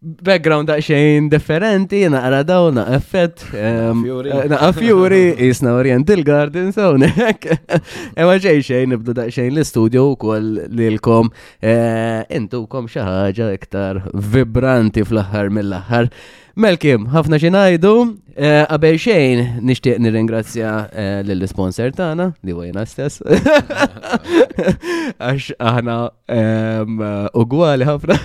background xejn differenti, naqra daw, naqra fett, naqra fjuri, jisna orient il-garden, so nek. Ewa xejn xejn, nibdu xejn l-studio u koll lilkom. Eh, intu kom xaħġa iktar vibranti fl-axar mill-axar. Melkim, ħafna xinajdu, eh, għabel xejn nishtiq nir-ingrazzja eh, l-sponsor tana, li għajna stess. Għax aħna Ugwali ħafna.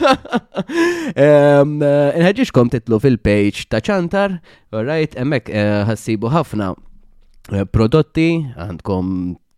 Nħedġiġkom titlu fil-page ta' ċantar, right, emmek eh, ħassibu ħafna eh, prodotti, għandkom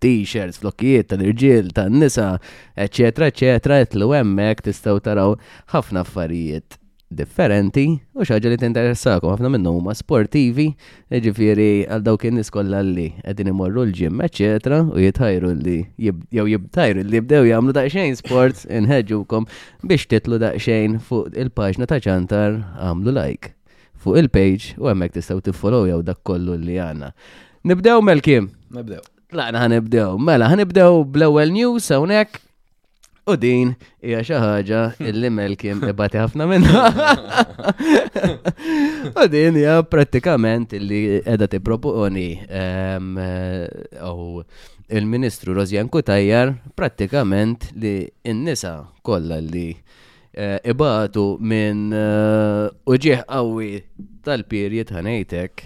t-shirts, flokkijiet tal-irġiel, tan-nisa, eccetera, eccetera, tlu emmek tistaw taraw ħafna affarijiet differenti u xaġa li tinteressakom ħafna minnhom huma sportivi, ġifieri għal dawk in-nies kollha li qegħdin imorru l-ġim, eċetera, u jitħajru li jew jibtajru li jibdew jagħmlu daqsxejn sports inħeġġukom biex titlu daqsxejn fuq il-paġna ta' ċantar għamlu like fuq il-page u hemmhekk tistgħu tiffollow jew dak kollu li għandna. Nibdew mel kim? Nibdew. Tlaqna ħanibdew. Mela ħanibdew bl-ewwel news hawnhekk U din hija xi ħaġa illi Melkim ibati ħafna minnha. U din hija prattikament illi qiegħda tipproponi ehm, u il-Ministru Rosjan Kutajjar prattikament li n-nisa kollha li eh, ibatu minn eh, uġieħ qawwi tal-pirjiet ħanejtek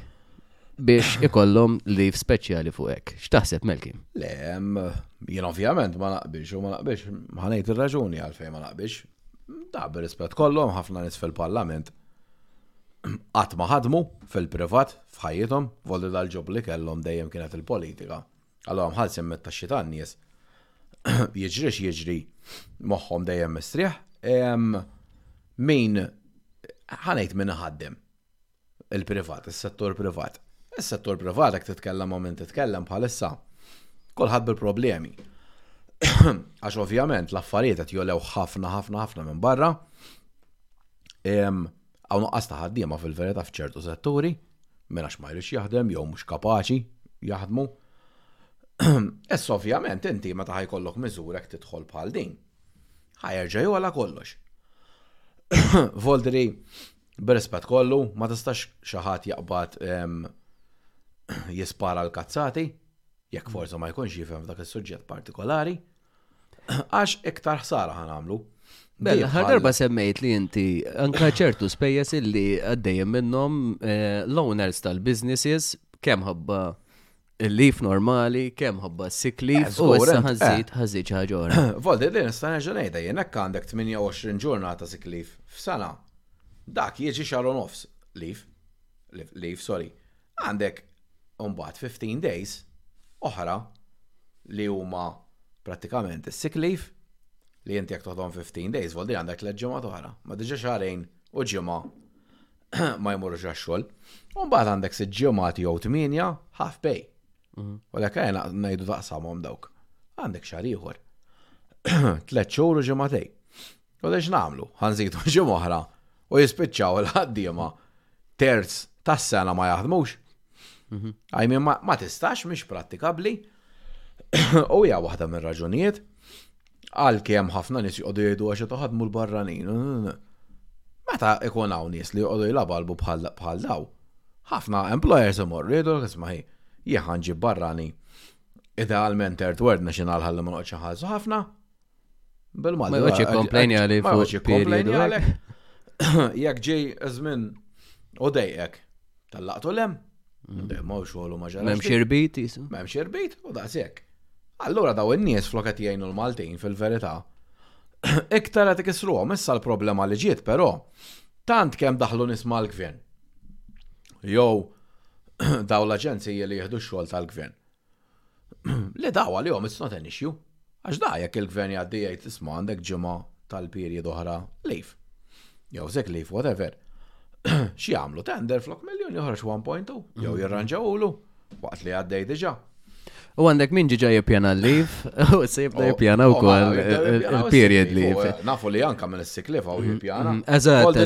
biex ikollhom leave speċjali fuq hekk. X'taħseb Melki? Le, jien ovvjament ma naqbilx u ma naqbilx ħanejt ir-raġuni għalfejn ma naqbilx. Da b'rispett kollhom ħafna nies fil-Parlament qatt ma ħadmu fil-privat f'ħajjithom, volli dal-ġob li kellhom dejjem kienet il-politika. Allora mħallsin metta xi tan-nies jiġri jiġri moħħom dejjem mistrieħ. Min ħanejt min ħaddem Il-privat, is-settur privat. Is-settur privat jekk titkellem ma' min titkellem bħalissa kulħadd bil-problemi. Għax ovvjament l-affarijiet qed jolew ħafna ħafna ħafna minn barra. Għaw nuqqas ta' ħaddiema fil-verità f'ċertu setturi, minn għax ma jridx jaħdem jew mhux kapaċi jaħdmu. Ess ovvjament inti meta ħajkollok miżura jekk tidħol bħal din. Ħajerġa' jola kollox. Voldri Bir-rispett kollu, ma tistax xi ħadd jaqbad jispara l-kazzati, jekk forsi ma jkunx jifhem f'dak is-suġġett partikolari, għax iktar ħsara ħa nagħmlu. Bella, ħar darba semmejt li inti anka ċertu spejjeż illi għaddejjem minnhom eh, l-owners tal-businesses kemm ħabba Il-lif normali, kemm ħabba s-sick leave, Eh, u żgur, issa eh. ħażid, ħażid xi ħaġa oħra. Voldi li nista' nerġa' ngħidha jien hekk għandek 28 ġurnata sick leave f'sena. Dak jiġi xahar u nofs leave. Leave, leave, sorry. Għandek imbagħad 15 days oħra li huma prattikament is-sick leave li inti jekk toħdom 15 days voldi għandek tliet ġimgħat oħra. Ma diġà xahrejn u ġimgħa ma jmurux għax-xogħol. U mbagħad għandek sitt ġimgħati jew tmienja half pay. Mhm. U lek għajna ngħidu taqsamhom dawk. Għandek xahar ieħor. Tlet xhur u ġimgħatej. U lex nagħmlu? Ħanżidu ġimgħa oħra u jispiċċaw il-ħaddiema terz tas-sena ma jaħdmux. Mhm. Għajmi ma tistax mhix prattikabbli. U hija waħda mir-raġunijiet Għalki hemm ħafna nies joqogħdu jgħidu għax qed iħaddmu l-barranin. Meta ikun hawn nies li joqogħdu jlabalbu bħal daw, ħafna employers imorru jgħidu isma' hi, jien ħa nġib barrani. Idealment third world national ħalli ma noqgħodx inħallsu ħafna. Bil-Malti. Ma joqgħodx ikkomplejni għalik. Ma joqgħodx ikkomplejni għalek. Jekk ġej żmien u dejqek Tal-laqtu lem? Mm. Ma xogħol ma ġara. M'hemm xirbit jisu. M'hemm xirbit u daqshekk. Allura daw in-nies flok qed jgħinu l-Maltin fil-verità. Iktar qed ikisruhom issa l-problema li ġiet però tant kemm daħlu nisma' l-gvern. Jew daw l-aġenziji li jieħdu x-xogħol tal-gvern. Li daw għalihom it's not an issue. Għax da jekk il-gvern jgħaddi jgħid isma' għandek ġimgħa tal-period oħra leave. Jew sick leave, whatever. Xi jagħmlu tender flok miljun joħroġ 1.2 jew jirranġawlu waqt li għaddej diġà. U għandek min ġiġa jippjana l-liv, u se jibda jippjana u kol il-period li. Nafu li anka minn s-siklifa u jippjana. Eżat.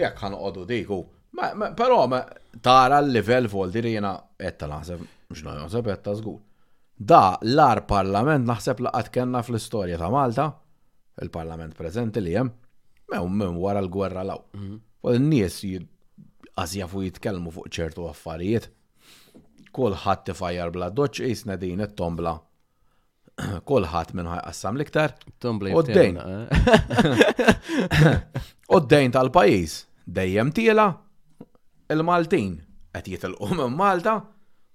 Jek għan għodu diku, Però tara l-livell volti li jiena qed naħseb mhux naħseb qed ta' żgur. Da l-ar parlament naħseb li qatt kellna fl-istorja ta' Malta, il-parlament preżenti li hemm, mew minn wara l-gwerra law. Mhm. U n-nies għazjafu jitkellmu fuq ċertu affarijiet. Kulħadd tifajjar bla doċ jisna din it-tombla Kulħadd minn ħajqassam l-iktar. Oddejn. Oddejn eh? tal-pajjiż dejjem tiela il-Maltin qed jitilqu minn Malta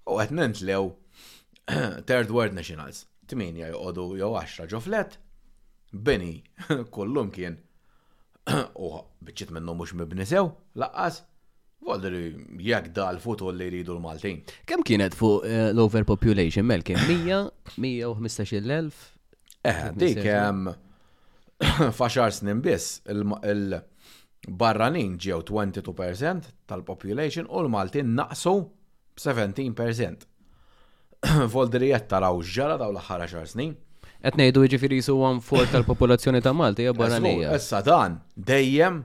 u qed nintlew third world nationals. Tminja joqogħdu jew għaxra ġo flet, bini kullum kien u biċċiet minnhom mhux mibni sew, laqqas, Volder jekk da l-futur li jridu l-Maltin. Kemm kienet fuq eh, l-overpopulation, mel kien 100, 115.000? Eh, dik hemm faxar snin biss il-barranin ġew 22% tal-population u l-Maltin naqsu b'17%. Volderijet taraw x'ġara dawn l-aħħar għaxar snin. Qed ngħidu jiġifieri jisu one fourth tal-popolazzjoni ta' Malta hija barranija. Issa dan dejjem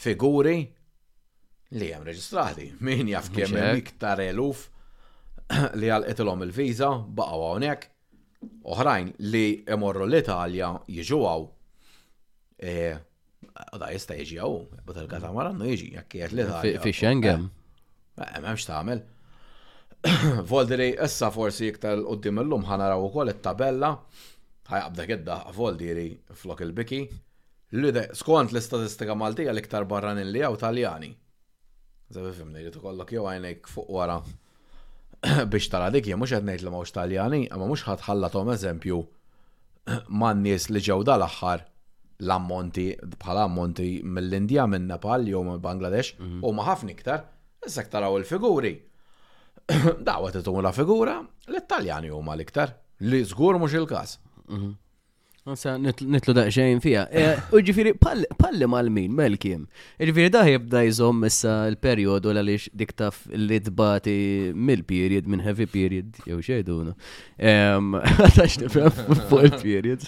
figuri li hemm reġistrati. Min jaf kemm hemm iktar eluf li għalqetilhom il-viża baqgħu hawnhekk. Oħrajn li imorru l-Italja jiġu hawn. E, U da jista' jiġi għaw, but il-katamar għandu jiġi, jekk jgħet li ta' Fi Schengen. Memx ta' għamil. Voldiri, issa forsi iktar l-qoddim l-lum ħanaraw u koll il-tabella, ħajqabda għedda voldiri flok il-biki. Skont l-istatistika Maltija l-iktar barranin li għaw taljani. Zabi fimni, li tukollok jew għajnejk fuq wara biex tara dik jien mhux qed ngħid li mhux Taljani, imma mhux ħadd ħallathom eżempju man-nies li ġew dal-aħħar l-ammonti bħala ammonti mill-Indja, minn Nepal jew mill Bangladesh mhm. u ma ħafna iktar, issa taraw il-figuri. Dawa titum la figura li t-Taljani huma l-iktar, li żgur mhux il-każ. Mhm. Nsa nitlu daqxejn fija. Eh, u ġifiri, palli mal-min, mel-kim. Ġifiri, daħ jibda jizom issa l-periodu l għalix dik taf li tbati mill-period, minn heavy period, jew xejduna. Għatax nifem fuq il-period.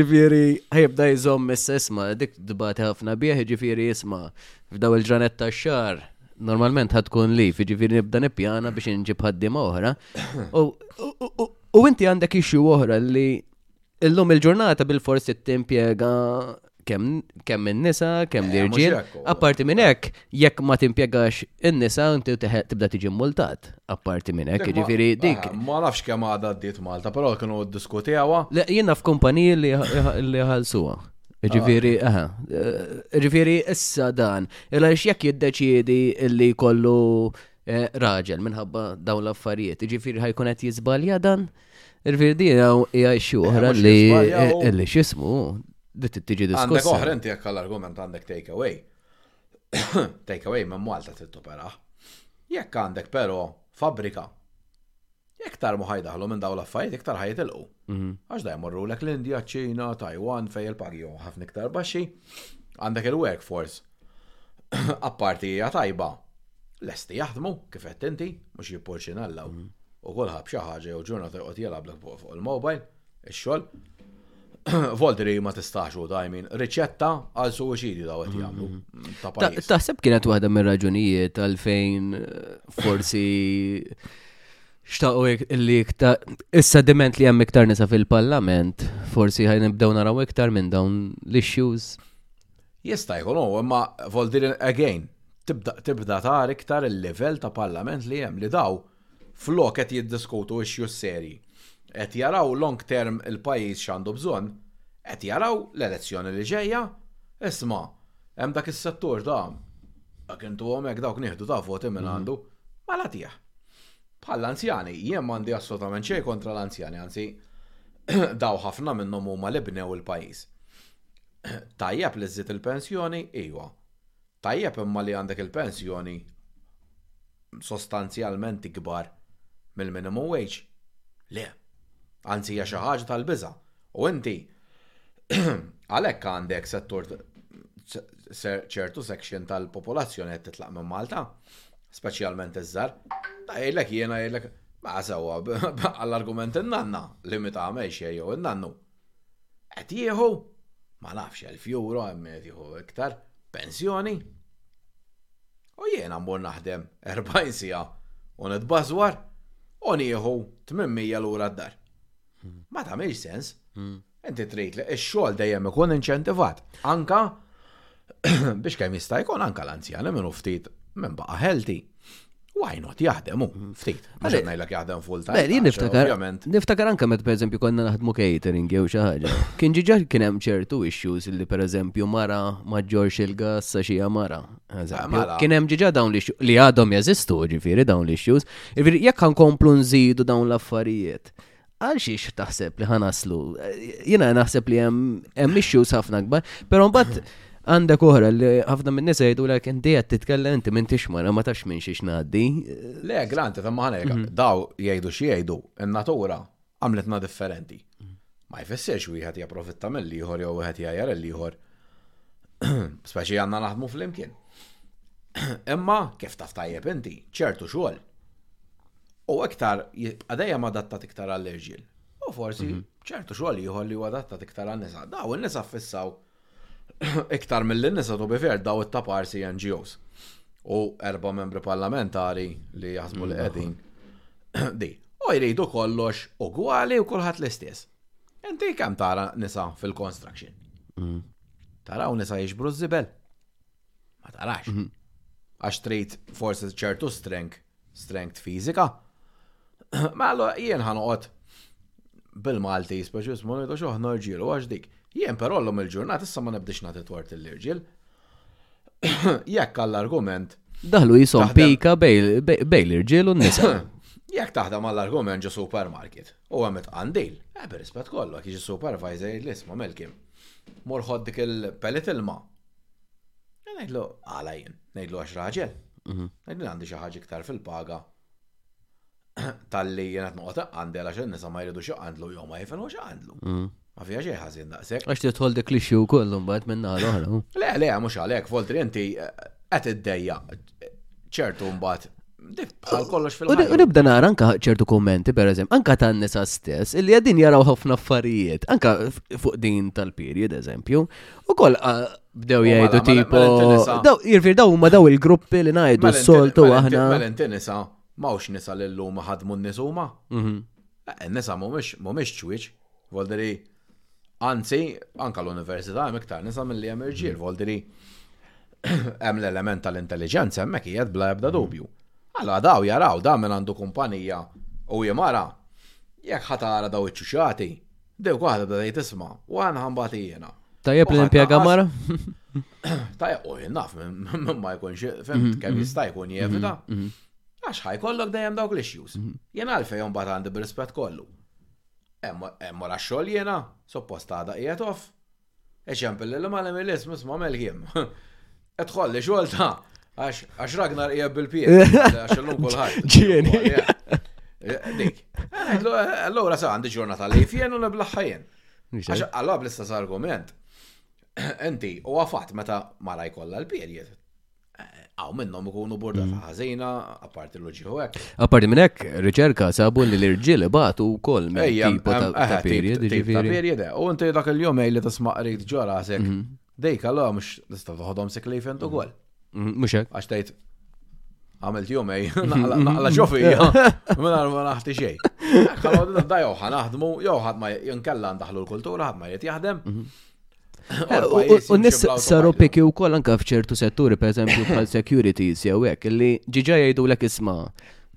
Ġifiri, jibda jizom issa isma, dik tbati ħafna bieħ, ġifiri isma, f'daw il-ġranet ta' xar, normalment ħatkun li, ġifiri nibda nippjana biex nġib ħaddim oħra. U inti għandek issue oħra li illum il-ġurnata bil-fors timpjega kemm kemm in-nisa, kemm Eh, mhux l-irġiel. hekk huwa. Apparti minn hekk, jekk ma timpjegax in-nisa inti teħe- tibda tiġi multat. Apparti minn hekk, Dik ma- jiġifieri dik. Ah, Ma nafx kemm għadha għaddiet Malta, però kienu diskutewha. Le, jiena f'kumpaniji li ħa- ħa- li ħalsuha. Ah, Ġifiri, aha. Eh, Ġifiri, issa dan. Illa jekk jiddeċiedi illi kollu eh, raġel minħabba dawn l-affarijiet. Ġifiri ħajkun qed jiżbalja dan? Irfir di għaw jgħaj xuħra eh, li eh, li xismu li t-tġi diskussa. Għandek oħra inti għakka l-argument għandek take away. take away ma Malta t-topera. Jekk għandek pero fabrika Iktar ma ħajdaħlu minn daw l-affarijiet, iktar ħajitilqu. Mhm. Għax da jmorrulek l-Indja, ċina, Taiwan, fej il-pagi huma ħafna iktar baxxi, għandek il-workforce. Apparti hija tajba, lesti jaħdmu kif qed inti, mhux jippurċinallaw. Mhm. U kulħadd xi ħaġa jew ġurnata joqgħod jilgħablek fuq il-mobile. Ix-xogħol. Voldri ma tistax u da, jmin, riċetta għal suwiċidju daw qed jagħmlu. Mm-hmm. Taħseb kienet waħda mir-raġunijiet għalfejn eh, forsi xtaqu li iktar is-sediment li hemm iktar nisa fil-parlament, forsi ħaj nibdew naraw iktar minn dawn l-issues. Jista' jkun u, imma Voldri again, tibda tar iktar il-level ta' parlament li hemm li daw Flok qed jiddiskutu issues serji, qed jaraw long term il-pajjiż x'għandu bżonn, qed jaraw l-elezzjoni li ġejja, isma', hemm dak is-settur ta' dak intuhom hekk dawk nieħdu ta' voti mingħandu, mela tih. Bħall-anzjani, jien m'għandi assolutament xejn kontra l-anzjani, anzi daw ħafna minnhom huma li bnew il-pajjiż. Tajjeb li żżid il-pensjoni, ijwa. Tajjeb imma li għandek il-pensjoni sostanzjalment ikbar mill-minimum wage? Le. Anzi hija xi ħaġa tal-biża'. U inti għalhekk għandek settur ċertu section tal-popolazzjoni qed titlaq minn Malta, speċjalment iż-żgħar. Ta' jgħidlek jiena jgħidlek, ma' sewwa, għall-argument in-nanna li mi tagħmel xejn jew in-nannu. Qed jieħu, ma nafx, elf euro, hemm min qed jieħu iktar, pensjoni. U jiena mmur naħdem 40 siegħa u nitbażwar u nieħu 800 lura d-dar. Hmm. Ma tagħmilx sens. Hmm. Inti trid li x-xogħol dejjem ikun inċentivat. Anka biex kemm jista' jkun anka l-anzjani minnu ftit minn baqa' healthy. Why not jaħdem u mm. ftit. Mhux qed ngħidlek jaħdem full time. Jien niftakar niftakar anke met pereżempju konna naħdmu catering jew xi ħaġa. Kien ġiġa kien hemm ċertu issues li pereżempju mara ma ġorx il-gas sa xi mara. Ah, kien hemm ġiġa dawn li għadhom jeżistu ġifieri dawn l-issues. Ġifieri jekk nkomplu nżidu dawn l-affarijiet għal xiex taħseb li ħanaslu? Jina naħseb li hemm issues ħafna akbar, pero mbagħad għandek oħra li ħafna minn nisa jgħidu lek inti qed titkellem inti minn tixmar ma tax minn xiex ngħaddi. Le, glanti ta' maħalek, mhm. daw jgħidu xi jgħidu, in-natura għamletna differenti. Ma jfessiex wieħed japprofitta mill-ieħor jew wieħed jgħajjar l-ieħor. Speċi għandna naħdmu flimkien. Imma kif taf tajjeb inti, ċertu xogħol U iktar jibqa' dejjem adattat iktar għall-irġiel. U forsi mhm. ċertu xogħol ieħor li huwa adattat iktar għan-nisa. Daw in-nisa fissaw iktar mill-nisa to be fair daw it-taparsi NGOs. U erba membri parlamentari li jaħsbu li qegħdin. Di, u jridu kollox ugwali u kulħadd l-istess. Inti kemm tara nisa fil-construction? Mhm. Taraw nisa jiġbru żibel? Ma tarax. Mhm. Għax trid forsi ċertu strength strength fiżika, ma allura jien ħa noqgħod bil-Malti speċjus ma ngħidux aħna rġiel u għax dik. Jien però llum il-ġurnat issa ma nibdix nagħti tort l-irġiel. Jekk għall-argument. Daħlu jisom pika bej l-irġiel u n-nisa. Jekk taħdem għall-argument ġo supermarket u għamet għandil, għabir eh, rispet kollu, għak iġi supervisor l-isma melkim. Morħod dik il-pellet ilma E ngħidlu għala jien, ngħidlu għax raġel. Mhm. Ngħidlu għandi xi ħaġa iktar fil-paga. Talli jien qed noqgħod għandi għax in-nisa ma jridux għandlu jew ma jifilħu għandlu. Mhm. Ma fija xejn ħażin daqshekk. Għax tidħol dik li xi wkoll imbagħad minn naħa l-oħra. Le, le, mhux għalhekk, voltri inti eh, qed iddejja ċertu mbagħad bħal kollox fil U nibda nara anka ċertu kummenti, per eżempju, anka tan nisa stess, illi għadin jaraw ħafna affarijiet, anka fuq din tal-period, eżempju, u koll bdew jgħidu mela, mela, tipo, jirfir daw ma daw il-gruppi li najdu mela, s-soltu aħna. Mela nisa, ma ux nisa l-lum ħadmu n-nisuma. Mhm. Eh, nisa mumiex ċwiċ, volderi. Anzi, anka l-università hemm iktar nisa milli hemm irġiel, mm. voldi li hemm l-element tal-intelligenza hemmhekk hija bla ebda mm. dubju. Allora daw jaraw da minn għandu kumpanija u jimara jekk ħatara daw iċċuċati, dew waħda da dejt isma, u għan ħambat jiena. Tajjeb li impjega mara? Tajjeb, u naf, ma jkunx, fem, mm-hmm, kemm jista' mm-hmm, jkun jevita. Mm-hmm, Għax ħaj kollok dejjem dawk l-issues. Jena għalfejn bat għandi b'rispett kollu. Hemm wara x-xogħol jiena, suppost għada qiegħed off. Eċempel li malem il-ism isma' melħiem. Qed tħolli xogħol ta' għax Ragnar qiegħed bil-pied, għax illum kulħadd. Ġieni. Eh, dik. Eh, allura sa għandi ġurnata li fjen u niblaħħa jien. Għax għallab l-istess argument. Enti, u għafat meta mara jkollha l-period. Għaw minnom ikunu borda mm. ħazina, apparti l-loġiħu għek. Apparti minn hekk, riċerka sabu li l-irġiel batu u koll minn tipo ta' eh, period. Ta' period, u inti dak il-jom li tisma' qrejt ġara sek. Mhm. Dejk allora mux tista' toħodhom sek li fent ukoll. Mhm. Mhm, mux hekk. Għax tgħid għamilt jomej, naqla ġofi, minna ma naħti xej. Għamil da joħa naħdmu, joħad ma jinkella ndaħlu l-kultura, ħad ma jiet jaħdem. U nis saru piki u kol anka fċertu setturi, per eżempju, bħal securities jew hekk, li ġiġa jgħidu l isma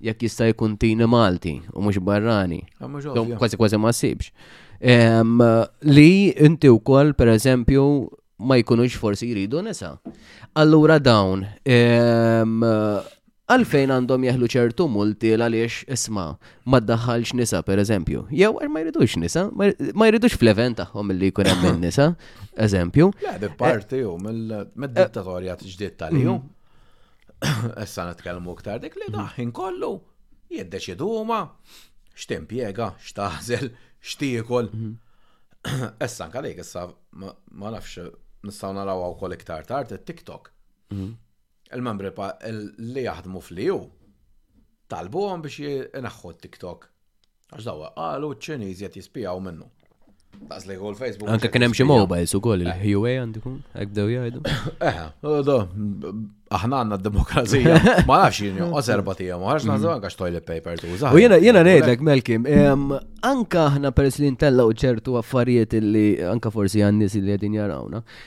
jekk jista' jkun tini Malti u mhux barrani. Ah, kważi kważi ma sibx. Li inti wkoll per eżempju ma jkunux forsi jridu nisa. Allura dawn Għalfejn għandhom jeħlu ċertu multi l-għaliex, isma', ma ddaħħalx nisa pereżempju. Jew għar ma jridux nisa, ma jridux fl-event tagħhom li jkun hemm in-nisa, eżempju. Le, bi parti hu mill-dittatorja ġdiet tal-ju. Mhm. Issa nitkellmu iktar dik li daħħin kollu jiddeċidu huma x'timpjega, x'taħżel, x'tiekol. Mhm. Issa anke lejk issa ma nafx nistgħu narawha wkoll iktar tard it-TikTok. Mhm. Il-membri li jaħdmu fl-EU talbuhom biex ineħħu t-TikTok għax daw qalu ċ-Ċiniżi qed jispijaw minnu. Daqs li jgħu l-Facebook. Anka kien hemm xi mobiles ukoll il-Huawei għandikum, hekk dew jgħidu. Eħe, aħna għandna d-demokrazija. Ma nafx jien joqgħod erba' tiegħu, ħarġ nażu mm. anke toilet paper tuża. U jiena jiena ngħidlek Melkim, anka aħna peress li ntellgħu ċertu affarijiet li anka forsi għan-nies li qegħdin jarawna,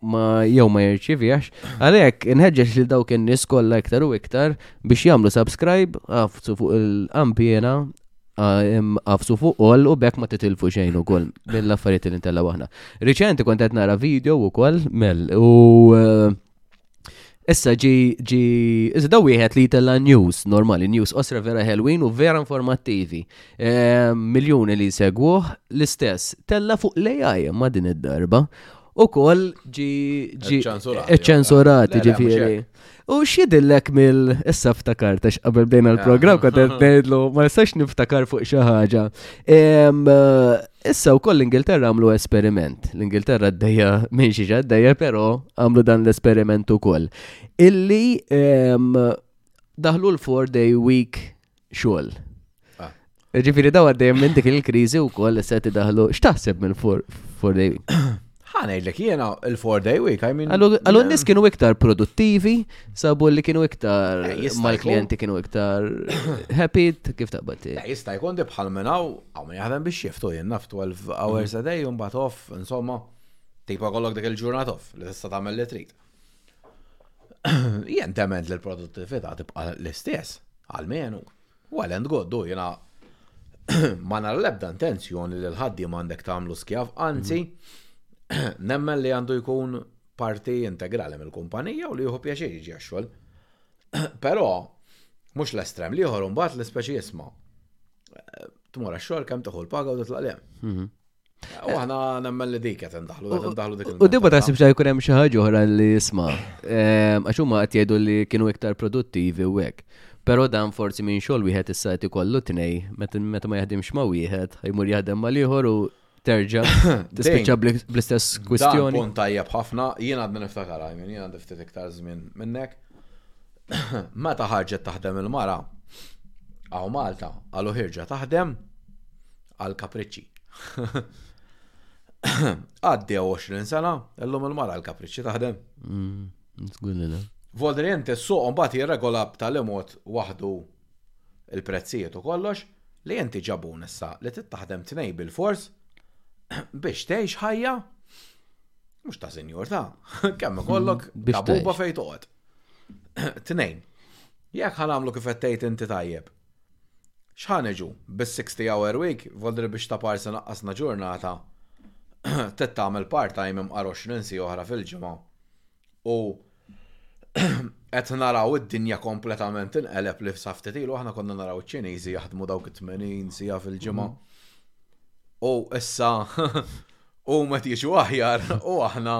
ma jew ma jirċivjax. Għalhekk inħeġġeġ lil dawk in-nies kollha iktar u iktar biex jagħmlu subscribe għafsu fuq il-qampjena għafsu fuq all u bekk ma titilfu xejn ukoll mill-affarijiet li ntellaw aħna. Riċenti kont qed nara video ukoll mel u eh, Issa ġi ġi iżda wieħed li jtella news normali, news osra vera ħelwin u vera informattivi. Eh, miljuni li segwuh l-istess tella fuq l-AI ma din id-darba u koll ġi ċensurat, ġifiri. U xidillek mill issa ftakar, tax qabel bdejna l-program, kont qed ngħidlu ma nistax niftakar fuq xi ħaġa. Issa wkoll l-Ingilterra għamlu esperiment. L-Ingilterra d-dejja minn xi ġaddejja, però għamlu dan l-esperiment ukoll. Illi daħlu l-four day week xogħol. Ah. Ġifiri daw għaddejjem minn dik il-kriżi wkoll se tidaħlu x'taħseb minn for day week? Ħanejdlek jiena il-four day week, I mean. Għallu n-nies kienu iktar produttivi, sabu li kienu iktar eh, mal-klijenti kienu iktar happy, kif taqbad. Eh, jista' jkun bħal minn hawn hawn jaħdem biex jiftu jien naf 12 hours a day u mbagħad off, insomma, tipa kollok dik il-ġurnat off li tista' tagħmel li trid. Jien tement li l-produttività tibqa' l-istess, għalmenu. Well and good, du jena ma nar l-ebda intenzjoni li l-ħaddim għandek tagħmlu skjav, anzi, nemmen li għandu jkun parti integrali mill-kumpanija u li juhu pjaċir jiġi għaxxol. Però, mhux l-estrem li jħor mbagħad l-ispeċi jisma. Tmur għaxxol kemm tieħu l-paga u titlaq li mhm. U għana nemmen li dik għet ndaħlu, għet ndaħlu dik. U dibba taħsib xa jkun hemm xi ħaġa oħra li jisma. Ehm, għax huma qed jgħidu li kienu iktar produttivi u hekk. Però dan forsi minn xogħol wieħed issa qed ikollu tnej, meta ma jaħdimx ma' wieħed, jmur jaħdem ma' ieħor u terġa' tispiċċa bl-istess kwistjoni. Punt tajjeb ħafna, jien għadna niftakar għajmin, jien għandi ftit iktar żmien minnek. Meta ħarġet taħdem il-mara, għaw Malta, għalu ħirġa taħdem, għal kapriċċi. Għaddew 20 sena, illum il-mara għal kapriċċi taħdem. Mm, Vodriente s-suq mbagħad jirregola b'tali mod waħdu il-prezzijiet u kollox li inti ġabun issa li tittaħdem tnej bil-fors biex tgħix ħajja mhux ta' senjur ta' kemm ikollok mm, ta' buba fejn toqgħod. Tnejn. Jekk ħanamlu kif qed tgħid inti tajjeb X'ħa niġu, bis-sixty hour week vodri biex ta' parsi naqqasna ġurnata trid tagħmel part time imqar għoxrin siegħa oħra fil-ġimgħa u qed naraw id-dinja kompletament tinqeleb li sa ftit ilu aħna konna naraw iċ-Ċiniżi jaħdmu dawk it-tmenin siegħa fil-ġimgħa. Mm. U issa huma qed jiġu aħjar u aħna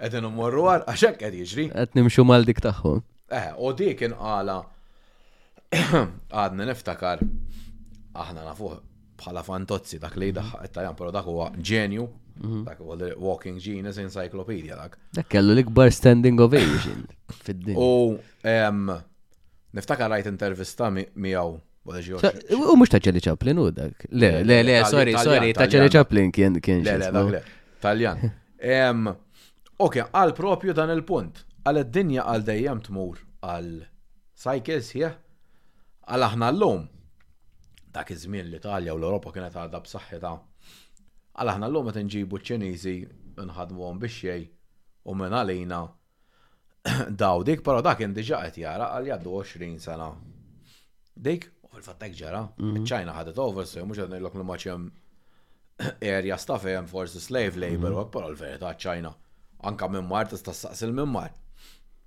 Qegħdin immorru għal għax hekk qed jiġri. Qed nimxu mal dik tagħhom. Eh, u dik inqala għadna niftakar aħna nafuh bħala fantozzi dak li daħħa mhm. tajam, pero dak huwa ġenju, mhm. dak huwa walking genius encyclopedia dak. Dak kellu l-ikbar standing ovation fid-dinja. U niftakar rajt intervista miegħu U mux ta' ċelli ċaplin u dak. Le, le, le, sorry, sorry, ta' ċelli ċaplin kien kien. Le, le, dak le. Taljan. Ehm, ok, għal propju dan il-punt. Għal id-dinja għal dejjem tmur għal cycles jieħ. Għal aħna l-lum, dak iż-żmien l-Italja u l-Europa kienet għadha b'saħħitha. Għal aħna l-lum qed nġibu ċ-Ċiniżi nħadmuhom biex xej u minn għalina Dawdik, però dak kien diġà qed jara għal jgħaddu 20 sena. Dik, u fil-fatt hekk ġara, mhm. ċ-Ċina ħadet over, se mhux qed ngħidlok li ma ċem erja staff hemm forsi slave labor, mhm. però l-verità ċ-Ċina. Anka minn mar tista' saqsil minn mar.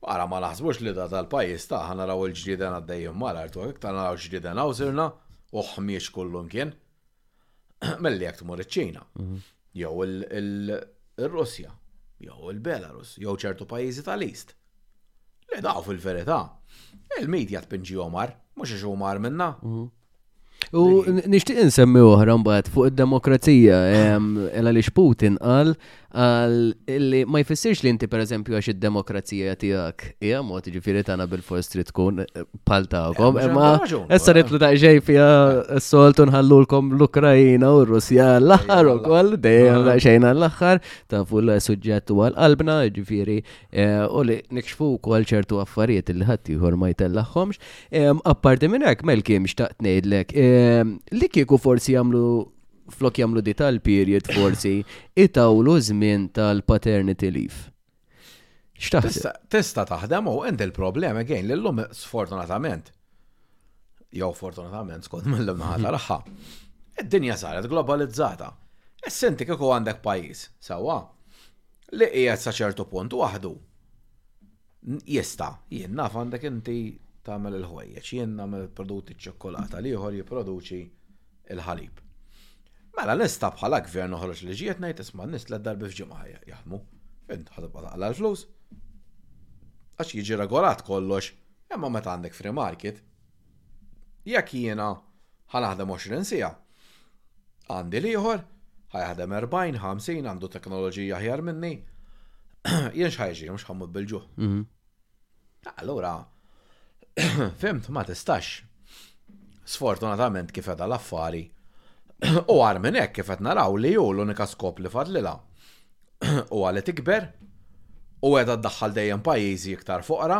Ara ma naħsbux li da tal-pajjiż ta' ħana raw il-ġrieden għaddejjem mar, għartu għek ta' naraw ġrieden għaw sirna, u ħmiex kullum kien. Melli jekk tmur iċ-Ċina, mhm. jew il-Russja, jew il-Belarus, jew ċertu pajjiżi tal-East. Li daw fil-verità, il-medja tpinġi omar, mhux għax omar minna. Mhm. U nixtieq insemmi oħra mbagħad fuq id-demokrazija, ela li Putin qal Għal li ma jfissirx li inti pereżempju għax id-demokrazija tiegħek hija mod ġifieri tagħna bil-fors trid tkun eh, pal tagħkom, eh, imma issa eh. nitlu ta' xejn fiha s-soltu nħallulkom l-Ukrajina u r-Russja l-aħħar ukoll dejjem xejn għall-aħħar tafu l-suġġett u għal-qalbna ġifieri u li nikxfu wkoll ċertu affarijiet li ħadd ieħor ma jtellahomx. Apparti minn hekk mel kiemx taqt ngħidlek li kieku forsi jagħmlu flok jagħmlu di tal-period forsi, itawlu żmien tal-paternity leave. X'taħseb? Tista' taħdem u għend il-problem again li llum sfortunatament. Jew fortunatament skont mill-lum naħata raħħa. Id-dinja saret globalizzata. Essenti e kieku għandek pajjiż, sewwa, li qiegħed sa ċertu punt waħdu. Jista', jien naf għandek inti tagħmel il-ħwejjeġ, jien nagħmel il-prodotti ċ-ċokkolata, l-ieħor jipproduċi l-ħalib. Mela nista' bħala gvern noħroġ liġijiet ngħid isma' n-nies tliet darbi f'ġimgħa jaħdmu. Int ħatibqa' taqla' l-flus. Għax jiġi regolat kollox, imma meta għandek free market, Jekk jiena ħa naħdem 20 siegħa, għandi l-ieħor ħa jaħdem 40, 50, għandu teknoloġija aħjar minni, jien x'ħajġi, mhux ħammut bil-ġuħ. Mhm. Allura, fimt ma tistax. Sfortunatament kif edha l-affari. U għar minn hekk kif qed naraw li hu l-unika skop li fadlila. U għalet tikber u edha ddaħħal dejjem pajjiżi iktar foqra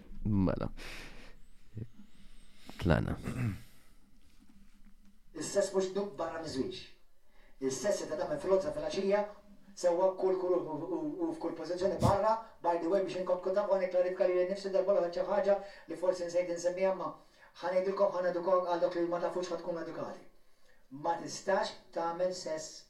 Mela. Tlana. Is-sess mhux dub barra miż-żwieġ. Is-sess ta' tagħmel fil-ħolza fil-għaxija sewwa kull kull u f'kull pożizzjoni barra, by the way biex inkom tkun tafu ħa nikklarifika lili nnifsi darba l-oħra xi ħaġa li forsi nsejt insemmiha imma ħa ngħidilkom ħa nedukaw għal dawk li ma tafux ħa tkunu edukati. Ma tistax tagħmel sess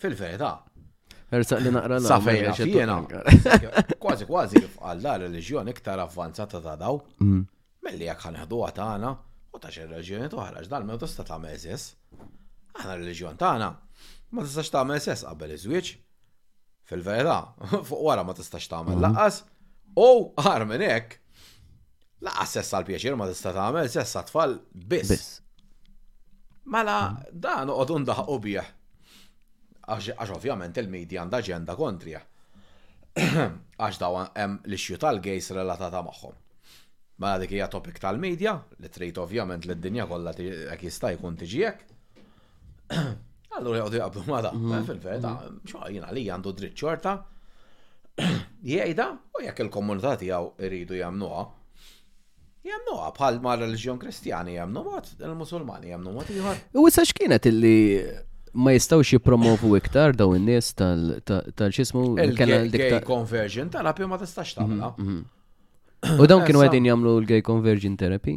Fil-verità. Ersaq li naqra l Safejna fjena. Kważi kważi kif għalla reliġjon iktar avvanzata ta' daw. Mm. Melli jekk ħanħdu għatana u ta' xi reliġjoni toħra x'dal ma tista' tagħmel sess. Aħna reliġjon tagħna ma tistax tagħmel sess qabel iż-żwieġ. Fil-verità, fuq wara ma tistax tagħmel mm. laqas. U għar minn hekk, Laqas sess għal pjaċir ma tista' tagħmel sess tfal biss. Biss. Mela dan noqogħdu ndaħqu bih. Għax ovvjament il-medja għandha ġenda kontrija. Għax daw hemm l-issue tal-gejs relatata magħhom. Mela dik hija topik tal-medja li trid ovvjament li d-dinja kollha hekk jista' jkun tiġi hekk. Allura jgħodu jgħabdu ma da, mhm. fil-verta, mhm. xogħajna li għandu dritt xorta, jgħida u jekk il-komunità tiegħu iridu jagħmluha. Jagħmluha bħal ma' reliġjon kristjani jagħmlu mod, il-Musulmani jagħmlu mod ieħor. U issa x'kienet illi ma jistawx jipromovu iktar daw in-nies tal-xismu il-gay conversion tal-apju ma tistax tagħmilha. Mhm, U dawn kienu għedin jamlu l-gay conversion therapy?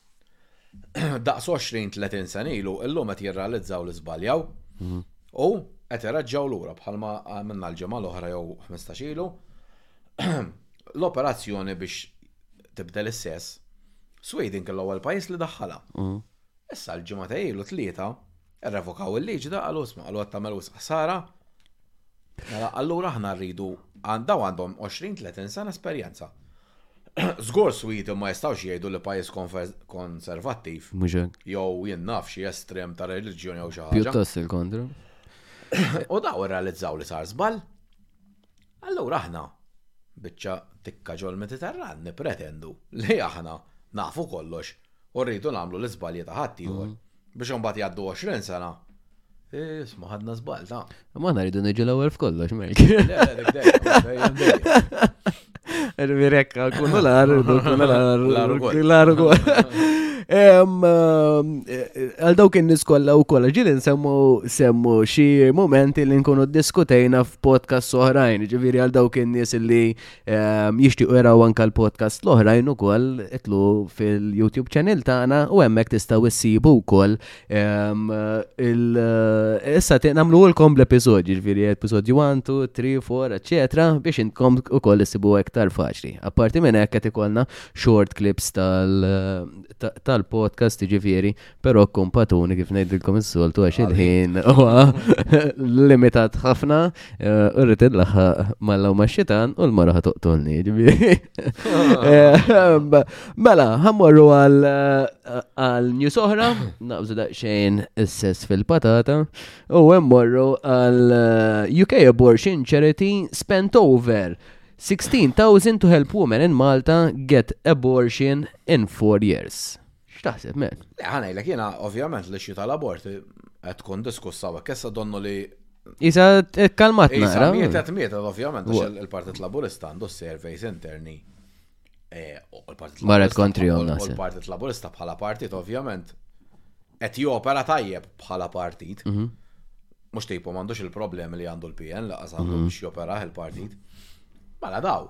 daqs 20-30 sen ilu, illum qed jirrealizzaw li żbaljaw mhm. u qed iraġġaw lura bħalma għamilna l-ġimgħa l-oħra jew 15 ilu l-operazzjoni biex tibdel is-sess. Sweden kell ewwel pajjiż li daħħala. Mhm. Issa l-ġimgħa ta' ilu tlieta Irrevokaw il-liġi da qalu isma' qalu qed tagħmel wisq ħsara. Mela allura aħna rridu għandaw għandhom 20-30 sena esperjenza. Żgur Swidi ma jistgħux jgħidu li pajjiż konservattiv. Jew jien naf xi estrem ta' reliġjoni jew xi ħaġa. Pjuttost il-kontra. U daw irrealizzaw li sar żball. Allura aħna, biċċa tikka ġol-Mediterran, nippretendu li aħna nafu kollox u rridu nagħmlu l-iżbalji ta' ħaddieħor biex imbagħad jgħaddu 20 sena Isma ħadna zbal, ta' Ma ħna rridu niġu l-ewwel f'kollox, Merk. Mirek, kunu l-ar, kunu l-ar, Għal daw kien niskolla u kolla ġili nsemmu semmu xie momenti li nkunu diskutejna podcast oħrajn, ġiviri għal dawk in-nies li ehm, jixtiequ jaraw anka l-podcast l-oħrajn ukoll itlu fil-YouTube channel tagħna u hemmhekk tistgħu issibu wkoll ehm, eh, issa nagħmluhulkom l-episodji, ġifieri episodju 1, 2, 3, 4, eċetera, biex intkom ukoll issibu iktar faċli. Apparti minn hekk qed ikollna short clips tal-podcast ġifieri Pero kumpatuni kif ngħidilkom is-soltu għax il-ħin huwa limitat ħafna eh, u rrid il-laħħa mal-law max-xitan u l-mara ħatoqtolni. Eh, mela, ħammorru għal eh, news oħra, naqbżu daqsxejn is-sess fil-patata u morru għal UK Abortion Charity spent over 16,000 to help women in Malta get abortion in four years. X'taħseb, man? Le, ħa ngħidlek jiena ovvjament li xi tal-abort qed tkun diskussa hawnhekk issa donnu li Isa kalmat naqra. Mietet, mietet, ovvjament, għax il-Partit Laburista għandu surveys interni. Eh, Marret kontri għom nasa. Il-Partit Laburista bħala partit, ovvjament, qed jopera tajjeb bħala partit. Mhm. Mux tipu mandux il-problemi li għandu l-PN, laqas għandu mhm. biex jopera il-partit. Mela daw,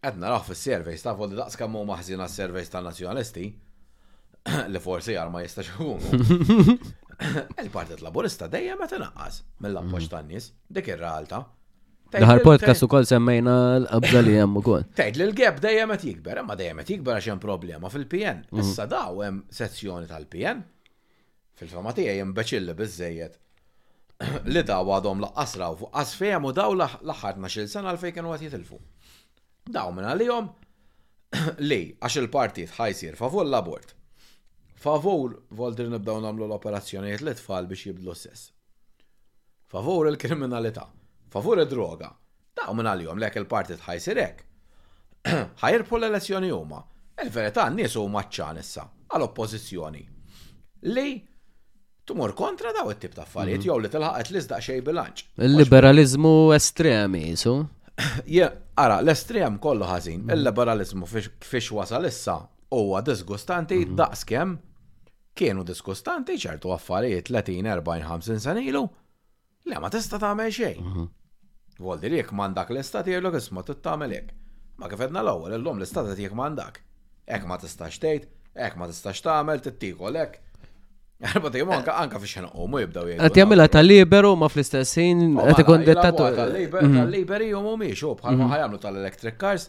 Qed naraw fis-surveys, taf Olli daqs kemm huma ħżiena s-surveys tan-Nazzjonalisti, li forsi għar ma jistax ikunu. Il-Partit Laburista dejjem qed inaqqas mill-appoġġ tan-nies, dik ir-realtà. Daħar podcast u kol semmejna l-qabda li jem u kol. Tgħid li l-gap dejjem qed jikber, imma dejjem qed jikber għax hemm problema fil-PN. Mhm. Issa daw hemm sezzjoni tal-PN Fil-fehma tiegħi imbeċilli biżżejjed li daw għadhom laqqas raw f'qas fehmu daw l-aħħar tnax-il sena għalfejn kienu qed jitilfu. Daw minn għalihom li għax il-partit ħa jsir favur l-abort. Favur voldir nibdew nagħmlu l-operazzjonijiet lit-tfal biex jibdlu s-sess. Favur il-kriminalità. Favur id-droga. Daw minn għalihom lek il-partit ħa jsir hekk. Ħa jirbħu l-elezzjoni huma. Il-verità n-nies huma għatxan issa għal oppożizzjoni li tmur kontra daw it-tip ta' affarijiet mhm. jew li tilħaq at least daqsxejn bilanċ. Il-liberalizmu estremi, jisu? Je, ara, l-estrem kollu ħażin, mhm. il-liberalizmu fiex wasal issa huwa disgustanti mhm. daqs kemm kienu diskustanti ċertu affarijiet 30, 40, 50 sena ilu. Le, ma tista' tagħmel xejn. Mhm. Vol dir jekk m'għandak l-istat jgħidlok isma' tagħmel hekk. Ma kif edna l-ewwel illum l-istat qed jekk m'għandak. Hekk ma tistax tgħid, hekk ma tistax tagħmel, tittikol hekk. Erba tejjem anka anka fiex ħanqomu jibdew jgħidu. Qed jagħmilha ta' liberu ma fl-istess ħin qed ikun dittatur. Tal-liberi u mhumiex u bħalma ħajamlu tal-electric cars.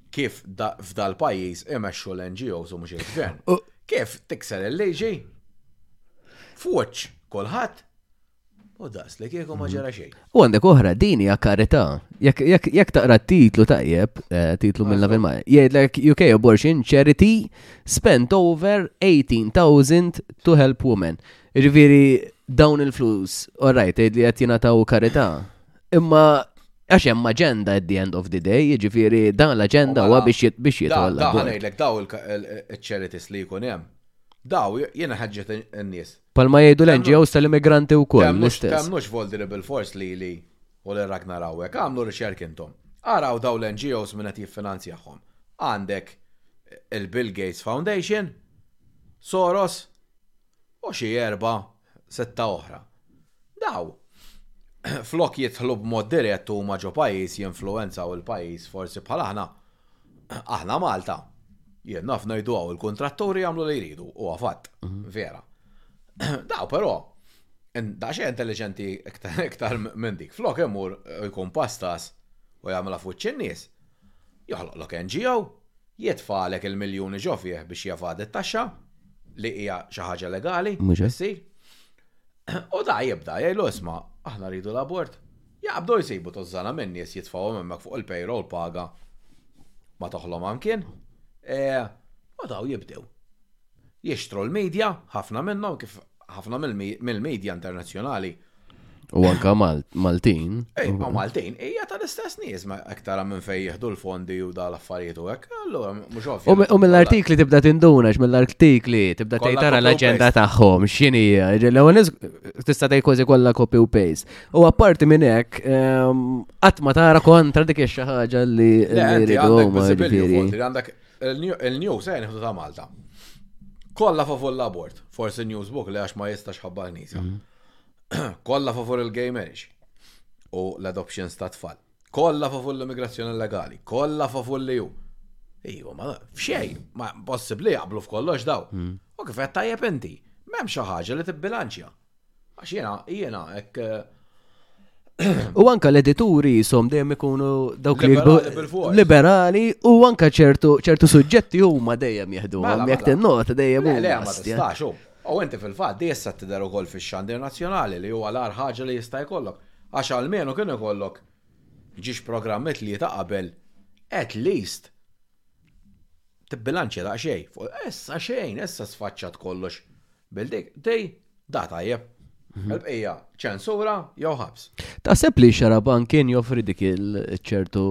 kif f'dal-pajjiż imexxu l-NGOs u mhux il-gvern. Kif tikser il-liġi fuċ kulħadd u daqs li kieku ma mm. ġara xejn. U għandek oħra, din hija karità. Jekk taqra titlu tajjeb, eh, titlu mill lavil ma jgħidlek UK Abortion Charity spent over 18,000 to help women. Ġifieri dawn il-flus, all right, li qed jingħataw karità. Imma Għax hemm aġenda at the end of the day, jiġifieri dan l-aġenda huwa biex jit biex jitħalla. Da ngħidlek daw il-charities li jkun hemm. Daw jiena ħaġġet in-nies. Palma jgħidu l-NGOs tal-immigranti wkoll. Kemm mhux vulnerable force li li u li rak narawek, għamlu riċerk intom. Araw daw l-NGOs minn qed jiffinanzjahom. Għandek il-Bill Gates Foundation, Soros, u xi erba' Sitta oħra. Dawn, flok jidħlu b'mod dirett huma ġo pajjiż jinfluwenzaw il-pajjiż forsi bħal aħna. Aħna Malta. Jien naf ngħidu hawn il-kuntratturi jagħmlu li jridu, huwa fatt, vera. Dawn però, daqsxejn intelliġenti iktar minn dik, flok imur jkun pastas u jagħmilha f'wiċċ in-nies, Joħloqlok NGO, jitfagħlek il-miljuni ġo fih biex jevadi t-taxxa, li hija xi ħaġa legali li ssir. U da jibda jgħidlu isma' aħna rridu l-abort. Jaqbdu jsibu tużżana minn nies jitfgħuhom hemmhekk fuq il-payroll paga ma toħlomha mkien. U daw jibdew. Jixtru l-media, ħafna minnhom kif ħafna mill-media internazzjonali. U anka Maltin. Ej, u Maltin, hija tal-istess nies ma aktar minn fejn jieħdu l-fondi u dal affarijiet u hekk, allura mhux ovvju. U mill-artikli tibda tinduna, mill-artikli tibda tgħidara l-aġenda tagħhom, x'inhi l-ewwel tista' tgħid kważi kollha copy u paste. U apparti minn hekk, ehm, qatt ma tara kontra dik xi ħaġa li rridu. Għandek Il-news għajn eh, ta' Malta. Kolla favur l-abort, forsi newsbook li għax ma jistax ħabba l-nisa. Mhm. Kolla favur il-gay marriage u l-adoptions ta' tfal. Kolla favur l-immigrazzjoni legali, kolla favur li ju. Iju, ma fxej, ma possibli jaqblu f'kollox daw. Mhm. U kif qed tajjeb inti, m'hemm xi ħaġa li tibbilanċja. Għax jiena, jiena, hekk U anka l-edituri jisom dejjem ikunu dawk li liberali u anka ċertu ċertu suġġetti huma dejjem jieħdu mela, għam jekk mela. tinnota dejjem huma. Le, ma tistax u. U inti fil-fatt di issa tidher ukoll fix-xandir nazzjonali li huwa l-ar ħaġa li jista' jkollok. Għax almenu kien ikollok ġiex programmi tlieta qabel at least Tibbilanċja daqsxejn. Issa xejn, issa sfaċċat kollox. Bildik, dej, da tajjeb. Mhm. Il-bqija, ċensura jew ħabs. Taħseb li xaraban kien joffri dik il-ċertu.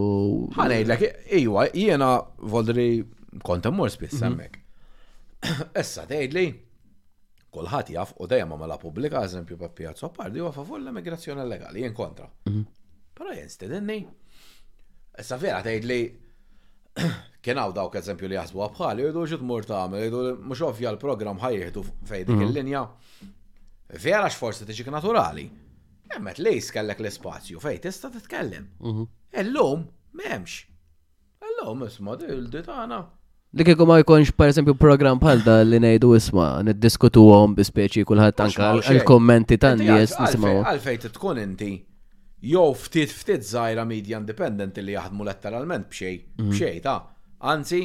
Ħanejlek, iwa, jiena voldri kont immur spiss mhm. hemmhekk. Issa tgħidli, kulħadd jaf u dejjem għamela pubblika, eżempju pa' Piazza Pardi huwa favur l-immigrazzjoni legali, jien kontra. Mhm. Però jien stedinni. Issa vera tgħidli Kien hawn dawk eżempju li jaħsbuha bħali, jgħidu xi tmur tagħmel, jgħidu li mhux ovvja l-programm ħajjieħdu fejn dik mhm. il-linja. Vera x'forsi tiġik naturali. Hemmet li kellek l-ispazju fejn tista' titkellem. Mhm. Illum m'hemmx. Illum isma' dildi tagħna. Li kieku ma jkunx per esempio program bħal da li ngħidu isma' niddiskutuhom bi speċi kulħadd anke għall-kommenti tan-nies nisimgħu. Għalfejn tkun inti jew ftit ftit żgħira media independenti li jaħdmu letteralment b'xejn, b'xejn ta', anzi,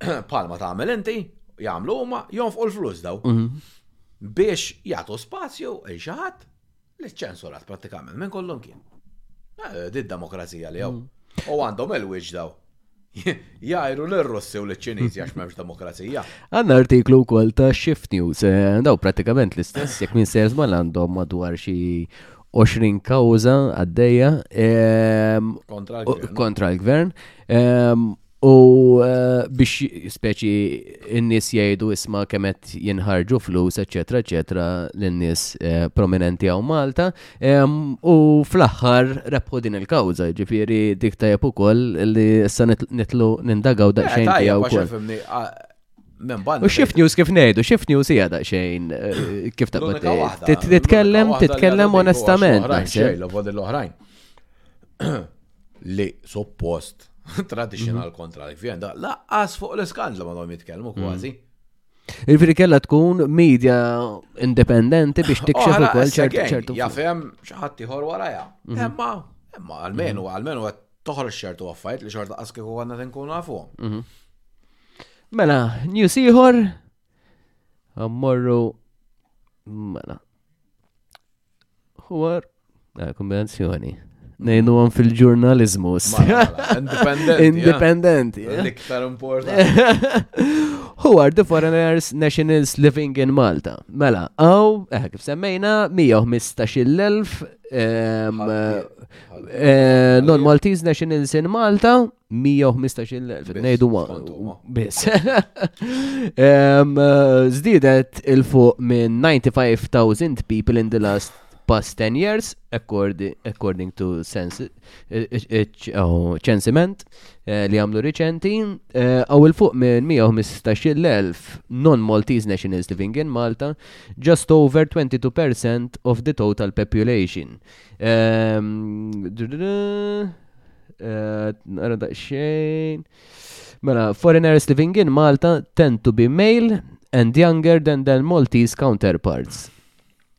bħalma tagħmel inti, jagħmlu huma, jonfqu l-flus daw. Biex jagħtu spazju għal xi ħadd li ċċensurat prattikament minn kollu mkien. Eh, Di d-demokrazija li hawn. U għandhom il-wiċċ daw. Jajru l-Russi u l-Ċinizi għax memx demokrazija. Għanna artiklu kol ta' Shift News, eh, daw pratikament l-istess, jek minn sejz ma għandhom madwar xi 20 kawza għaddeja ehm, kontra l-gvern. Ehm, u eh, biex speċi n-nis jgħidu isma kemet jinħarġu flus, eccetera, eccetera, l-nis eh, prominenti għaw Malta, U fl-aħħar rebħu din il-kawża, ġifieri dik tajjeb ukoll li issa nitlu nindagaw eh, daqsxejn tiegħu wkoll. U shift news kif ngħidu, shift news hija daqsxejn eh, kif ta' Titkellem, titkellem onestament. L-oħrajn. Li suppost traditional mhm. kontra l-gvern, laqqas fuq l-iskandlu ma jitkellmu kważi. Mhm. Ġifieri kellha tkun media indipendenti biex tikxef ukoll ċertu ċertu. Jafhem xi ħadd ieħor warajha. Mhm. Imma imma għalmenu mhm. għalmenu qed toħroġ ċertu affarijiet li xorta qas kieku għandna tinkun nafuhom. Mhm. Mela, news ieħor morru mela Huwar, eh, kombinazzjoni. Nejnu għan fil-ġurnalizmu. Independenti. Independenti. Eh. L-iktar importanti. Huwar, the foreigners nationals living in Malta. Mela, għaw, eh, kif semmejna, 115.000 eh, non-Maltese nationals in Malta, 115 elf, nejdu ma. Biss. Zdidet eh, il-fuq minn 95,000 people in the last past 10 years, according to census, eh, eh, oh, ċensiment li għamlu riċenti, għaw il-fuq minn 115,000 non-Maltese nationals living in Malta, just over 22% of the total population. Għara eh, daqxejn. Mela, foreigners living in Malta tend to be male and younger than their Maltese counterparts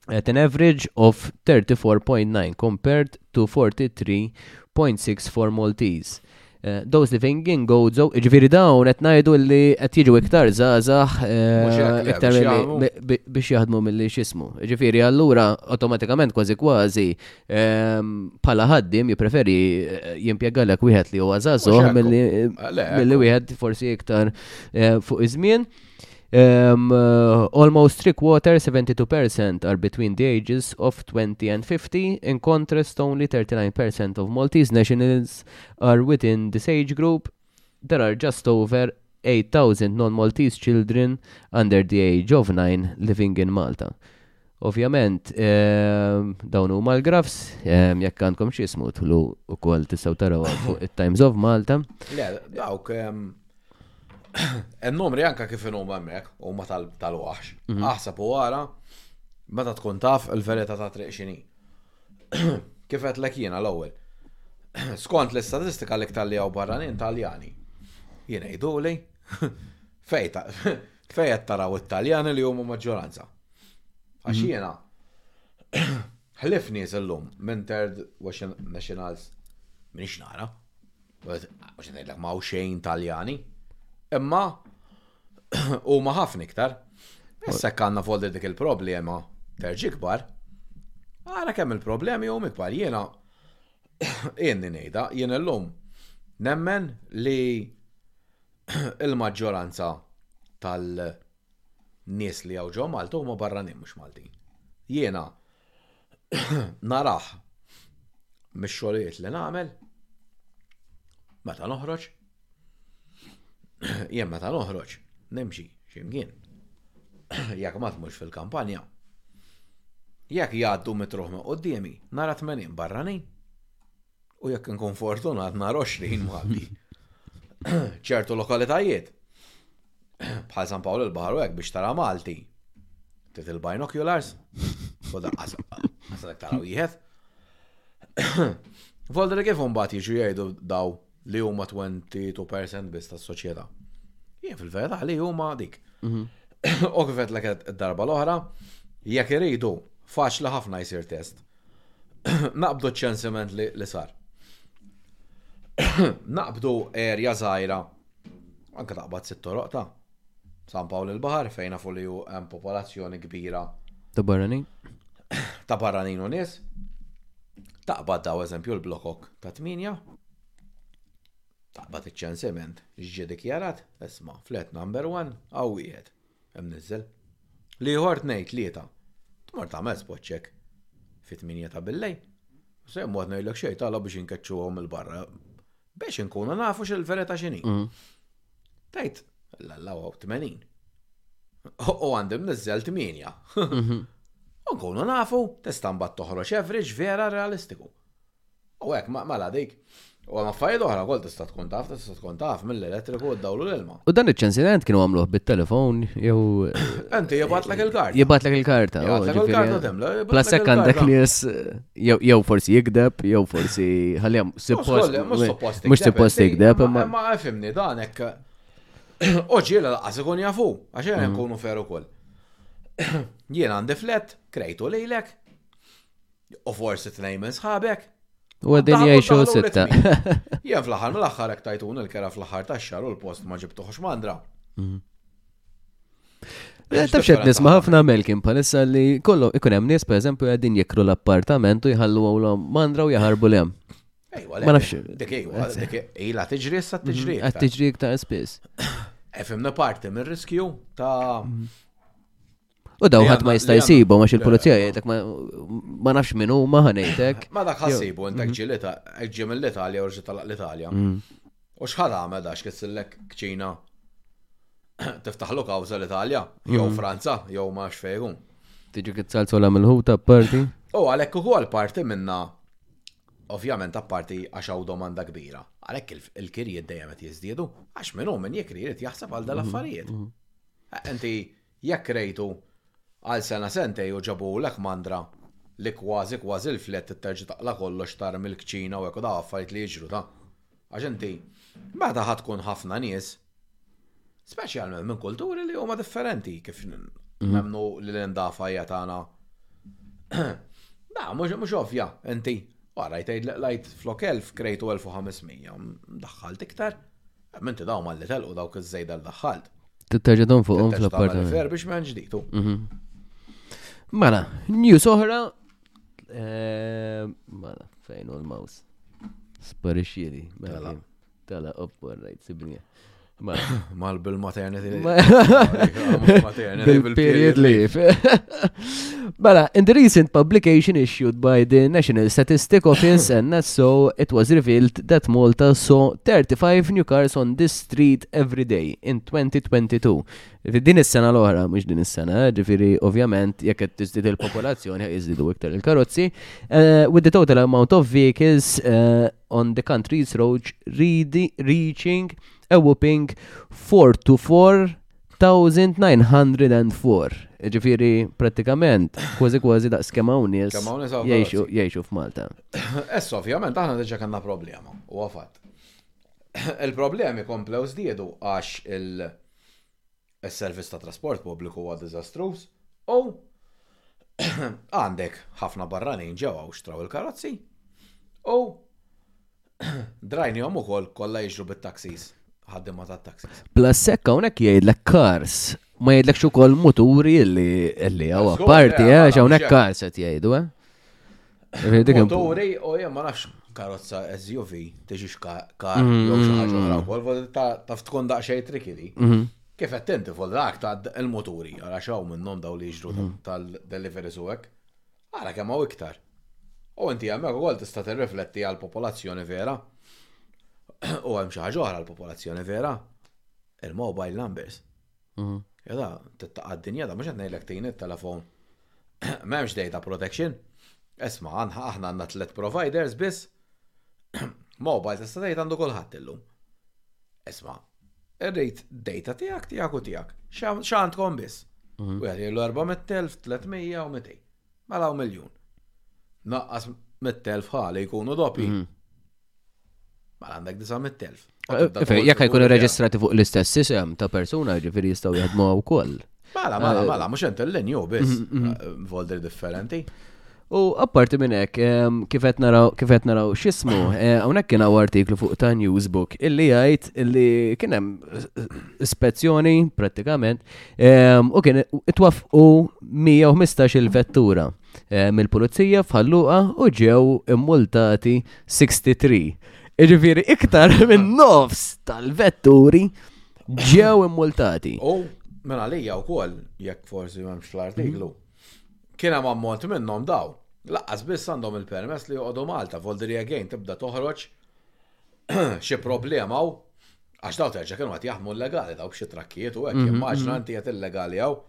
at an average of 34.9 compared to 43.6 for Maltese. Uh, those living in Gozo, ġviri dawn qed ngħidu li qed jiġu iktar żgħażagħ eh, iktar biex jaħdmu milli xismu. Ġifieri allura awtomatikament kważi kważi Pala ħaddim jipreferi eh, jimpjega l wieħed li huwa żagħżugħ mill-li wieħed forsi iktar eh, fuq iż-żmien. Um, uh, almost three quarters, 72% are between the ages of 20 and 50. In contrast, only 39% of Maltese nationals are within this age group. There are just over 8,000 non-Maltese children under the age of nine living in Malta. Ovvjament, ehm, dawn huma l-grafs, ehm, jekk għandkom xi jismu tħlu wkoll tistgħu taraw fuq it-Times of Malta. Le, dawk ehm, n-numri anka kif huma hemmhekk huma tal-waħx. Mhm. Aħseb u għara meta tkun taf il-verità ta' triq xini. Kif għedlek jiena l-ewwel. Skont l-istatistika li ktar li għaw barranin taljani. Jiena jiduli. Fejta, fejt taraw it-taljani li huma maġġoranza. Għax mhm. jiena ħlif nies illum minn third nationals minn xnara. Mhux qed ngħidlek ma hawn xejn Taljani, imma huma ħafna iktar. Issa hekk għandna foldi dik il-problema terġi kbar. Ara kemm il-problemi huma ikbar jiena jien ngħidha jien illum nemmen li il-maġġoranza tal- nies li hawn ġo Malta huma barranin mhux Maltin. Jiena narah mix-xogħlijiet li nagħmel meta noħroġ jien meta noħroġ nimxi x'imkien. Jekk ma tmux fil-kampanja. Jekk jgħaddu mitruħ ma' qudiemi, nara tmenin barrani. U jekk nkun fortunat nara 20 Malti. ċertu lokalitajiet. bħal San Paolo l-Bahar u hekk biex tara Malti. Tit il-binoculars, u da għasak tara wieħed. Volder kif mbagħad jiġu jgħidu daw li huma 22% biss tas-soċjetà. Jien fil-verità li huma dik. Mhm. U kifet l darba l-oħra, jekk iridu, faċli ħafna jsir test. Naqbdu ċensiment li sar. Naqbdu erja żgħira Anke taqbad sitt toroq ta' San Pawl il-Baħar fejn nafu li hu hemm popolazzjoni kbira. Ta' barranin? Ta' barranin u nies. Taqbad daw eżempju l-blokok ta' tminja. Taqbad iċ-ċensiment ġġie dikjarat, isma' flet number one, għaw wieħed, hemm niżel. L-ieħor tnej tlieta. Tmur tagħmel spoċċek fit-tminja ta' billej. Se mod ngħidlek xejn tagħlob biex inkeċċuhom il-barra. Biex inkunu nafu xil-verita xini. Mm. Tajt, l-alla u 80. U għandim nizzel 8. Mhm. U nkunu nafu, tista' mbagħad toħroġ average vera realistiku. U hekk ma mela dik. U għam affarijiet oħra wkoll tista' tkun taf, tista' tkun taf mill-elettriku u dawlu l-ilma. U dan iċ-ċensiment kienu għamluh bit-telefon jew. Enti jibatlek il-karta. Jibatlek il-karta. Jibatlek il-karta temla. Plasek għandek nies. Jew forsi jikdeb, jew forsi ħaljem suppost. Mhux suppost jikdeb. Ma fimni dan hekk. Oġiela laqas ikun jafu, għax jena mm. nkunu fer ukoll. Jien għandi flet, krejtu lilek, u forsi tnejn minn sħabek. U għedin jgħixu sitta. Jien fl-aħħar mill-aħħar hekk tajtun il-kera fl-aħħar tax-xar u l-post ma ġibtuħx mandra. Mm. Taf xed nisma ħafna melkin palissa li kollu ikun hemm nies pereżempju qegħdin jekru l-appartament u jħallu għawlhom mandra u jaħarbu lem. Ma nafx. Dik ila tiġri issa mhm. tiġri. Qed tiġri iktar spiss. Efimna parti mir-riskju ta' mhm. U daw ħadd ma jista' jsibu għax il-pulizija jgħidlek ma nafx min hu ma ħanejtek. Ma dak ħassibu intek mm. ġilita, ġie mill-Italja u rġiet l-Italja. Mm. U xħad għamel dax kitsillek kċina tiftaħlu kawza l-Italja, jew mm. Franza, jew ma xfejgu. Tiġi kitzalt sola mill-ħuta parti? U għalek u għal parti minna Ovvjament apparti għax hawn domanda kbira. Għalhekk il-kirjiet dejjem qed jiżdiedu għax minn minn jekk jrid jaħseb għal dal-affarijiet. Enti Jekk rejtu, għal sena sentej u ġabulek mandra li kważi kważi l-flat trid terġa' taqla' kollox tarmi l-kċina u hekk u dawk affarijiet li jiġru ta'. Għax inti meta ħa tkun ħafna nies, speċjalment minn kulturi li huma differenti kif nemmnu li l-inda f'ħajja tagħna da mhux ovvja inti wara jtgħidlek l-Għid flok elf krejtu elf u ħames mija, daħħalt iktar. Minti daw malli telqu dawk iż-żejda li daħħalt. Titterġa' dom fuqhom Terġa' tagħmel fl-appartament. refurbishment ġdid. u- Mhm. Mela, news oħra. eh, Mela, fejn hu l-mouse? Sparixxieli. Mela, Tela. kien- Tela, op, right, sibni. Mela, Mal bil-maternity leave. Ma- Mhux maternity, Bil-period leave. Mela, in the recent publication issued by the National Statistic Office, NSO, it was revealed that Malta saw 35 new cars on this street every day in 2022. Din is-sena l-oħra, mhux din is-sena, ġifiri ovvjament jekk qed tiżdid il-popolazzjoni jiżdidu iktar il-karozzi, eh, with the total amount of vehicles uh, on the country's roads reaching a whopping 4 to 4 1904, ġifiri pratikament, kważi kważi da' skema unis jiexu f'Malta. Essa, ovvjament, aħna diġa kanna problema, u għafat. Il-problemi komplew zdiedu għax il-servizz ta' trasport pubbliku huwa dizastruż u għandek ħafna barranin ġewa u xtraw il-karozzi u Drajnihom ukoll kollha jiġru bit-taxis, ħaddiema tat-taxis. Plus hekk hawnhekk jgħidlek cars, ma jgħidlekx ukoll muturi li li hawn Żgur, parti, eh, eh, għax hawnhekk mhux cars qed jgħidu, eh. Dik hemm- Moturi, u jien ma nafx karozza SUV, tiġix ka- kar, Mm. jew xi ħaġa oħra wkoll, vol- ta- taf tkun daqsxejn triki di. Mhm. Kif qed tinti vol rak ta' il-moturi, għal xaw minnhom daw li jiġru tal-deliveries u hekk. Ara kemm hawn iktar! U inti hemmhekk ukoll tista' tirrifletti għall-popolazzjoni vera. U hemm xi ħaġa oħra għall-popolazzjoni vera, il-mobile numbers. Jada, tittaqa' d-dinja da mhux qed ngħidlek tini t-telefon. M'hemmx data protection. Isma' aħna għandna tliet providers biss. Mobile tista' tgħid għandu kulħadd illum. Isma', Irrid data tiegħek, tiegħek u tiegħek. X'għandkom biss? Mhm. Wieħed jgħidu 400,000, 300 u 200. Mela u miljun. Naqqas 100,000 ħali jkunu doppji. Mhm. Mela għandek 900,000. Eh, jekk jkunu reġistrati fuq l-istess isem ta' persuna, ġifieri jistgħu jaħdmu wkoll. Mela, mela, eh, mela, mhux int il-linju biss, mm, mm, mm. volder differenti. U apparti minn hekk, kifet naraw kifet naraw x'ismu, eh, hawnhekk kien hawn artiklu fuq ta' Newsbook illi jgħid illi kien hemm ispezzjoni prattikament u kien itwaffqu 115 il-vettura eh, mill-pulizija fħalluqa u ġew immultati 63. Iġifieri iktar minn nofs tal-vetturi Ġew immultati. U minn għalija wkoll, jekk forsi m'hemmx l-artiklu, mhm. kien hemm ammont minnhom daw. Laqqas biss għandhom il-permess li joqogħdu Malta, Voldri Again tibda toħroġ xi problema u għax daw terġa' kienu qed jaħdmu legali daw xi trakkijiet u hekk mhm, immaġna mhm. inti qed illegali hawn.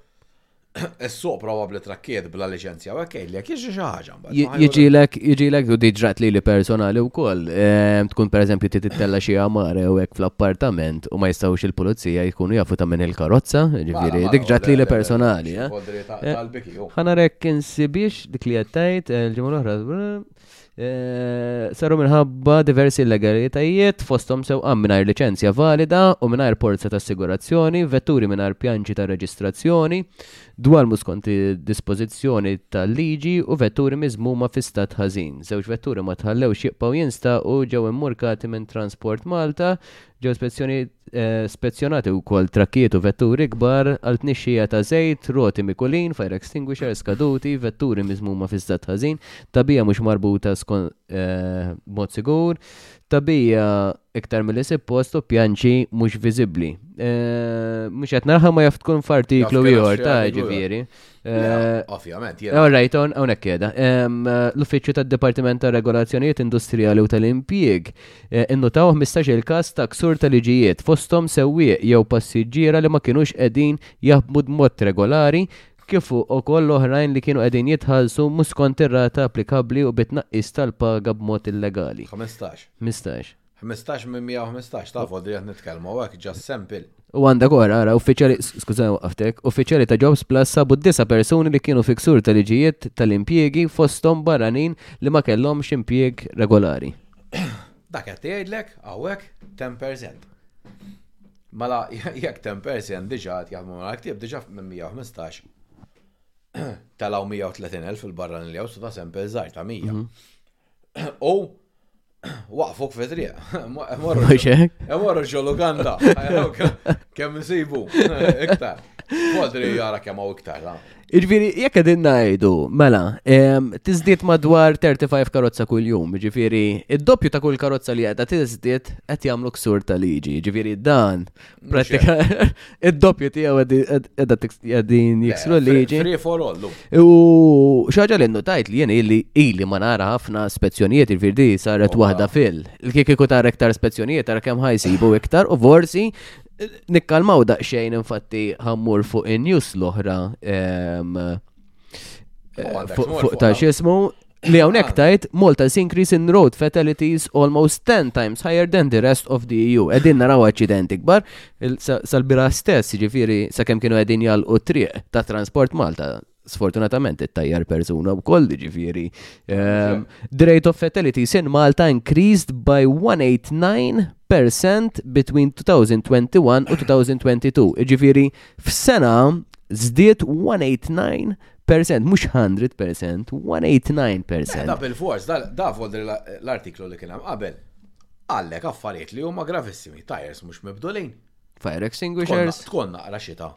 Is-suq probabbli trakkiet bla liċenzja u hekk jgħidlek jiġri xi ħaġa mbagħad. Jiġilek jiġilek u diġrat li li personali wkoll ehm, tkun pereżempju ti tittella xi amare u hekk fl-appartament u ma jistgħux il-pulizija jkunu jafu ta' minn il-karozza, ġifieri dik ġrat li li personali. Eh? Eh, ħanarek insibiex dik li qed tgħid eh, l-ġimgħa l-oħra. Eh, saru minħabba diversi illegalitajiet fostom sew għam minnajr licenzja valida u minnajr polza ta' assigurazzjoni, vetturi minnajr pjanċi ta' reġistrazzjoni, dwar muskonti dispozizjoni ta' liġi u vetturi mizmuma fi stat ħażin. Żewġ vetturi ma tħallewx jibqgħu jinsta u ġew immurkati minn Transport Malta Ġew spezzjonati wkoll trakkijiet u vetturi kbar għal tnixxija ta' żejt, roti mikulin, fire extinguishers skaduti, vetturi miżmuma fi stat ħażin, tagħbija mhux marbuta b'mod sigur, tagħbija iktar milli sippost u pjanċi mhux viżibbli. Mhux qed naraha ma jaf tkun f'artiklu ieħor ta' ġifieri. Eh, Ovvjament, jena. All right, on, on ekkeda. Eh, L-Uffiċċju tad Dipartiment ta' Regolazzjonijiet Industrijali u tal-Impjieg eh, innutaw 15 il-kas ta' ksur ta' liġijiet fostom sewwieq jew passiġġiera li ma kienux qegħdin jaħdmu b'mod regolari kif ukoll oħrajn li kienu qegħdin jitħallsu mhux skont ir-rata applikabbli u bitnaqqis tal-paga b'mod illegali. 15. 15. 15 minn 115, ta' fodri għad nitkelmu għak, just sample. U għandek għora, għara, uffiċjali, skużani għaftek, uffiċjali ta' Jobs Plus sabu disa persuni li kienu fiksur ta' liġijiet tal-impjiegi fostom barranin li ma kellhom ximpieg regolari. Dak qed tgħidlek hawnhekk 10%. Mela jekk 10% diġà qed jaħdmu mara ktieb diġà minn 115 talaw 130,000 fil-barranin li hawn ta' sempel żgħar ta' 100. Mhm. U waqfuk fi triq. Emorru ġollu għanda. Kemm nsibu. Iktar. Modri jara kemm hawn iktar. Iġviri, jekk qegħdin ngħidu, mela, tiżdied madwar 35 karozza kuljum, ġifieri, id-doppju ta' kull karozza li qiegħda tiżdied qed jagħmlu ksur ta' liġi. Ġifieri dan Pratika, id-doppju tiegħu qegħdin jiksru liġi. U xaġa li tajt li jien illi ili ma nara ħafna spezzjonijiet il-virdi saret waħda fil. Kik iku tara iktar spezzjonijiet tara kemm ħajsibu iktar u forsi eh, nikkalmaw daqsxejn infatti ħammur fuq in-news l-oħra ehm, Fuq ta' xismu, li hawnhekk tajt Malta is increase in road fatalities almost 10 times higher than the rest of the EU. Qegħdin naraw aċċidenti kbar sal-bira stess, ġifieri sakemm kienu qegħdin jalqu triq ta' Transport Malta sfortunatament it-tajjar persuna u koll ġifiri. Ehm, the rate of fatalities in Malta increased by 189% between 2021 u 2022. Ġifiri, f'sena żdied 189 percent, mux 100 percent, 189 percent. Da bil-fors, da volder l-artiklu li kien hemm qabel. Għallek affarijiet li huma gravissimi, tires mhux mibdulin. Fire extinguishers. Tkun naqra xita.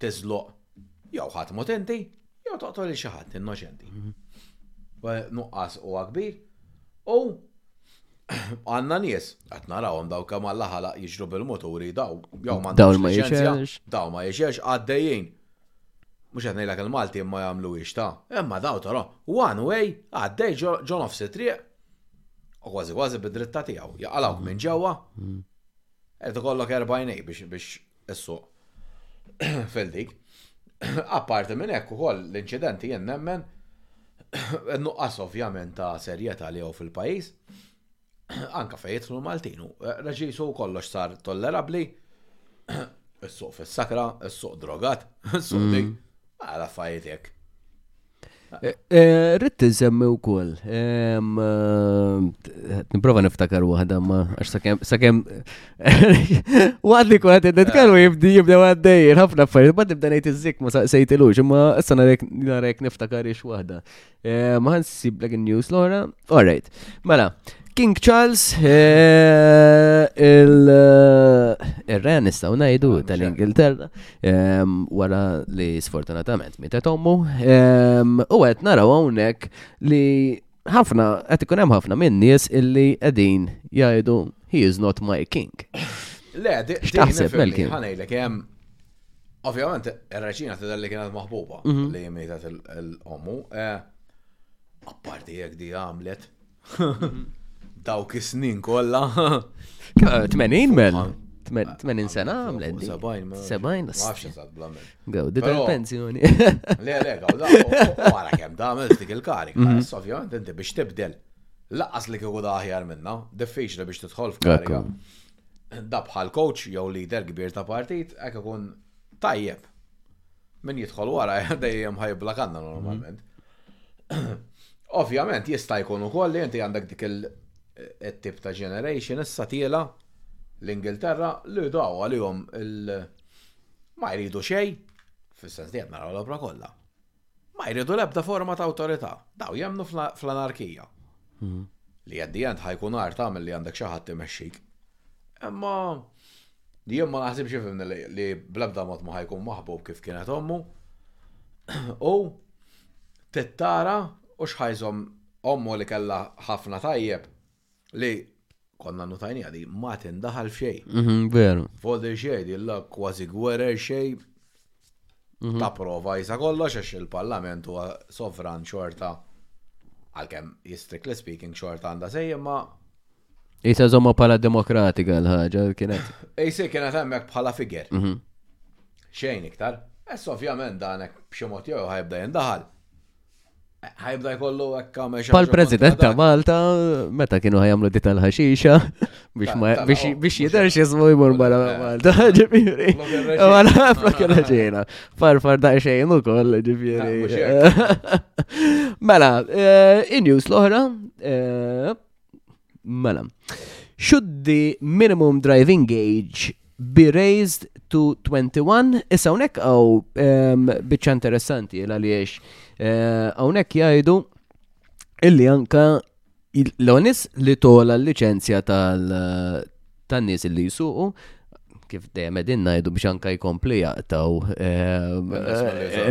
Tiżloq. Jew ħadd mot inti, jew toqtol il xi ħadd innoċenti. Mhm. Nuqqas u kbir. U Għanna nies, għat narawhom daw kemm għalla ħalaq jiġru bil-moturi daw, jew ma daw ma jiexex. Daw ma jiexex għaddejjin. Mhux qed ngħidlek il-Malti ma jagħmlu ta'. Imma daw tara, one way għaddej ġo nofs it-triq. U kważi kważi bidritta tiegħu, jaqalawk minn ġewwa. Qed ikollok erbajnej biex biex is-suq fil-dik. Apparti minn hekk ukoll l-inċidenti jien nemmen nuqqas ovvjament ta' serjetà li jew fil-pajjiż anka fejn jidħlu Maltin u eh, reġisu kollox sar tollerabbli is-suq fis-sakra, is-suq drogat, is-suq mm. dik, għal affarijiet hekk. Eh, Ritt nsemmi u koll. Eh, Niprofa niftakar wahda ma għax sakem sakem wad li kwaħt id kellu jibdi jibda għaddej ħafna affarijiet ma tibda ngħid iż-zik ma saqsejt ilux imma issa narek niftakar ix waħda. Eh, ma ħansib dak in-news l-ora. All right. Mela, King Charles, il-Ren nistaw najdu tal-Ingilterra, wara li sfortunatament mietet ommu, u għet naraw għonek li ħafna, għet ikun hemm ħafna minn nies illi għedin jgħidu he is not my king. Le, xtaħseb mel-king? Ħanajlek, jem, ovvjament, il-reċina ta' dalli kienet maħbuba mhm. li jimitat l-ommu, eh, apparti jek di għamlet Dawk is-snin kollha. 80 mel. 80 sena għamlet. 70. 70. Għafx eżatt bla mel. Gawdi tal-pensjoni. Le, le, gawda. Wara kemm damel dik il-karika. Mhm. Issa ovvjament inti biex tibdel. Laqas li kieku da aħjar minna, diffiċli biex tidħol f'karika. Da bħal coach jew leader kbir ta' partit, hekk ikun tajjeb. Min jidħol wara dejjem ħajbla kanna normalment. Ovvjament jista' jkun ukoll li inti għandek dik il-tip ta' generation issa tiela l-Ingilterra li daw għalihom il- ma jridu xej, fis-sens li naraw l-obra kollha. Ma jridu l-ebda forma ta' awtorità, daw jemnu fl-anarkija. Mhm. Li għaddi għand ħajkun art tagħmel li għandek xi ħadd imexxik. Imma Jien ma naħsibx ifhimni li, li bl-ebda mod ma ħajkun maħbub kif kienet ommu. U tittara u xħajżom ommu li kella ħafna tajjeb li konna nutajnija di ma tindaħal f'xej. Mhm, veru. Folder xej, di la kważi gwerer xej mhm. ta' prova jisa kollox għax il-parlament huwa sovran xorta għalkemm jistrik li speaking xorta għandha sejjem ma Isa zomma pala demokratika l-ħagġa, kienet. Isa kienet hemmhekk bħala figer. Mhm. Xejn iktar. Ess ovvjament danek b'xi mod jew ħajbda jindaħal. Ħajbda jkollu hekk għamel xi Pal-President ta' Malta, meta kienu ħajamlu di tal-ħaxixa, biex jidher x'ismu jmur mara eh, Malta, ġifieri. Għala flok reġina. Farfar da' xejn ukoll, ġifieri. Mela, eh, in-news l-oħra, eh, Mela. Should the minimum driving age be raised to 21? Issa hawnhekk għaw ehm, biċċa interessanti għaliex eh, hawnhekk jgħidu illi anka l-onis li tola l-liċenzja tal tan-nies li jsuqu kif dejjem qegħdin ngħidu biex anka jkomplu jaqtaw ehm,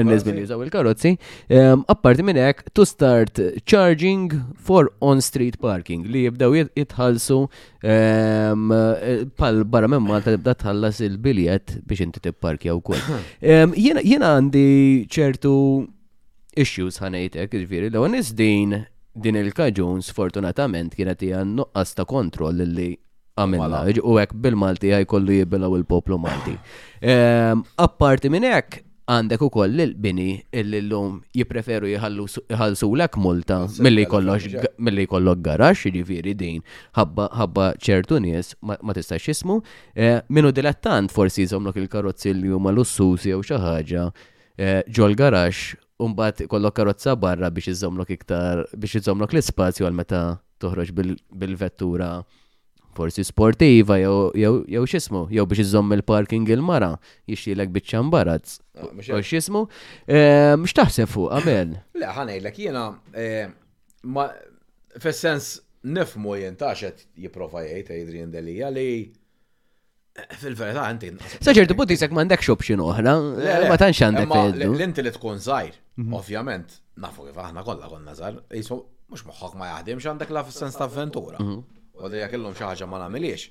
n-nies li jużaw il-karozzi. Ehm, apparti minn hekk, to start charging for on-street parking li jibdew jitħallsu ehm, pal barra minn Malta tibda tħallas il-biljett biex inti tipparkja wkoll. Jiena għandi ċertu issues ħanejtek, ġviri, l nis din din il-kaġun sfortunatament kienet hija nuqqas ta' kontroll li għamilna, u hekk bil-Malti għaj kollu jibilaw il-poplu Malti. Ehm, apparti minn hekk, għandek u koll l-bini l-lum jipreferu jħalsu l multa mill-li kollok garax, ġifiri din, ħabba ċertu nies ma tistax jismu. Eh, Minu dilettant forsi jizomlok il-karozzi li huma lussusi jew xi ħaġa ġol-garaxx u mbagħad ikollok karozza barra biex iżżommlok iktar biex iżżommlok l-ispazju għal meta toħroġ bil-vettura forsi sportiva jew xismu, jew biex iżżomm il-parking il-mara, jixxilek biċċa mbarazz. Ah, jew xismu, eh, mhux taħseb fuq qabel. Le, ħanejlek jiena eh, ma fis-sens nifmu jien ta' xed jipprova jgħid Adrian Delia li Fil-verità għanti. Sa ċertu punt jisek m'għandekx option oħra, ma tantx għandek fejdu. L-inti li tkun żgħir, mhm. ovvjament, nafu kif aħna kollha konna żgħar, jisu mhux moħħok ma jaħdimx għandek la sens ta' avventura. Mhm. U dejja kellhom xi ħaġa ma nagħmiliex.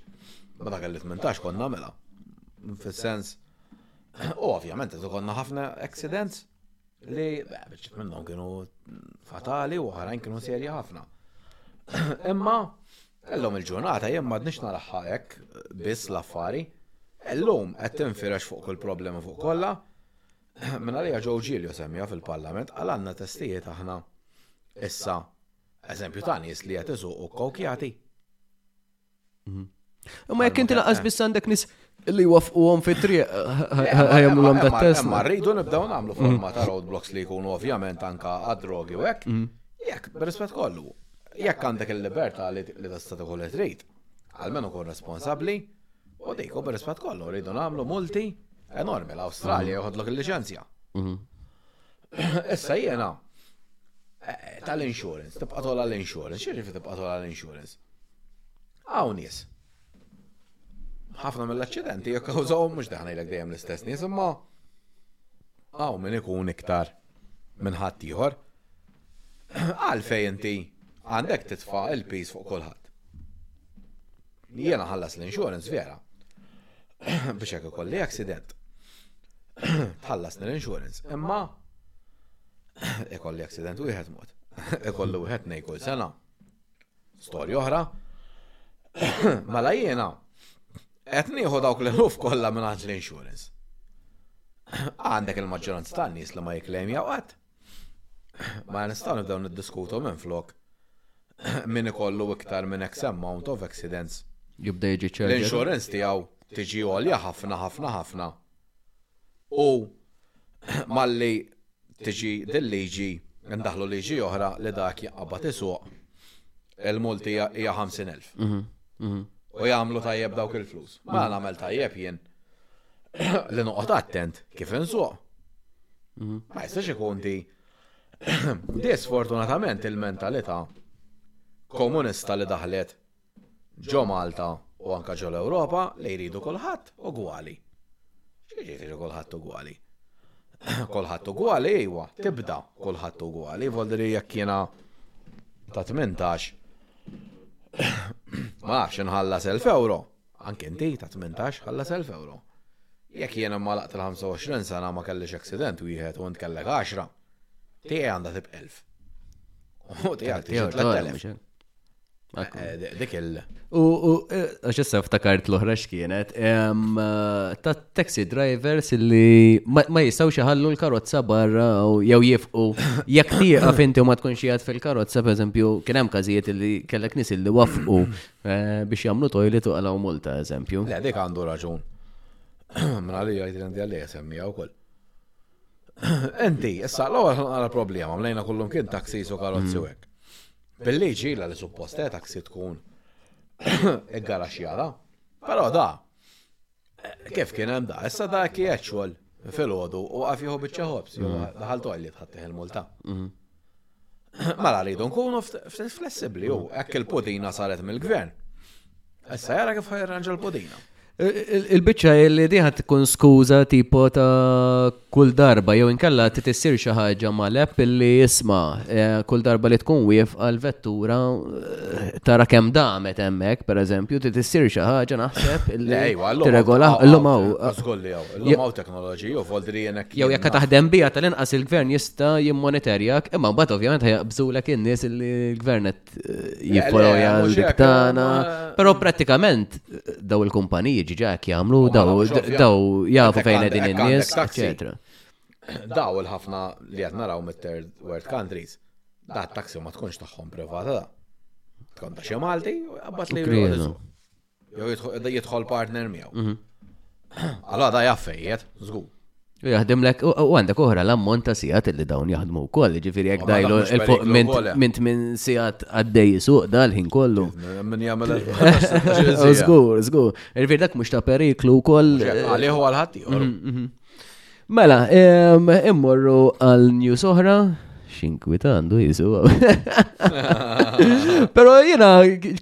Ma dak li tmintax konna mela. Fis-sens u ovvjament qed konna ħafna accidents li biex minnhom kienu fatali u ħarajn kienu serja ħafna. Imma Illum il-ġurnata jien m'għadnix naraha hekk biss l-affari. Illum qed tinfirex fuq kull problema fuq kollha. Minn għalija Joe Giglio semmiha fil-Parlament qal għandna testijiet aħna issa eżempju ta' nies li qed isuqu kkokjati. Imma jekk inti laqas biss għandek nis Illi jwafquhom fi triq ħajamulhom dat test. Ma rridu nibdew nagħmlu mm. forma ta' roadblocks li jkunu ovvjament anka għad-drogi u hekk. Mm. Jekk, b'rispett kollu, jekk għandek il-libertà li tista' tieħu li trid, għalmen ukoll responsabbli, u dik u b'rispett kollu rridu nagħmlu multi enormi l-Awstralja mm. joħodlok il-liċenzja. Mm-hmm. Issa jiena eh, tal-insurance, tibqa' tola l-insurance, xirrifi tibqa' tola l-insurance. Hawn nies ħafna mill-aċċidenti jikkawżaw mhux daħnejlek dejjem l-istess nies imma hawn min ikun iktar minn ħadd ieħor. Għalfej inti għandek titfa' il-piż fuq kulħadd. Jiena ħallas l-insurance vera. Biex hekk ikolli accident. Tħallas l-insurance. Imma ikolli accident wieħed mod. Ikollu wieħed ngħid kull sena. Storja oħra, mela jiena qed nieħu dawk l-eluf kollha minn għand l-insurance. Għandek il-maġġoranza tan-nies li ma jiklejmja qatt. Ma nistgħu nibdew niddiskutu minn flok min ikollu iktar minn X amount of accidents. Jibda jiġi ċerti. L-insurance tiegħu tiġi għolja ħafna ħafna ħafna. U malli tiġi din liġi ndaħlu liġi oħra li dak jaqbad isuq il-multi hija 50,000. Mhm, mhm. U jagħmlu tajjeb dawk il-flus. Ma mela nagħmel tajjeb jien li noqgħod attent kif insuq. Mhm. Ma jistax ikun di di sfortunatament il-mentalità komunista li daħlet ġo Malta u anka ġo l-Ewropa li jridu kulħadd ugwali. X'jiġifieri kulħadd ugwali? Kulħadd ugwali iwa, tibda kulħadd ugwali, voldri jekk jiena ta' 18 ma nafx inħallas 1000 euro, anke inti ta' 18 ħallas 1000 euro. Jekk jiena ma laqt il-25 sena ma kellix accident wieħed u int kellek 10, tiegħi għandha tibqa' 1000. U tiegħek tiegħi 3000. Eh, dik il. U eh, għax issa ftakart l-oħra x'kienet, eh, ta' taxi drivers li ma jistaw xaħallu l-karozza barra u jew jifqu. Jekk tieqa finti u ma tkunx jgħat fil-karozza, per eżempju, kien hemm każijiet li kellek nies li wafqu biex jagħmlu toilet u għalaw multa, eżempju. Le, dik għandu raġun. Mela li jgħid li għalli jsemmiha wkoll. Enti, issa l-ewwel għal problema, mlejna kullum kien taxis u karozzi u hekk. Bil-liġi la li suppost ta' taxi tkun gara xjara. Però da, kif kien hemm da, issa da ki actual fil-ħodu u għaf jieħu biċċa ħobs, mm. daħal tolli tħattih il-multa. Mm. Mela rridu nkunu flessibli u hekk il-pudina saret mill-gvern. Issa jara kif ħajranġa l-pudina. Il-bicċa li diħat tkun skuza tipo ta' kull darba, jew inkella ti tissir xi ħaġa mal-app li jisma eh, kull darba li tkun wif għal-vettura eh, tara kemm damet hemmhekk, pereżempju, ti tissir xi ħaġa naħseb li tirregola l-lum hawn. L-lum hawn teknoloġi, jew voldi li jenek. Jew jekk taħdem bija tal-inqas il-gvern jista' jimmonitorjak, imma mbagħad ovvjament ħajqbżulek in-nies li l-gvern jipproja l-diktana. Pero pratikament daw il-kumpaniji ġiġa jek jamlu, daw jafu fejn din in-nies, eccetera. Daw il-ħafna li għad naraw mit-third world countries, da taxi ma tkunx taħħom privata da. Tkun ta' xi Malti, għabbat li Jew jidħol partner miegħu. Mhm. Allora da jaffejjet, żgur. U jaħdimlek, u għandek oħra l-ammont ta' sigħat li dawn jaħdmu wkoll, ġifieri jekk dajlu il-fuq minn minn sigħat għaddej suq dal-ħin kollu. Min jagħmel Żgur, żgur. Irvir dak mhux ta' periklu wkoll. Għalih u għal ħadd mhm, mhm. Mela, immorru għal news oħra, xinkwitandu jisu. Pero jena,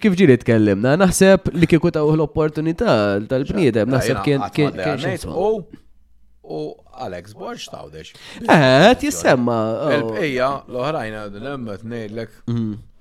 kif ġiri tkellimna, naħseb li kieku taw l-opportunità tal-bniedem, naħseb kien kien kien. U Alex Borx taw dex. Eh, jissemma. Oh. Il-bqija, l-oħrajna, l-emmet nejdlek. Mm.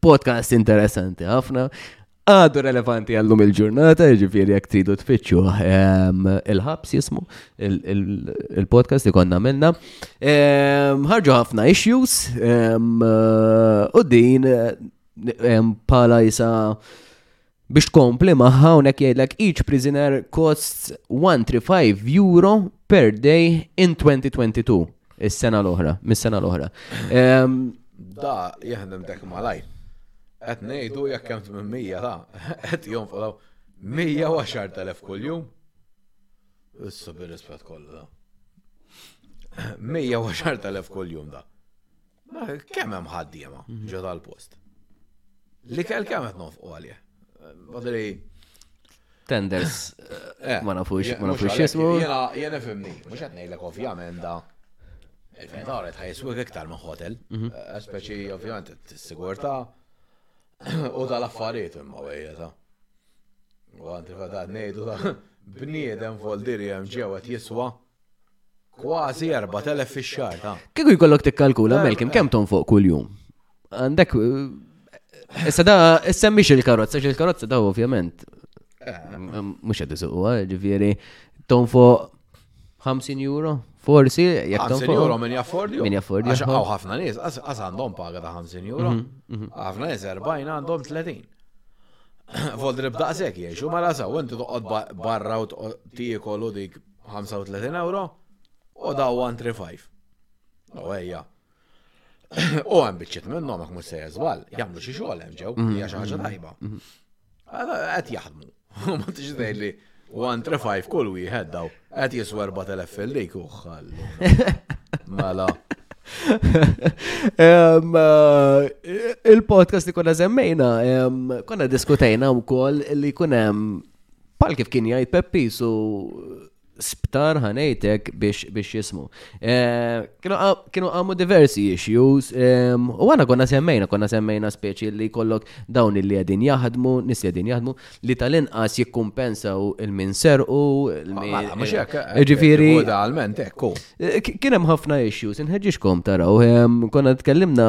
Podcast interessanti ħafna. Għadu relevanti għallum il-ġurnata, ġifiri jek tridu tfittxu ehm, il-ħabs jismu, il-podcast li konna minna. Ehm, ħarġu ħafna issues, ehm, u din pala jisa Biex tkompli magħha hawnhekk jgħidlek each prisoner costs 135 euro per day in 2022 is-sena l-oħra, mis-sena l-oħra. Ehm, da jaħdem dak malaj. Qed ngħidu jekk hemm minn mija ta' qed jonfqu 110,000 kuljum. Issa bir-rispett kollu da. 110,000 kuljum da. Kemm hemm ħaddiema mhm. ġo tal-post? Li kell kemm qed nofqu għalih. Badri. Tenders. Eh, eh, ma nafux, ma nafux jismu. Jena, jena fimni, mux qed ngħidlek ovvjament da. Il-vendor qed ħajswek iktar minn hotel, mhm. eh, speċi ovvjament t-sigurta u tal-affarijiet imma wejjeta. U għanti fadat ngħidu bniedem voldiri hemm ġew qed jiswa. Kważi 4,000 fix-xahar ta'. Kieku jkollok tikkalkula Malcolm kemm tonfoq kuljum. Għandek eh, issa da issemmix il-karozza, xi il-karozza da ovvjament. Eh. Mhux qed isuquha, ġifieri tonfoq 50 euro, forsi jekk tonfoq. 50 euro min jaffordi. Min jaffordi. Għax hawn ħafna nies għas għandhom paga ta' 50 euro. Mhm, mhm. Ħafna nies 40 għandhom 30. Voldrib daqshekk jiexu ma rasaw inti toqgħod barra u tiekol u dik 35 euro, u da 1 3 5. U għajja. U għan bieċet minnom għak mus sejja zbal, jamlu xie xogħol hemm ġew, mhm. hija xi ħaġa mhm. tajba. Mhm. Qed jaħdmu. Ma tix li 135 kull wieħed daw qed jiswa 4000 fil-dik u ħallu. Mela. Um, uh, il-podcast li konna zemmejna, um, konna diskutejna u koll li kunem Pal kif kien jgħid Peppi su sptar ħanejtek biex biex jismu. Eh, kienu għamu diversi issues ehm, u għana konna semmejna, konna semmejna speċi li kollok dawn li għedin jaħdmu, nis li għedin jaħdmu, li tal-inqas jikkumpensaw il-min serqu. Eh, ġifiri. Eh, kienem ħafna issues, nħedġiġkom taraw, ehm, konna tkellimna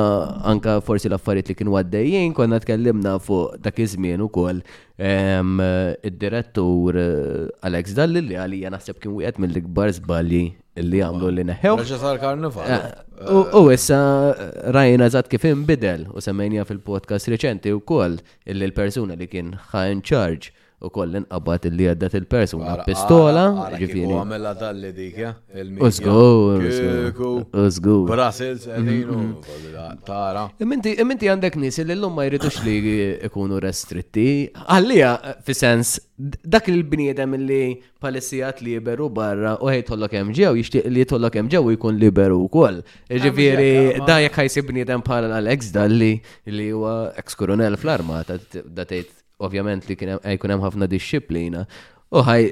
anka forsi l-affarijiet li kienu għaddejjien, konna tkellimna fuq dak iż-żmien ukoll Id-direttur Alex Dalli li għalija naħseb kien wieħed mill-ikbar żbalji li għamlu li neħew. Raġa tal-karnival. Eh, u issa rajna eżatt kif inbidel u semmejnija fil-podcast reċenti u koll illi l-persuna li kien ħa in charge u koll inqabad illi għaddat il-persuna pistola. Ġifiri. Għamela dalli dik, ja? U zgur, u zgur. Brussels, għedinu, mm-hmm. tara. Imminti għandek nis li l-lum ma jridux li ikunu restritti. Għallija, fi sens, dak il-bniedem li palissijat liberu barra u ħejt tollok ġew, jishtiq li tollok ġew u jkun liberu u koll. Ah, Ġifiri, da jek ħajsi bniedem pal Alex dalli li huwa ex-koronel fl-armata, da tejt ovvjament li kien hemm ħafna disċiplina. U ħaj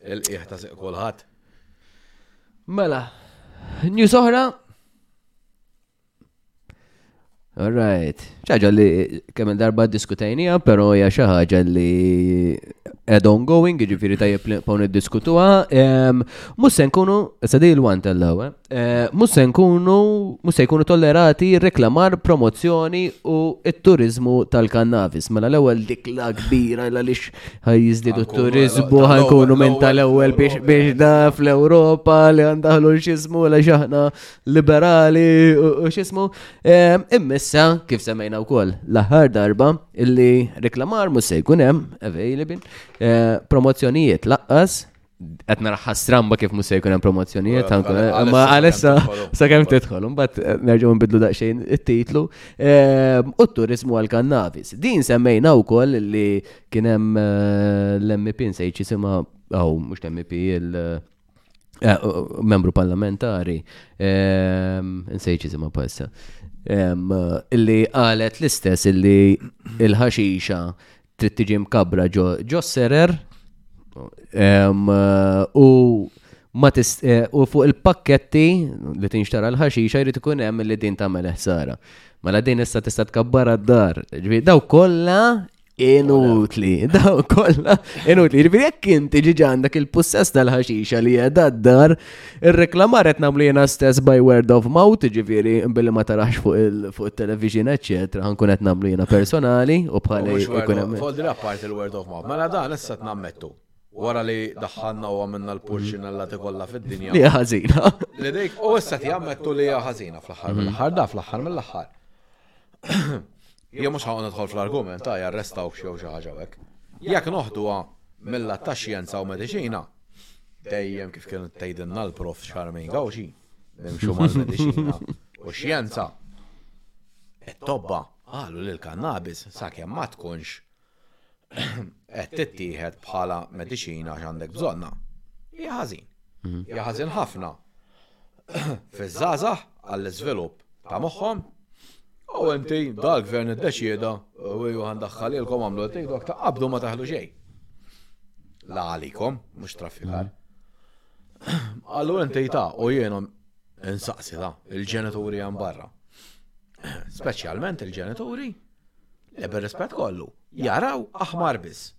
Il-qiegħ ta' seq kulħadd. Mela, news oħra? Alright. ċaġa li kemm darba diskutajnija, pero hija xi ħaġa li ed ongoing, ġifiri ta' jibqaw niddiskutuha. Mhux se nkunu sa dej il-wan tal-ewwel. Eh, mhux se nkunu, mhux se jkunu tollerati reklamar, promozzjoni u t-turizmu tal-kannabis. Mela l-ewwel dikla kbira għaliex ħajjiżdiedu t-turizmu ħankunu minn tal-ewwel biex da fl-Ewropa li għandaħlu x'ismu la xaħna liberali u x'ismu. Eh, immissa kif semmejna wkoll l-aħħar darba illi reklamar mhux se jkun hemm available eh, promozzjonijiet laqqas qed nara ħastramba kif mhux se jkun hemm promozzjonijiet anke. Ma għalissa sakemm tidħol, imbagħad eh, nerġgħu nbidlu daqsxejn it-titlu. Eh, u t-turizmu għal kannabis. Din semmejna wkoll li kien hemm eh, l-MP nsejt jisimha aw mhux l-MP il membru parlamentari nsejt jisimha passa. Illi qalet l-istess illi il-ħaxixa trid tiġi mkabbra ġo serer u ma eh, u fuq il-pakketti li tinxtara l-ħaxixa jrid ikun hemm li din tagħmel ħsara. Mela din issa tista' tkabbar d-dar. Daw kollha inutli. Daw kollha inutli. Ġifieri jekk inti ġiġa għandek il-pussess tal-ħaxixa li qiegħda d-dar, Ir-reklamar qed nagħmlu jiena stess by word of mouth, ġifieri billi ma tarax fuq il-television eċetera, ħankun qed nagħmlu jiena personali u bħal ikun hemm. Fodli apart il-word of mouth. Mela dan issa tnammettu. Wara li daħħanna u għamilna l-pulxin għalla tikolla fid-dinja. Li ħażina. Li dik, u issa ti għammettu li ħażina fl-aħħar mill-aħħar, da fl-aħħar mill-aħħar. Jew mhux ħawn nidħol fl-argument ta' jarrestaw xew xi ħaġa hekk. Jekk noħduha mill-att ta' xjenza u mediċina, dejjem kif kien tgħidilna l-prof Charmaine Gawxi, nimxu mal-mediċina u xjenza. It-tobba qalu li l-kannabis sakemm ma tkunx qed tittieħed bħala mediċina għax għandek bżonna. Hija ħażin. Mhm. Hija ħażin ħafna. Fiż-żgħażagħ għall-iżvilupp ta' moħħhom u inti dal-gvern iddeċieda u ju għandaħħalilkom għamlu qed dok ta' qabdu ma taħlu xejn. La għalikom, mhux traffikar. Mhm. Allu inti ta' u jiena insaqsi ta' il-ġenituri għan barra. Speċjalment il-ġenituri Ebel rispett kollu, jaraw aħmar biss.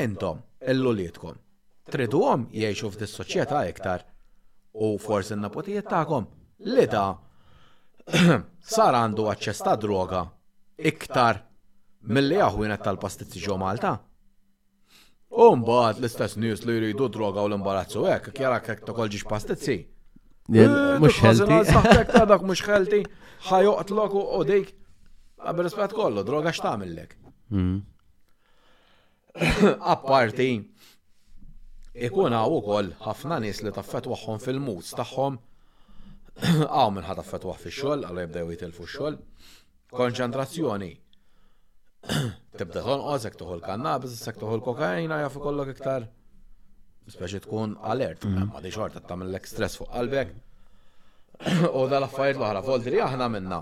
Intom, il-lulietkom, triduhom jgħixu f'dis soċjetà iktar. U forsi n-napotijiet tagħkom li da sar għandu aċċess ta' droga iktar mill-li aħwienet tal-pastizzi ġo Malta. U mbagħad l-istess nies li jridu droga u l-imbarazz u hekk, kjarak hekk ta' kolġiex pastizzi. Mhux ħelti. Saħtek ta' dak mhux ħelti, ħajoqtlok u dik. Għabel rispett kollu, droga x'tagħmillek. Hmm. Apparti, ikun hawn ukoll ħafna nies li taffetwaħħom fil-moods tagħhom Għaw minn ħat affetwaħ fi xol, għallu jibdew jitilfu xol. Konċentrazzjoni. Tibda tonqos, jek toħol kannabis, jek toħol kokaina, jaf ikollok iktar. Speċi tkun alert, mhm. ma di xorta tagħmellek stress fuq qalbek. U dal-affarijiet l-oħra, voldi li aħna minna.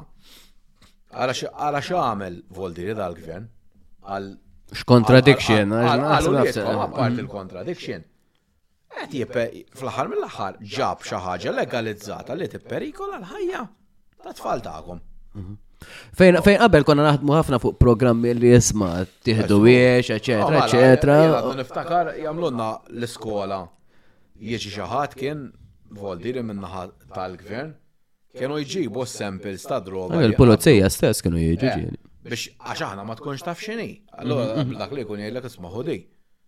Għala xamel voldi li dal-gvern? Għal X'contradiction, għal apart il-contradiction. qed jippe fl-aħħar mill-aħħar ġab xi ħaġa legalizzata li tipperikola l-ħajja ta' tfal tagħkom. Mhm. Fejn fejn qabel konna naħdmu ħafna fuq programmi li jisma tieħdu wiex, eċetera, eċetera. Niftakar jagħmlulna l-iskola jiġi xi ħadd kien voldiri min-naħa tal-gvern kienu jġibu s-samples ta' droga. Il-pulizija stess kienu jiġu eh, ġieli. Biex għax aħna ma tkunx taf xini. Allora mm-hmm. dak li jkun jgħidlek isma' ħudi.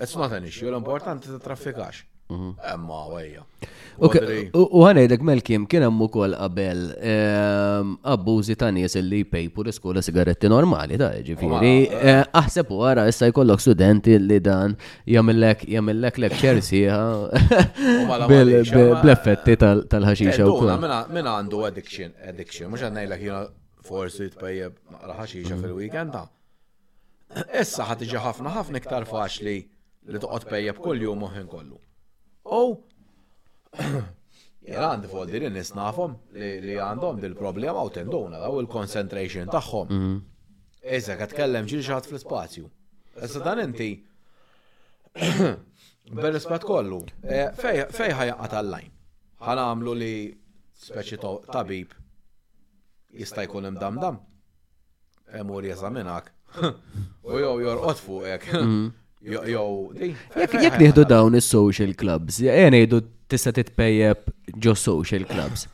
It's not an issue, l-importanti ta' traffikax. Mhm. Emma, għajja. U għanajdek Melkim, kien hemm ukoll qabel ehm, abbużi ta' nies li jpejpu l-iskola sigaretti normali ta' ġifieri. Eh, aħseb u għara issa jkollok studenti li dan jagħmellek jagħmellek lecture sieħa bl-effetti tal-ħaxixa wkoll. Min għandu addiction, addiction, mhux għandnejlek jiena forsi tpejjeb l-ħaxixa fil-weekend ta' Issa ħa tiġi ħafna ħafna iktar faċli li toqgħod pejjep kuljum u ħin kollu. U jien għandi fuq din in-nies nafhom li għandhom dil-problema u tenduna daw il-concentration tagħhom. Mhm. Issa qed tkellem ġil xaħat fl-ispazju. Issa dan inti Bil-rispet kollu, eh, fej ħajaqqa tal-lajn. Ħana għamlu li speċi tabib jista' jkun imdamdam. Emur jeżaminak. U jew jorqod fuqek. Mm. Jew. Jekk nieħdu dawn is-social clubs, ejja ngħidu tista' titpejjeb ġo social clubs.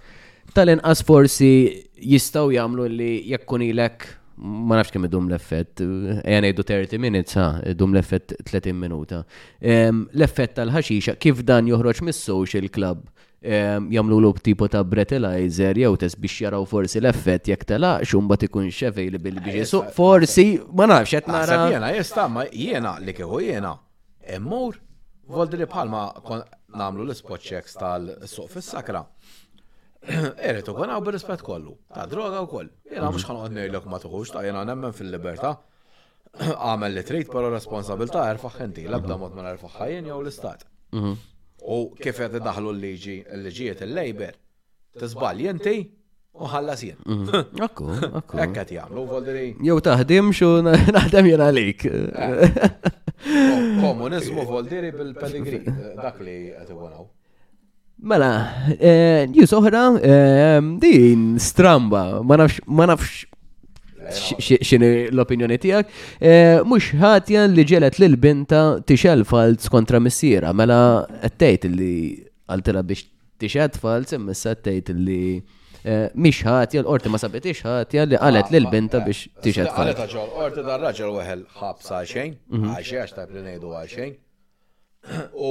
Tal-inqas forsi jistgħu jagħmlu li jekk kun ilek ma nafx kemm idum l-effett, ejja ngħidu 30 minutes, ha, idum l-effett 30 minuta. L-effett tal-ħaxixa kif dan joħroġ mis-social club jagħmlulu b'tipu ta' breathalyzer jew test biex jaraw forsi l-effett jekk telaqx u mbagħad ikunx available biex jisuq. Forsi ma nafx qed nara. Jiena jista' ma jiena li kieku jiena immur voldi li bħalma nagħmlu l-spot checks tal-suq fis-sakra. Eret ukoll hawn bir-rispett kollu. Ta' droga wkoll. Jiena mhux ħanqod ngħidlek ma tuħux ta' jiena nemmen fil-libertà. Għamel li trid, però responsabilità erfagħ inti, l-ebda mod ma nerfagħha jien jew l-istat. Mhm. U kif qed idaħlu l-liġi, l-liġijiet il-Labor, tiżball inti u ħallas jien. Mhm. Akku, akku. Hekk qed jagħmlu, voldri. Jew taħdim xu naħdem jien għalik. Komuniżmu voldiri bil-pedigree, dak li qed ibunaw. Mela, eh, news oħra, eh, din stramba, ma nafx, ma nafx xini l-opinjoni tijak, eh, mux ħatja li ġelet l binta tixel falz kontra missira, mela għattejt li għaltila biex tixed falz, immissa għattejt li Eh, mhix ħatja, l-qorti ma sabitix ħatja li qalet lil binta biex tixed. Qalet għax l-qorti dar raġel weħel ħabsa xejn, mhm. għax għax ta' li ngħidu għax xejn. U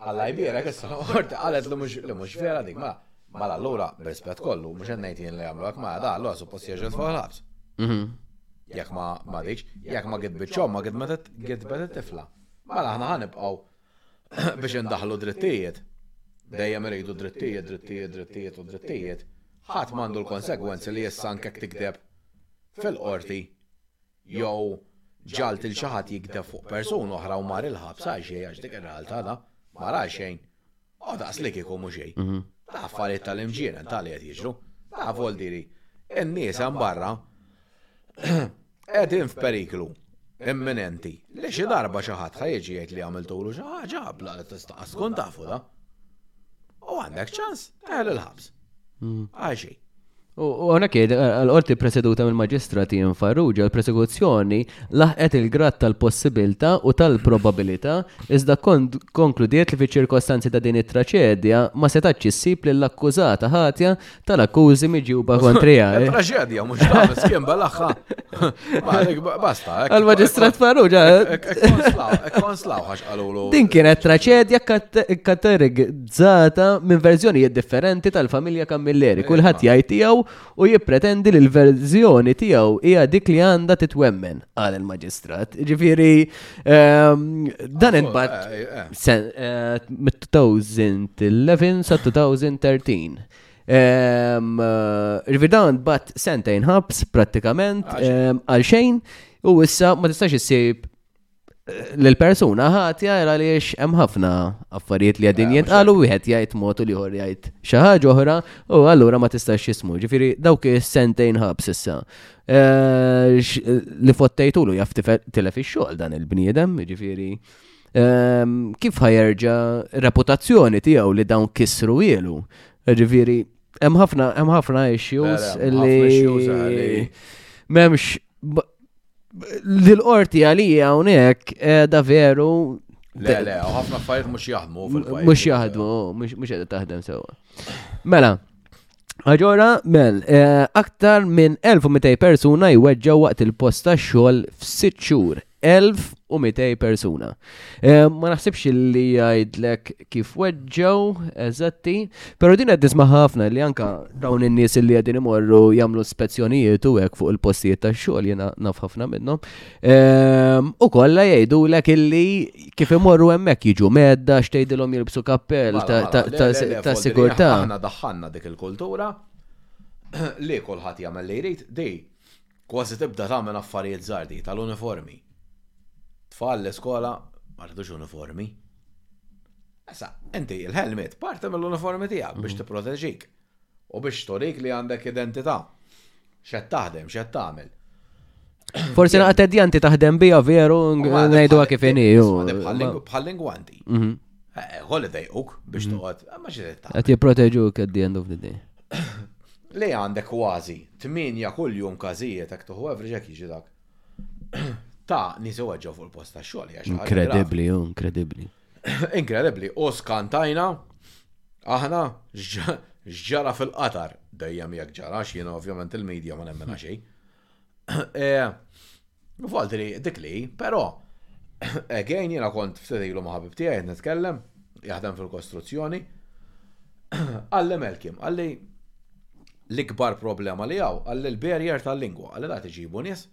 Alla jbierek issa qorti qalet li mhux li mhux vera dik ma mala allura b'rispett kollu mhux qed ngħid jien li jagħmlu hekk ma da allura suppost jerġa' fuq il-ħabs. Mhm. Jekk ma ma dikx, jekk ma kitbitxhom ma kitbet kitbet it-tifla. Mela aħna ħanibqgħu biex indaħlu drittijiet. Dejjem iridu drittijiet, drittijiet, drittijiet u drittijiet. Ħadd m'għandu l-konsegwenzi li issa anke tikdeb fil-qorti jew ġagħalt lil xi ħadd jigdeb fuq persuna oħra u mar il-ħabs għal xejn għax dik ir-realtà da mar għal xejn. Hu daqslikieku mhu xejn. Da affarijiet tal-imġienen ta' li qed jiġru. Da vol diri in-nies hemm barra qegħdin f'periklu imminenti li xi darba xi ħadd ħa jiġi jgħid li għamiltulu xi ħaġa bla li tista' tkun tafu da. U għandek ċans teħel il-ħabs. Mm. Għaxi. U għonek eh, għal-qorti preseduta mill maġistrati in Farrugia, l-persekuzzjoni laħqet il-grad tal-possibilta u tal-probabilita, iżda konkludiet li fi ċirkostanzi ta' din it-traċedja ma setax ċissib li l-akkużata ħatja tal-akkużi miġjuba kontrija. Eh? Traċedja, mux ta' skim balaxa. Basta. Eh, Għal-maġistrat Farrugia. Din kienet traċedja zata minn verżjonijiet differenti tal-familja Kammilleri. Kulħadd jgħid tiegħu u jippretendi li l-verżjoni tiegħu hija dik li għandha titwemmen għal il-maġistrat. Ġifieri ehm, dan intbat eh, eh, eh. mit-2011 sa 2013. Ehm, Ġifieri dan bat sentejn ħabs prattikament ah, ehm, għal xejn u issa ma tistax issib l-persuna ħatja jara li hemm ħafna affarijiet li għadin eh, jintqalu wieħed jgħid mod u liħor jgħid xi ħaġa oħra u allura ma tistax jismu. Ġifieri dawk is-sentejn ħabs issa. Eh, li fottejtulu jaf tilef ix-xogħol dan il-bniedem, ġifieri ehm, kif ħajerġa reputazzjoni tiegħu li dawn kisru ilu. Ġifieri hemm ħafna hemm ħafna issues li m'hemmx Li l-qorti għalija hawnhekk eh, da veru. Le, le, ħafna affarijiet mhux jaħdmu fil-fajl. Mhux jaħdmu, mhux qed taħdem sewwa. Mela, Aġora, mel, eh, aktar minn 1200 persuna jweġġaw waqt il-post ta' xogħol f'sitt xhur. 1200 persuna. Eh, ma naħsibx li jgħidlek kif weġġew, eżatti, pero din qed nisma' ħafna li anka dawn in-nies li qegħdin imorru jagħmlu spezzjonijiet u hekk fuq il-postijiet tax-xogħol jiena naf ħafna minnhom. Eh, u kollha jgħidulek illi kif imorru hemmhekk jiġu medda x'tgħidilhom jilbsu kappell ta' sigurtà. Aħna daħħalna dik il-kultura li kulħadd jagħmel li jrid, dej Kważi tibda tagħmel affarijiet żgħar dik tal-uniformi. Tfal l-iskola ma rridux uniformi. Issa, inti il-helmet parti mill-uniformi tiegħek biex tipproteġik u biex torik li għandek identità. Xed taħdem, xed tagħmel. Forsi naqgħa tedjanti taħdem bija veru ngħidu kif inhi. Bħal-lingwanti. Holiday uk biex toqgħod, ma xi Qed jipproteġuk at the end of the day. li għandek kważi tmienja kuljum każijiet hekk tuħu average hekk jiġi dak. Ta' nies iweġġgħu fuq il-post tax-xogħol hija xi ħaġa. Inkredibbli, inkredibbli. Inkredibbli, u skantajna aħna ġġara fil-qatar dejjem jekk ġara x'jien ovvjament il-medja ma nemmena xejn. Eh, Falti li dik li, però, again jiena kont ftit ilu ma' ħabib tiegħi nitkellem, jaħdem fil-kostruzzjoni. Għalli Melkim, għalli l-ikbar problema li għaw, għalli l-barrier tal-lingwa, għalli la tiġibu nies,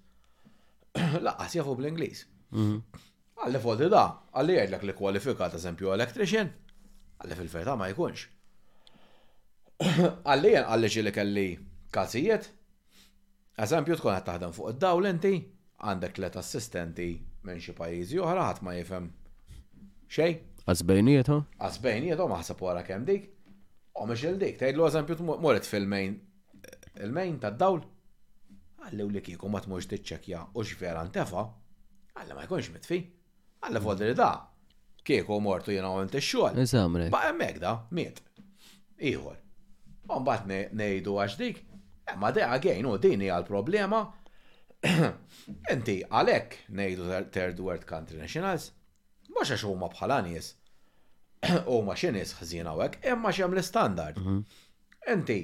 laqqas jafu bl-Inglis. Mhm. Għalli folti da, għalli jgħidlek li kwalifika ta' eżempju electrician, għalli fil-verta ma jkunx. Għalli jen għalli ġili kelli kazijiet, Eżempju, tkun qed taħdem fuq id-dawl inti, għandek tliet assistenti minn xi pajjiżi oħra, ħadd ma jifhem xejn. Qas bejniethom? Qas bejniethom, aħseb wara kemm dik. U mhux il dik, tgħidlu eżempju tmur fil-main il-main tad-dawl. Għallew li kieku ma tmurx tiċċekkja u x'vera ntefa, għalla ma jkunx mitfi. Għalla fodri da, kieku mortu jena għant il-xol. Eżamre. Ba' emmek da, miet. Iħor. Umbat nejdu għax dik, emma de għagħin u dini għal-problema. Inti għalek nejdu third world country nationals, mux għax huma bħala nies, huma xi nies ħżin hawnhekk, imma xem l-istandard. Mhm. Inti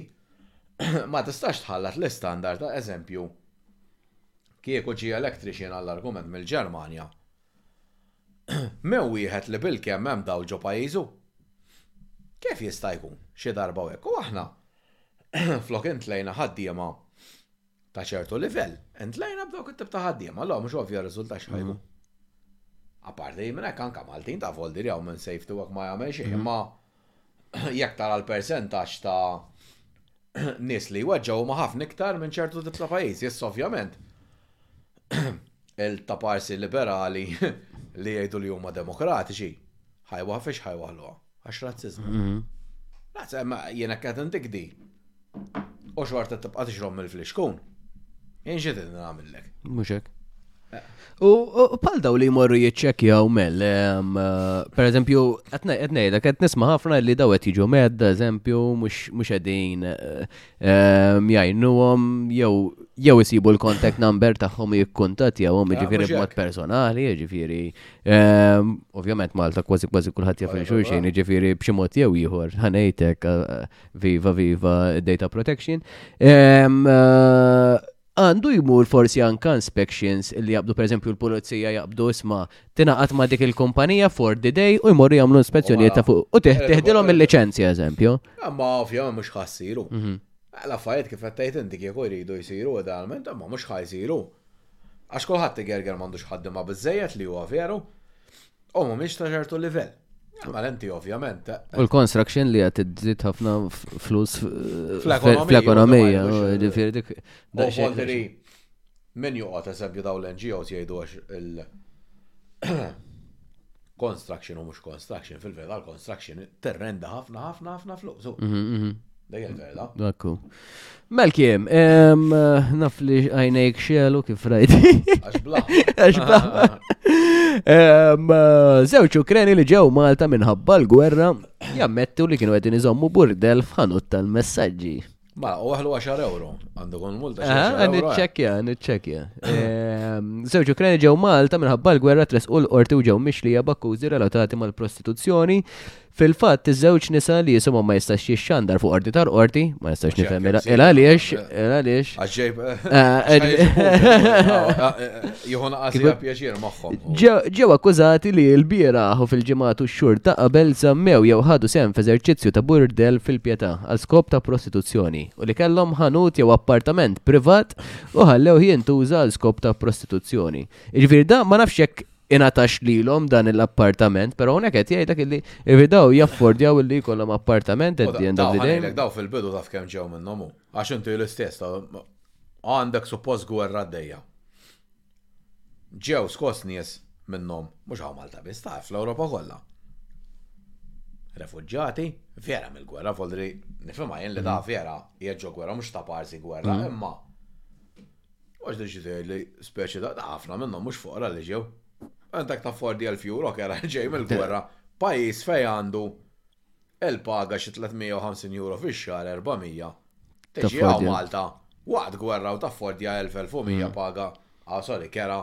ma tistax tħallat l-istandard ta' eżempju Kieku ġie electrician għall-argument mill-Ġermanja, m'hemm wieħed li bilkemm hemm dawl ġo pajjiżu? Kif jista' jkun, xi darba u hekk, u aħna, flok intlejna ħaddiema ta' ċertu livell, intlejna b'dawk it-tip ta' ħaddiema, allura mhux ovvja r-riżultat x'ħa jkun. Apparti minn hekk anke Maltin taf Oldir hawn minn safety u hekk ma jagħmel xejn, imma jekk tara l-persentaġġ ta' nies li jweġġgħu ma ħafna iktar minn ċertu tip ta' pajjiż. Jess ovvjament il-taparsi liberali li jgħidu li huma demokratiċi ħajwa fiex ħajwaħluha għax razzizmu. Mhm. Jiena kħed intik di, U xorta tibqa' tixrob mill-flixkun. Jien xi trid nagħmillek. Mhux hekk. U bħal daw li jmorru jiċċekkjaw mel, per eżempju, qed ngħidlek qed nisma' ħafna li daw qed jiġu medda, eżempju, mhux qegħdin jgħinuhom jew jew isibu l-contact number tagħhom jikkuntattjawhom jiġifieri b'mod personali, jiġifieri ovvjament Malta kważi kważi kulħadd jaf xulxin, jiġifieri b'xi mod jew ieħor ħanejtek Viva, viva, data protection. Għandu jmur forsi anka inspections li jabdu per eżempju l-pulizija jabdu isma tinaqat ma dik il-kumpanija for the day u jmorru jagħmlu inspezzjonijiet ta' fuq u teħdilhom il-liċenzja eżempju. Ma ovvja mhux ħassiru. Mhm. L-affarijiet kif qed tgħid inti kieku jridu jsiru idealment, imma mhux ħajsiru. Għax kulħadd igerger m'għandux ħaddima biżejjed li huwa veru. U mhumiex ta' ċertu livell. Malenti ovvjament. Eh. U l-construction li għat id-dritt ħafna flus fl-ekonomija. Ġifiri dik. Ġifiri, min juqot eżempju daw l-NGOs jgħidu għax il- construction u mux construction, fil-vera l-construction terrenda ħafna ħafna ħafna flus. Mhm, mhm. Dejjem vera. Dakku. Mel kiem, naf li għajnejk xelu kif rajt. Zewċ ukreni li ġew Malta minħabba l-gwerra jammettu li kienu għedin iżommu burdel f'ħanut tal-messagġi. Ma, u għahlu 10 euro, għandu kon multa. Nitċekja, nitċekja. Zewġ ukreni ġew Malta minħabba l-gwerra tres u l-qorti u ġew mixlija bakkużi relatati mal-prostituzzjoni Fil-fatt, iż-żewġ nisa li jisimhom ma jistax jixxandar fuq qorti tal-qorti, ma jistax nifhem il-għaliex, il-għaliex. Jħon għazja pjaċir magħhom. Ġew akkużati li l-bira u fil-ġimgħatu x-xhur ta' qabel żammew jew ħadu sem f'eżerċizzju ta' burdel fil-pjetà għal skop ta' prostituzzjoni u li kellhom ħanut jew appartament privat u ħallew jintuża għal skop ta' prostituzzjoni. Iġifieri da ma nafx jekk ingħatax lilhom dan il-appartament, però hawnhekk qed jgħidlek illi iridaw jaffordjaw illi jkollhom appartament at the end of the day. Daw fil-bidu taf kemm ġew minnhom hu. Għax inti l-istess ta' għandek suppost gwerra għaddejja. Ġew skos nies minnhom, mhux hawn Malta biss taf fl-Ewropa kollha. Refuġġati, vera mill-gwerra, fodri nifhimha jien li ta' mm. vera jieġġu gwerra mhux ta' parsi gwerra, mm. imma Mhux li xi tgħid li speċi ta' ħafna minnhom mhux foqra li ġew. Int jekk taffordi elf euro kera li ġej mill-gwerra, pajjiż fejn għandu il-paga xi 350 euro fix-xahar 400, tiġi hawn Malta waqt gwerra u taffordja elf, elf u mija paga, sorry, kera,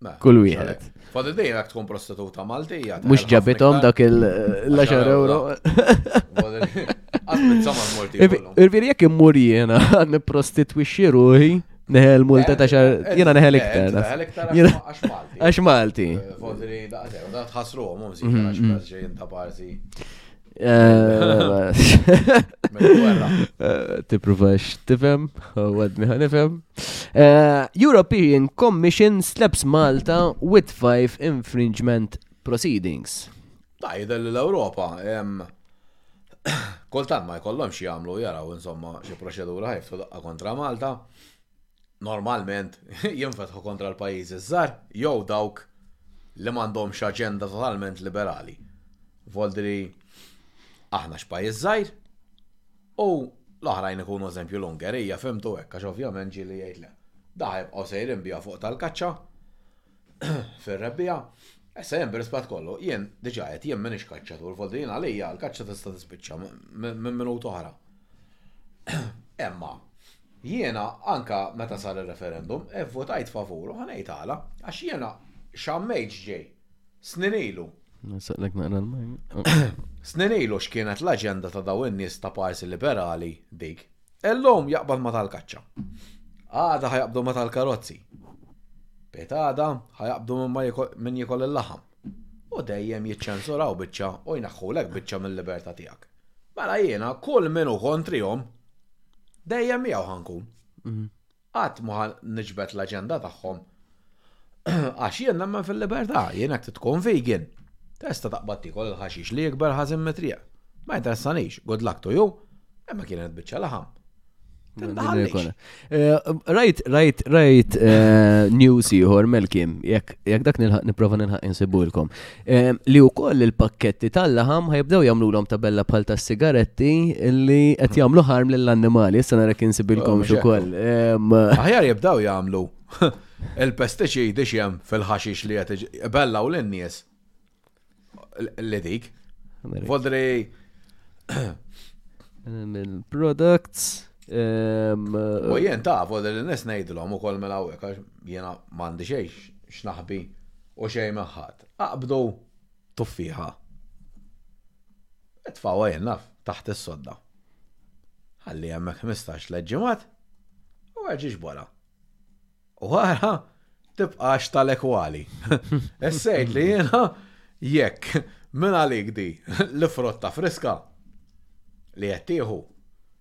Mela, Kull wieħed. Fadil dejjem jekk tkun prostituta Maltija. Mhux ġabithom dak il-10 euro. Irviri jekk immur jiena nipprostitwixxi ruħi neħel multa ta' xar, eh, jena neħel eh, iktar. Neħel iktar għax Malti. Għax Malti. Eh, Fodri, da' tħasru għom, għom, għax mhm, mhm. ġejn ta' parti. Tipruvax tifem, għadni ħanifem. European Commission slaps Malta with five infringement proceedings. Ta' jidher li l-Ewropa kultant ma jkollhomx jagħmlu jaraw insomma xi proċedura ħajftu daqqa kontra Malta. normalment jinfetħu kontra l-pajjiżi ż-żgħar jew dawk li m'għandhomx aġenda totalment liberali. Voldri aħna x'pajjiż żgħir u l-oħrajn ikunu eżempju l-Ungerija fimtu hekk għax ovvjament ġieli jgħid le. Daħ jibqgħu sejrin biha fuq tal-kaċċa fir-rebbiegħa. Issa jien b'rispett kollu, jien diġà qed jien m'iniex kaċċatur volti jien għalija l-kaċċa tista' tispiċċa minn minut oħra. Emma, jiena anka meta sar ir-referendum, evvotajt favur u ħanejt għala, għax jiena xammejt ġej, snin ilu. Saqlek naqra l Snin ilu x'kienet l-aġenda ta' daw in-nies ta' parsi liberali dik Illum jaqbad ma tal-kaċċa. Għada ħajaqbdu ma tal-karozzi. Petada ħajaqbdu minn jikol il-laħam. U dejjem jiċċensuraw biċċa u jnaħħulek biċċa mill-libertà tiegħek. Mela jiena kull minu kontrihom dejjem miegħu ħankun. Mhm. Qatt ma ħa niġbed l-aġenda tagħhom. Għax jien nemmen fil-libertà, jien hekk tkun vegan. Testa taqbad tiekol il-ħaxix li jikber ħażin mit-triq. Ma jinteressanix, good luck to you, imma kienet biċċa laħam. Eh, rajt, rajt, rajt eh, news ieħor mel-kim, jekk dak nilħaq niprofa nilħaq insibulkom. li wkoll il-pakketti tal-laħam ħajbdew jagħmlulhom tabella bħal tas-sigaretti li qed jagħmlu ħarm lill-annimali, issa nara kien sibilkom oh, ukoll. Aħjar jibdew jagħmlu il-pestiċidi x'hemm fil-ħaxix li qed bella u lin-nies li dik. Vodri il-products U jien ta' vodri li nis ngħidilhom ukoll mela hawnhekk għax jiena m'għandi xejn x'naħbi U xejn ma ħadd. Aqbdu tuffieħa. Itfgħuha jien naf, taħt is-sodda. Ħalli hemmhekk ħmistax tliet ġimgħat u erġa' ġborha. U wara tibqax tal-ekwali. Essejt li jiena jekk minn għalik di l-frotta friska li qed tieħu.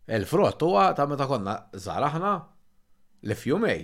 Il-frott huwa ta' meta konna żgħar aħna li f'jumej.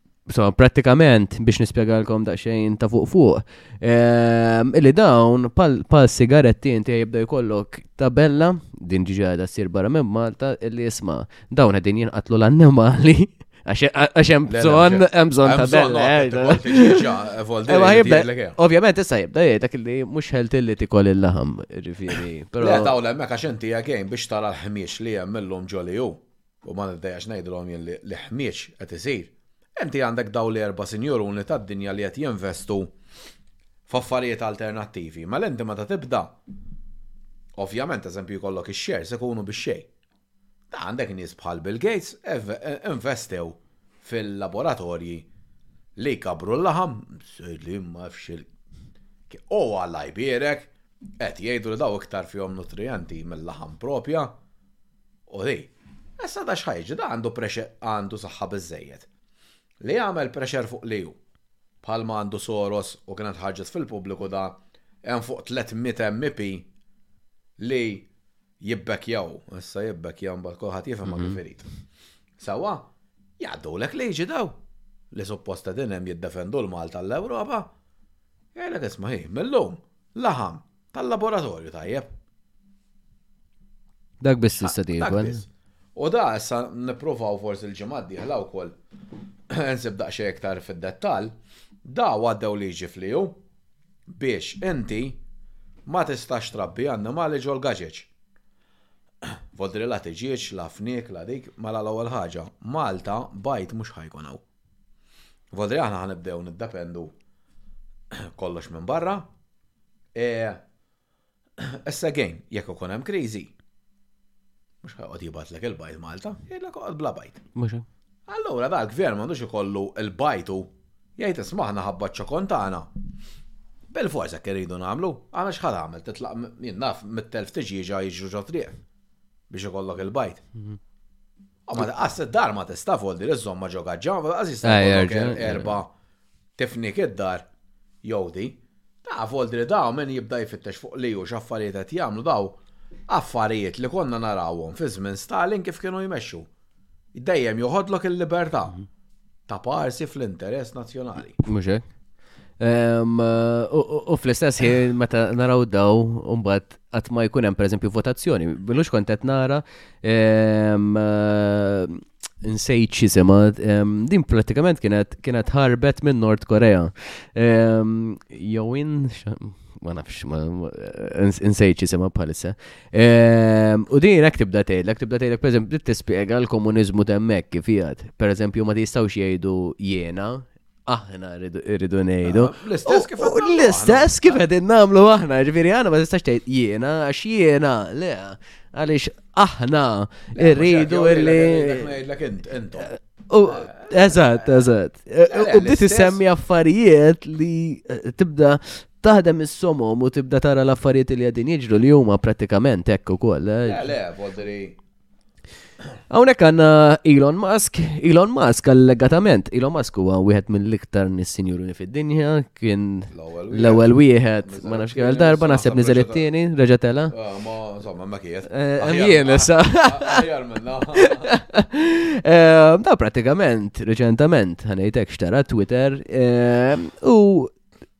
So, pratikament, biex nispiegalkom da xejn ta' fuq fuq, ehm, illi dawn pal sigaretti inti jibda jkollok tabella, din ġiġada s-sir barra minn Malta, illi jisma, dawn għedin jinqatlu l-annimali, għax hemm bżonn hemm bżonn tabella. Eh, ovvjament issa jibda jgħidek illi mhux ħelt illi tikol il-laħam, ġifieri. Le dawn hemmhekk għax inti għagħin biex tara l-ħmiex li hemm illum ġoli hu. U ma niddejax ngħidilhom jien li l-ħmieġ qed isir. Inti għandek dawn l-erba' sinjuruni tad-dinja li qed jinvestu f'affarijiet alternattivi. Mela inti meta tibda, ovvjament eżempju jkollok ix-shares ikunu bix-xejn. Għandek nies bħal Bill Gates investew fil-laboratorji li jkabbru l-laħam, sejdli ma nafx il. U Alla jbierek, qed jgħidu li dawn iktar fihom nutrijenti mill-laħam proprja. Oli, Issa da x'ħa jiġri, da għandu pressure, għandu saħħa biżżejjed. Li jagħmel pressure fuq li hu. Bħalma għandu Soros u kienet ħarġet fil-pubbliku da hemm fuq 300 MEP li jibbekkjawhu. Issa jibbekkjaw mbagħad kulħadd jifhimha kif irid. Sewwa, jgħaddulek liġi daw li suppost qegħdin hemm jiddefendu l-Malta għall-Ewropa. Jgħidlek isma' hi, mil-lum, laħam. Tal-laboratorju tajjeb. Dak biss tista' tiekel. U da issa nipprovaw forsi l-ġimgħa d-dieħla wkoll nsib daqsxejn iktar fid-dettall, da għaddew liġi fliu biex inti ma tistax trabbi annimali ġol gaġeġ. Vodri la tiġieġ, la fniek, la dik, mela l-ewwel ħaġa, Malta bajt mhux ħajkun hawn. Vodri aħna ħanibdew niddependu kollox minn barra, Issa gejn, jekk ikun hemm kriżi, mhux ħaqgħod jibgħatlek il-bajt Malta, jgħidlek oqgħod bla bajt. Allura dak gvern m'għandux ikollu l-bajtu jgħid isma' aħna ħabba ċ-ċokon tagħna. Bil-fors hekk irridu nagħmlu, aħna x'ħa tagħmel titlaq jien naf mit-telf tiġieġa jiġru ġo triq biex ikollok il-bajt. Mhm. Ma taqas id-dar ma tista' foldi li żomma ġo gaġġa, ma taqas jista' erba' Tifnik id-dar, Jody. Taf, Oldri Dawmen jibda jfittex fuq li hu x'affarijiet qed jagħmlu daw affarijiet li konna narawhom fi żmien Stalin kif kienu jmexxu. Dejjem joħodlok il-libertà. Taparsi fl-interess nazzjonali. Mhux hekk? U fl-istess ħin meta naraw daw mbagħad qatt ma jkun hemm pereżempju votazzjoni. Bilux kont qed nara ehm, eh, nsejt xisima, ehm, din pratikament kienet kienet ħarbet minn Nord Korea. Ehm, Jowin, ma nafx, nsejt xisima bħalissa. U din jek tibda tgħidlek, tibda tgħidlek pereżempju tispjega l-komuniżmu temmek kif jgħid. Pereżempju ma tistgħux jgħidu jiena aħna rridu ngħidu. Ah, l-istess kif L-istess kif qegħdin nagħmlu aħna, ġifieri għana ma tistax tgħid jiena għax jiena le għaliex aħna rridu illi. Eżatt, eżatt. U bdiet issemmi affarijiet li eh, tibda taħdem is-somom u tibda tara l-affarijiet li għadin jiġru li huma pratikament hekk ukoll. Eh. Le, le, Hawnhekk għandna Elon Musk, Elon Musk allegatament, Elon Musk huwa wieħed mill-iktar nis-sinjuruni fid-dinja, kien l-ewwel wieħed, ma nafx kemm darba naħseb niżel it-tieni, reġa' tela. Ah, ma insomma ma kienet. Eh, jien issa. Eh, da pratikament, reċentament, ħanejtek xtara Twitter eh, u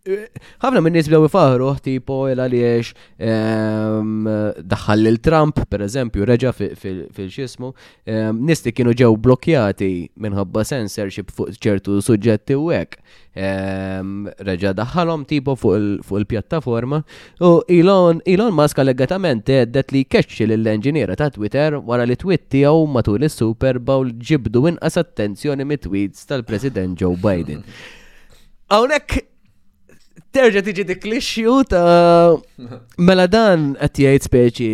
ħafna minn nies bdew ifaħru tipo il għaliex ehm, daħħal lil Trump, per eżempju, reġa fil-xismu, ehm, nies li kienu ġew blokjati minħabba censorship fuq ċertu suġġetti u hekk. Ehm, reġa daħħalhom tipo fuq il-pjattaforma u Elon, Elon Musk allegatament għeddet li keċċi lill-enġiniera ta' Twitter wara li tweet tiegħu matul is-Super Bowl ġibdu inqas attenzjoni mit-tweets tal-President Joe Biden. Hawnhekk terġa' tiġi dik l-issue ta' mela dan qed jgħid speċi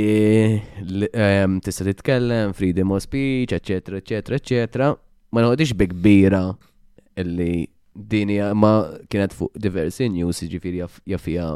ehm, tista' titkellem, freedom of speech, eċetera, eċetera, eċetera. Ma noqgħodix bi kbira illi dini ma kienet fuq diversi news, ġifieri jaffija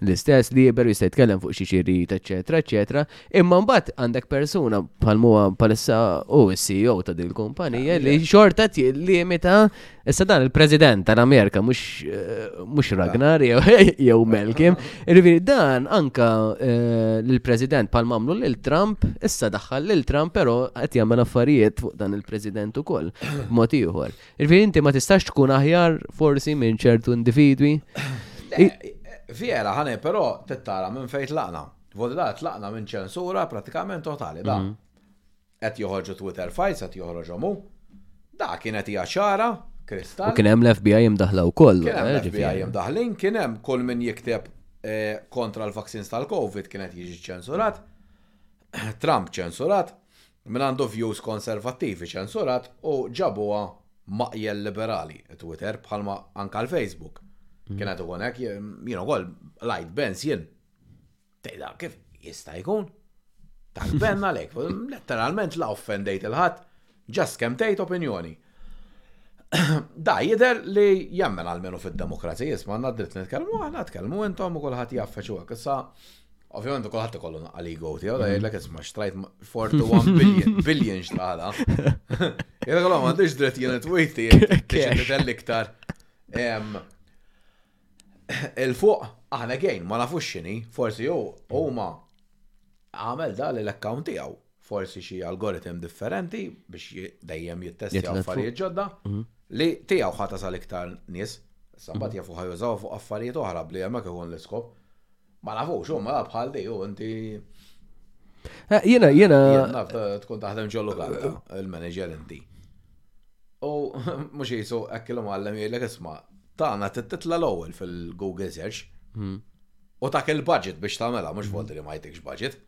l-istess liber jista' jitkellem fuq xi xirid, eċetera, eċetera, imma mbagħad għandek persuna bħal huwa palissa u s-CEO ta' din il-kumpanija li xorta limita issa dan il-President tal-Amerika mhux eh, Ragnar jew Melkim. Irviri dan anka eh, l-President bħal mamlu lil Trump issa daħħal lil Trump però qed jagħmel affarijiet fuq dan il-President ukoll mod ieħor. Irvi inti ma tistax tkun aħjar forsi minn ċertu individwi. Vera, ħane, però tittara minn fejn tlaqna. Vodila tlaqna minn ċensura pratikament totali da. Mhm. Qed joħorġu Twitter fights, qed joħorġhom hu. Da kienet hija ċara, kristall. U kien hemm l-FBI imdaħla wkoll. Kien hemm eh, l-FBI ġifieri. imdaħlin, kien hemm kull min jikteb eh, kontra l-vaccines tal-COVID kienet jiġi ċensurat. Trump ċensurat. Min għandu views konservattivi ċensurat u ġabuha maqjel liberali, Twitter bħalma anka l-Facebook kien qed ikun hekk, jien ukoll qlajt Benz jien. Tgħidha kif jista' jkun? Tal Ben għalhekk, letteralment la offendejt il-ħadd, just kemm tgħid opinjoni. Da jidher li jemmen almenu fid-demokrazija, isma' għandna dritt nitkellmu aħna, tkellmu intom u kulħadd jgħaffeġ u hekk. Issa Ovvijament, kolħat ikollu naqqa li go tiegħu, la jgħidlek isma' xtrajt 41 billion, billion xtraħla. Jgħidlek għalhom m'għandix dritt jiena tweet tiegħi l-iktar. Il-fuq aħna gejn ma nafux x'inhi, forsi hu huma għamel da l-account tiegħu forsi xi algoritm differenti biex dejjem jittestja affarijiet ġodda mhm. li tiegħu ħata sal-iktar nies. Sambat mhm. jafu ħajużaw fuq affarijiet oħra bli hemmhekk ikun l-iskop. Ma nafux, u ma bħal di, u inti. Eh, jena, jena. Naf eh, tkun taħdem ġollu għalla, il-manager inti. U mux jisu, ekkilum għallem jgħidlek isma, tana titla l-ewel fil-Google search. Hmm. U tak il-budget biex tamela, mux hmm. volti li ma jtikx budget.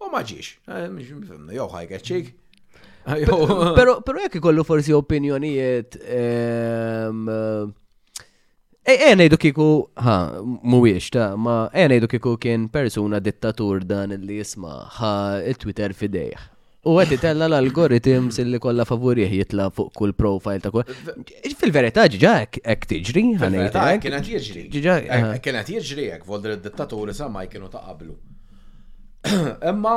U maġiġ, eh, mux mifimna, jow ħajkeċċik. Pero jek ikollu forsi opinjonijiet ehm, E, e ngħidu kieku, ha, mhuwiex ta' ma e ngħidu kieku kien persuna dittatur dan li jisma' ha it-Twitter fidejh. U għet itella l-algoritms li kolla favorih jitla fuq kull profile ta' kull. Fil-verità ġiġa ek tiġri, ħanajt. Kienet jiġri. Ġiġa. Kienet jiġri ek, volder id-dittaturi sa' ma' kienu ta' qablu. Emma,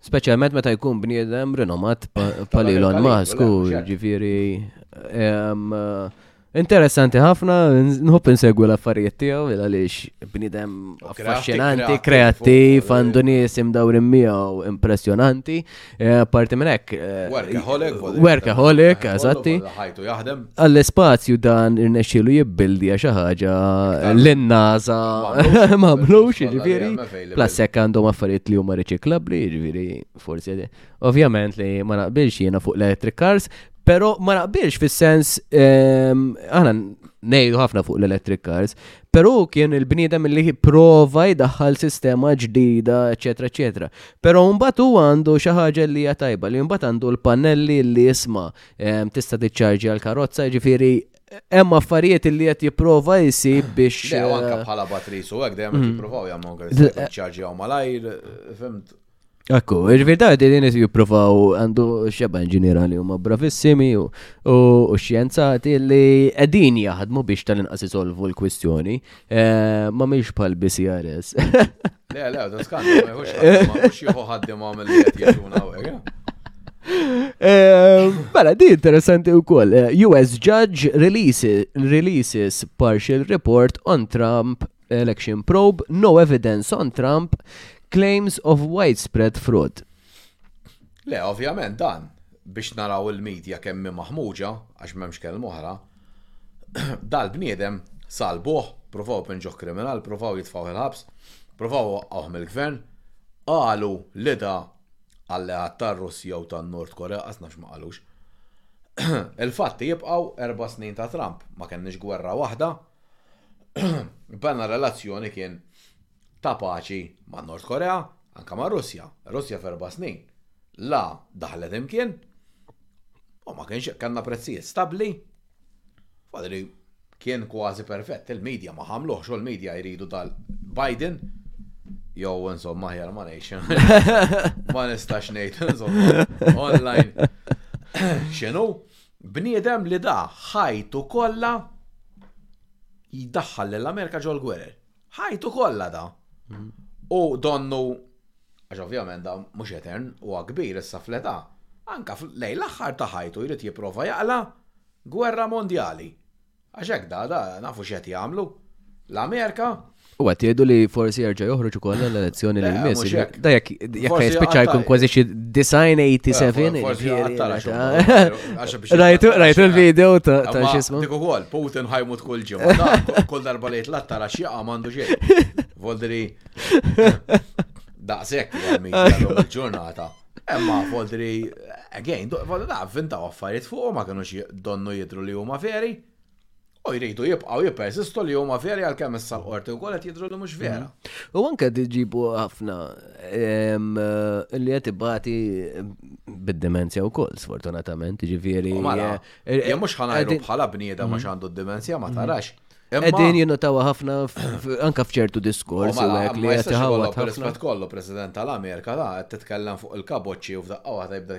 Speċjalment meta jkun bniedem rinomat pal Elon Musk, ġifieri ehm, Interessanti ħafna, nħobb insegwi l-affarijiet tiegħu għaliex bnidem affaxxinanti, kreattiv, għandu nies imdawrin miegħu impressjonanti. Eh, parti minn hekk. Eh, workaholic. Workaholic, eżatti. Ħajtu jaħdem. għall-espazju dan irnexxielu jibbildi xi ħaġa l-naza mamlux, ġifieri. Plasek għandhom affarijiet li huma riċiklabbli, ġifieri forsi. Ovvjament li ma naqbilx jiena fuq l-electric cars, però ma naqbilx fis-sens ehm, aħna ngħidu ħafna fuq l-electric cars, però kien il-bniedem li prova jdaħħal sistema ġdida, eċetera, eċetera. Però mbagħad huwa għandu xi ħaġa li hija tajba, li mbagħad għandu l-pannelli li jisma' tista' tiċċarġja l-karozza, ġifieri hemm affarijiet li qed jipprova jsib biex. Jew anke eh, bħala batteries u hekk dejjem qed mm. jippruvaw jagħmlu anke ċarġi hawn malajr, eh, fimt. Ekku, ġifier da din qed jippruvaw għandu xeba inġiniera li huma bravissimi u xjenzati li qegħdin jaħdmu biex tal-inqas isolvu l-kwistjoni. Eh, ma mhix bħal BCRS. Le, le, dan skandu, ma jħux ħaddim, ma jħux ħaddim għamil li għet jgħetuna għu, Eh, mela, di interessanti u koll. Eh, US judge releases, releases partial report on Trump election probe, no evidence on Trump, claims of widespread fraud. Le, ovvjament dan, biex naraw il-medja kemm maħmuġa, għax memx kelm oħra, Dal-bniedem salbuh, provaw ipoġġuh kriminal, provaw jitfgħuh il-ħabs, provaw iwaqqgħuh mill-gvern, qalu l-idha alleat tar-Russja u tan-Nord Korea, qatt nafx ma qalux. Il-fatti jibqgħu erba' snin ta' Trump, ma kenniex gwerra waħda, b'għenna relazzjoni kien ta' paċi man-Nord Korea, anke mar-Russja. Ir-Russja f'erba' snin la daħlet imkien u ma kienx kellna prezzijiet stabbli. Fadri kien kważi perfett, il-media ma ħamluhx u l-media jridu dal-Biden jew insomma ħjar ma ngħidx. Ma nistax ngħid insomma online. X'inhu? Bniedem li da ħajtu kollha jdaħħal lill-Amerika ġol-gwerer. Ħajtu kollha da. U donnu għax ovvjament da mhux etern u kbir issa fl-età. Anka lejn l-aħħar ta' ħajtu jrid jipprova jaqla gwerra mondjali. Għax hekk da, da nafu x'qed jagħmlu. L-Amerika U għat jgħidu li forsi jerġa' joħroġ ukoll l-elezzjoni li jmiss. Da jekk jekk jispiċċa jkun kważi xi 987. Għax Rajtu l-video ta' xismu? Dik ukoll, Putin ħajmut kull ġimgħa. Kull darba li jitlat tara xieqa m'għandu xejn. Voldri. Daqshekk jemmi il-ġurnata. Emma voldri, again, voldri da' vinta affarijiet fuq ma kienu xie donnu jidru li huma veri. U jridu jibqgħu jippersistu li huma veri għalkemm issa l-qorti wkoll qed jidhru li mhux vera. Mhm. U anke qed iġibu ħafna ehm, li qed ibati bid-demenzja wkoll sfortunatament, ġifieri. Mela, eh, eh, mhux ħanajru bħala bniedem għax mhm. għandu d-demenzja ma mhm. tarax. Eddin jinnotaw ħafna anka fċertu diskors u għek li għet ħawat. Rispet kollu, President tal-Amerika, da, titkellem fuq il-kaboċi u f'daqqa waħda jibda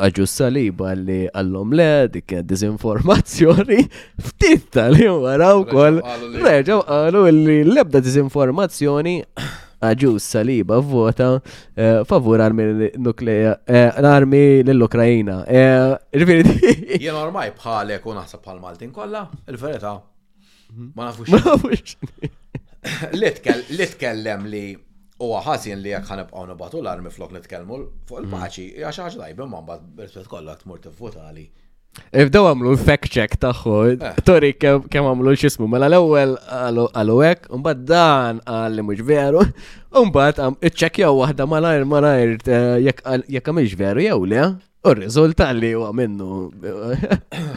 Aġu Saliba li għallom le, dik dizinformazzjoni, ftit tal-li wara u koll, reġaw għallu li lebda dizinformazzjoni għaġu Saliba vota eh, favur armi nukleja, eh, l-armi l-Ukrajina. Eh, Ġifiri. Jena ormaj bħalek u naħseb bħal Maltin kolla, il-verita. Mhm. Ma nafux. Ma nafux. Li tkellem li u ħażin li jekk ħanibqgħu nibatu l-armi flok nitkellmu fuq il-paċi, mhm. hija xi ħaġa tajba ma mbagħad b'rispett kollha tmur tivvotali. Ibdew għamlu l-fact check taħħu, eh. tori kem għamlu l-xismu, mela l-ewel għalu għek, unbat dan għal li mux veru, unbat għam iċċekjaw wahda malajr malajr eh, jek għamilx veru jew le, U r-riżulta li huwa minnu.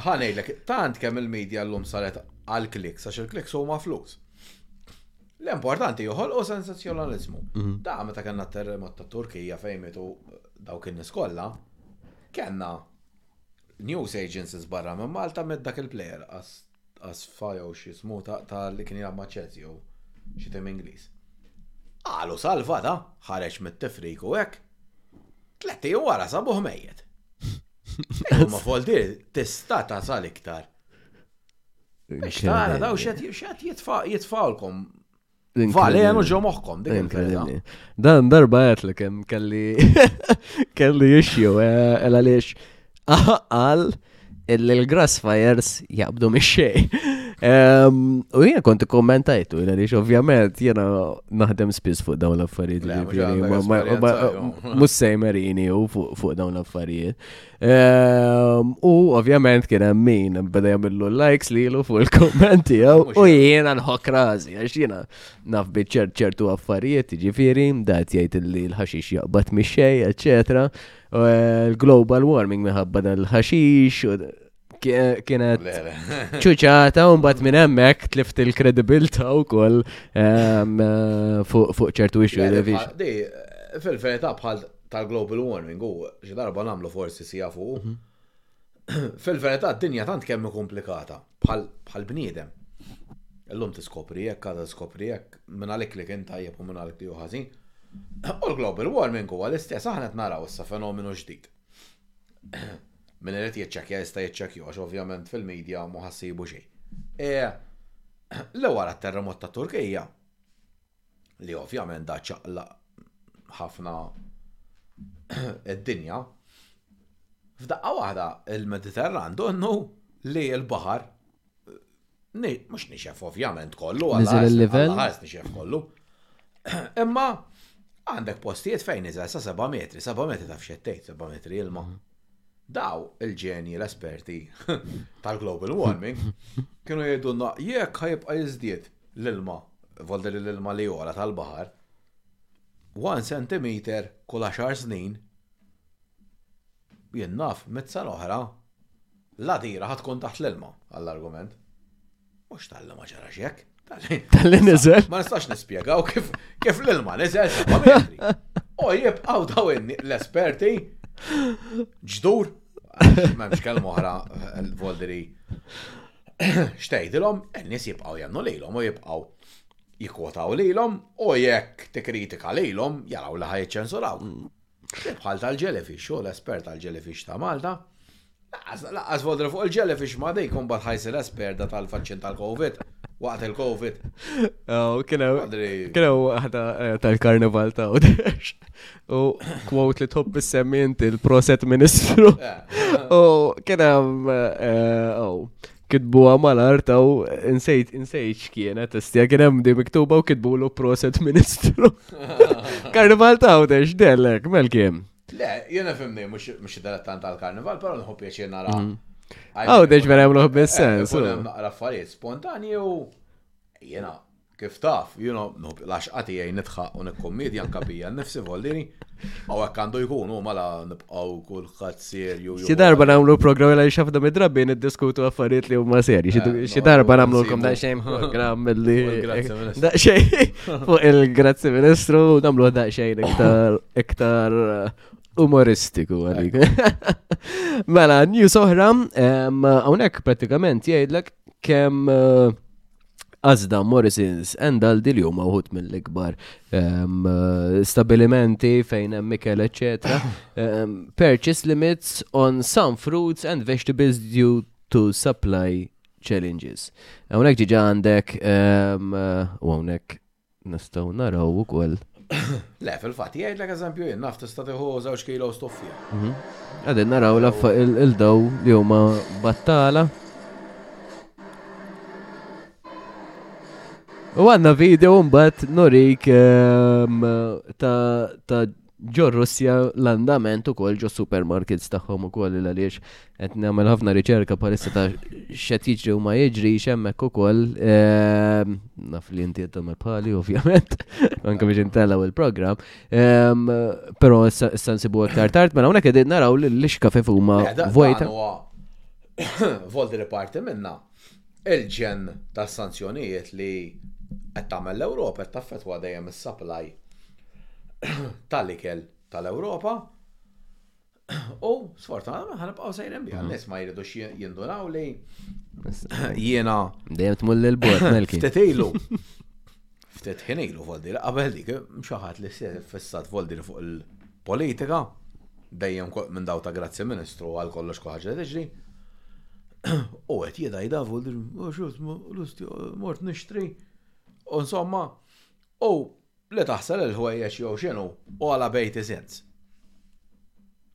Ħanejlek, tant kemm il-medja l-lum saret għal-kliks, għax il-kliks huma flus. L-importanti joħol u sensazzjonalizmu. Mhm. Da meta kellna terremot ta' Turkija fejn mitu dawk in-nies kollha, kellna news agencies barra minn Malta med dak il-player għas Asfa jew x'jismu ta' ta' li kien jilgħab ma' Chelsea jew xi tim Ingliż. Qalu salva ta', ħareġ mit-tifrik u hekk. Tlett ijiem wara sabuh mejjet. Ejjew ma' Voltier tista' tasal iktar. Biex tara daw x'qed x'qed jitfa' jitfgħulkom Vale, jenu ġo moħkom, dik il-kelma. Dan darba għet li kem kelli kelli jixju, għal għalix għal il-grass fires jabdu mixxej. U jena konti kommentajtu, jena li ovvjament jena naħdem spis fuq dawn l-affarijiet. Mussej merini u fuq dawn l-affarijiet. Ehm, u ovvjament kien hemm min beda jagħmlu likes li ilu fuq il-kommenti jew u jiena nħokk rażi għax jiena naf biċċert ċertu affarijiet, jiġifieri dat jgħid li l-ħaxix jaqbad mix-xej, eċetera. Eh, l-global warming minħabba dan l-ħaxix, kienet ċuċata un bat minn emmek tlift il-kredibilta u koll ehm, eh, fuq ċertu ixu. Fil-verita bħal tal-global warming u xi darba nagħmlu forsi si jafu. Mhm. Fil-verità d-dinja tant kemm komplikata bħal bniedem. Illum tiskopri jekk, għadha tiskopri jekk, minn għalik li kien tajjeb u minn għalik li ħażin. U l-global warming huwa l-istess aħna qed naraw issa fenomenu ġdid. Min irid jiċċekkja jista' jiċċekkju għax ovvjament fil-media mhu ħa ssibu xejn. E, li wara t-terremot ta' Turkija, li ovvjament da ċaqla ħafna id-dinja, f'daqqa waħda il-Mediterran donnu li l-baħar Mux nixef ovvjament kollu, għal il-level. Għaz nixef kollu. Imma għandek postijiet fejn iżel sa 7 metri, 7 metri ta' fxettejt, 7 metri ilma. Mhm. Daw il-ġeni, l-esperti tal-global warming, kienu jgħidulna jekk ħajibqa jizdiet l-ilma, volder l-ilma li jola tal-bahar, 1 cm kull 10 snin Jien naf, mitt-sena oħra, l-għadira ħa tkun taħt l-ilma, għall-argument. Mhux talli ma ġarax hekk. Talli niżel. Ma nistax nispjegaw kif kif l-ilma niżel seba' metri. U jibqgħu daw l-esperti ġdur. M'hemmx kelma oħra l-voldiri. Xtejdilhom, n-nies jibqgħu jemnu lilhom u jibqgħu jikwotaw lilhom u jekk tikkritika lilhom jaraw li ħajċensuraw. Bħal tal-jellyfish, u l-espert tal-jellyfish ta' Malta, Laqqas vodra fuq il-jellyfish ma dej kombat ħajsi l-esperda tal-faċċin tal-Covid, waqt il-Covid. Oh, kienem, kienem għada eh, tal-karnival ta' u dex. U kwot li tħobb il-semmint il-proset ministru. Eh. U kienem, eh, oh, kitbuha mal-art u insejt, insejt x'kienet, istja kien hemm di miktuba u kitbu l proset ministru. Karnival ta' għawdex, dellek, mel kien. Le, jena fimni, mux dilettant tal-karnival, pero nħu pjaċir nara. Mhm. Għawdex vera jemluħ bis-sens. Naqra affarijiet spontanji u jena Kif taf, you know, nħobb l-għaxqa tiegħi nidħaq u nikkummedja anke bija nnifsi f'għollini. Aw hekk għandu jkun u mela nibqgħu kulħadd serju. Xi darba nagħmlu programm għal xafda mid-drabi niddiskutu affarijiet li huma serji. Eh, xi darba nagħmlulkom daqsxejn programm li daqsxejn fuq il-Grazzi Ministru nagħmlu daqsxejn iktar iktar umoristiku għalik. Mela, news oħra, għonek pratikament jgħidlek kem eh, Għazda Morrison's and Aldi li huma uħut mill-ikbar ehm, stabilimenti fejn hemm ikel eċetera. Ehm, purchase limits on some fruits and vegetables due to supply challenges. Hawnhekk ġiġa għandek ehm, u hawnhekk Nistgħu naraw ukoll. Le, fil-fatt, jgħidlek eżempju jien naf tista' tieħu żewġ kilos tuffija. Mhm. Għadin naraw l-affa il-daw li huma battala. U għanna video mbagħad norik ehm, ta' ġo Russja l-andament ukoll ġo supermarkets tagħhom ukoll il għaliex qed nagħmel ħafna riċerka bħalissa ta' x'qed jiġri u ma jiġrix hemmhekk ukoll ehm, naf li inti qed bħali ovvjament anke biex intellgħu il-programm. Ehm, però issa nsibu aktar tard mela hawnhekk qegħdin naraw li l-ixka fejn huma vojta. Volti li parti minna il-ġenn ta' sanzjonijiet li qed tagħmel l-Ewropa qed taffettwa dejjem is-supply tal-ikel tal-Ewropa. U sfortunatament ħanibqgħu sejrin biha, mm. nies ma jridux jindunaw li jiena dejjem tmull l-bord melki. Ftit ilu. Ftit ħin ilu Voldiri, qabel dik, xi ħadd li se fissat Voldiri fuq il-politika, dejjem minn daw ta' grazzi Ministru għal kollox kull ħaġa li tiġri. U qed jidajda Voldiri, mort nixtri, u insomma, u li taħsel il-ħwejjeġ jew x'inhu, u għala bejt iżens.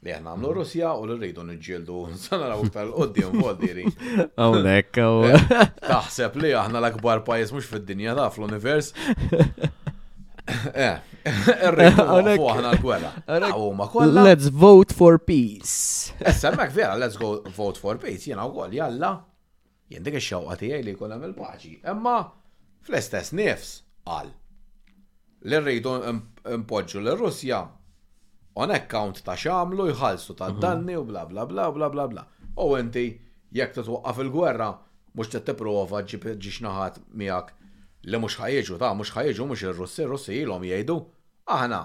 li aħna għamlu Russja u li rridu nġildu sanaraw iktar l-qoddim voltiri. Għawnek, Taħseb li aħna l-akbar pajis mux fid-dinja ta' fl-univers. Eh, rridu aħna l-gwerra. Let's vote for peace. Semmek vera, let's go vote for peace, jena u għol, jalla. Jien dik ix-xewqa tiegħi li jkun hemm il-paċi. Imma fl-istess nifs qal li rridu npoġġu lir-Russja on account ta' x'għamlu jħallsu tad-danni u bla bla bla u bla bla bla. U inti jekk titwaqqaf il-gwerra mhux trid tipprova ġġib xi naħat miegħek li mhux ħa jiġu, ta' mhux ħa jiġu mhux ir-Russi, ir-Russi ilhom jgħidu, aħna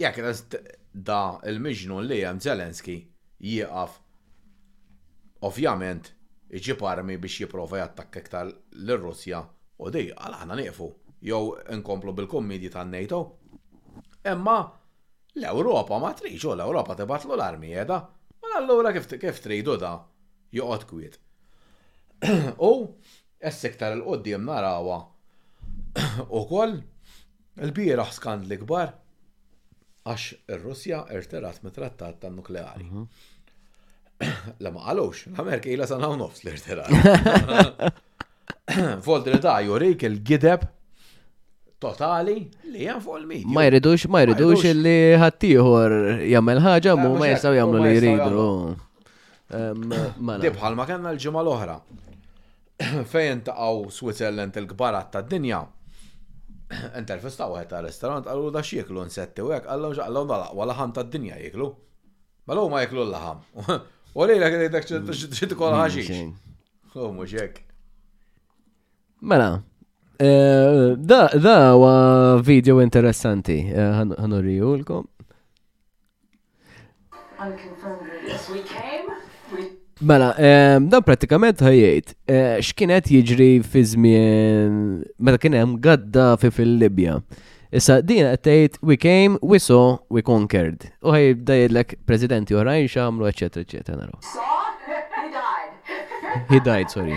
Jekk lest da l-miġnun li hemm Zelensky jieqaf ovvjament iġib armi biex jipprova jattakka iktar lir-Russja u di għal aħna nieqfu jew inkomplu bil-kummidji tan-NATO. Imma l-Ewropa ma tridx u l-Ewropa tibgħatlu l-armi qiegħda. Mela allura kif tridu da joqgħod kwiet. U issa iktar 'il quddiem narawha ukoll Ilbieraħ skandli kbar għax ir-Russja irtirat mit-trattat tan-nukleari. Mhm. La ma qalux, l-Amerika ila sanaw nofs li irtirat. Voldi li da jurik il-gideb totali li jen fuq il-medja. Ma jridux, ma jridux li ħattijħor jammel ħagġa mu ma jistaw jamlu li jridu. Dibħal ma kanna l-ġimma l-oħra. Fejn jintaqgħu Switzerland il-kbarat tad-dinja? Intervista wieħed ta' restorant qalulu da x'jieklu nsetti u hekk qallhom x'qallhom da l-aqwa laħam tad-dinja jieklu. Mela huma jieklu l-laħam. U lejlek jgħidlek xi tikol ħaxix. U mhux hekk. Mela, eh, da huwa video interessanti, eh, ħanuriju lkom. Mela, ehm, dan pratikament ħajjajt, eh, x'kienet jiġri fi żmien meta kien hemm Gaddafi fil-Libja. Issa din qed tgħid we came, we saw, we conquered. U ħaj dajedlek presidenti oħrajn x'għamlu, eċetera, eċetera, naraw. He died, sorry.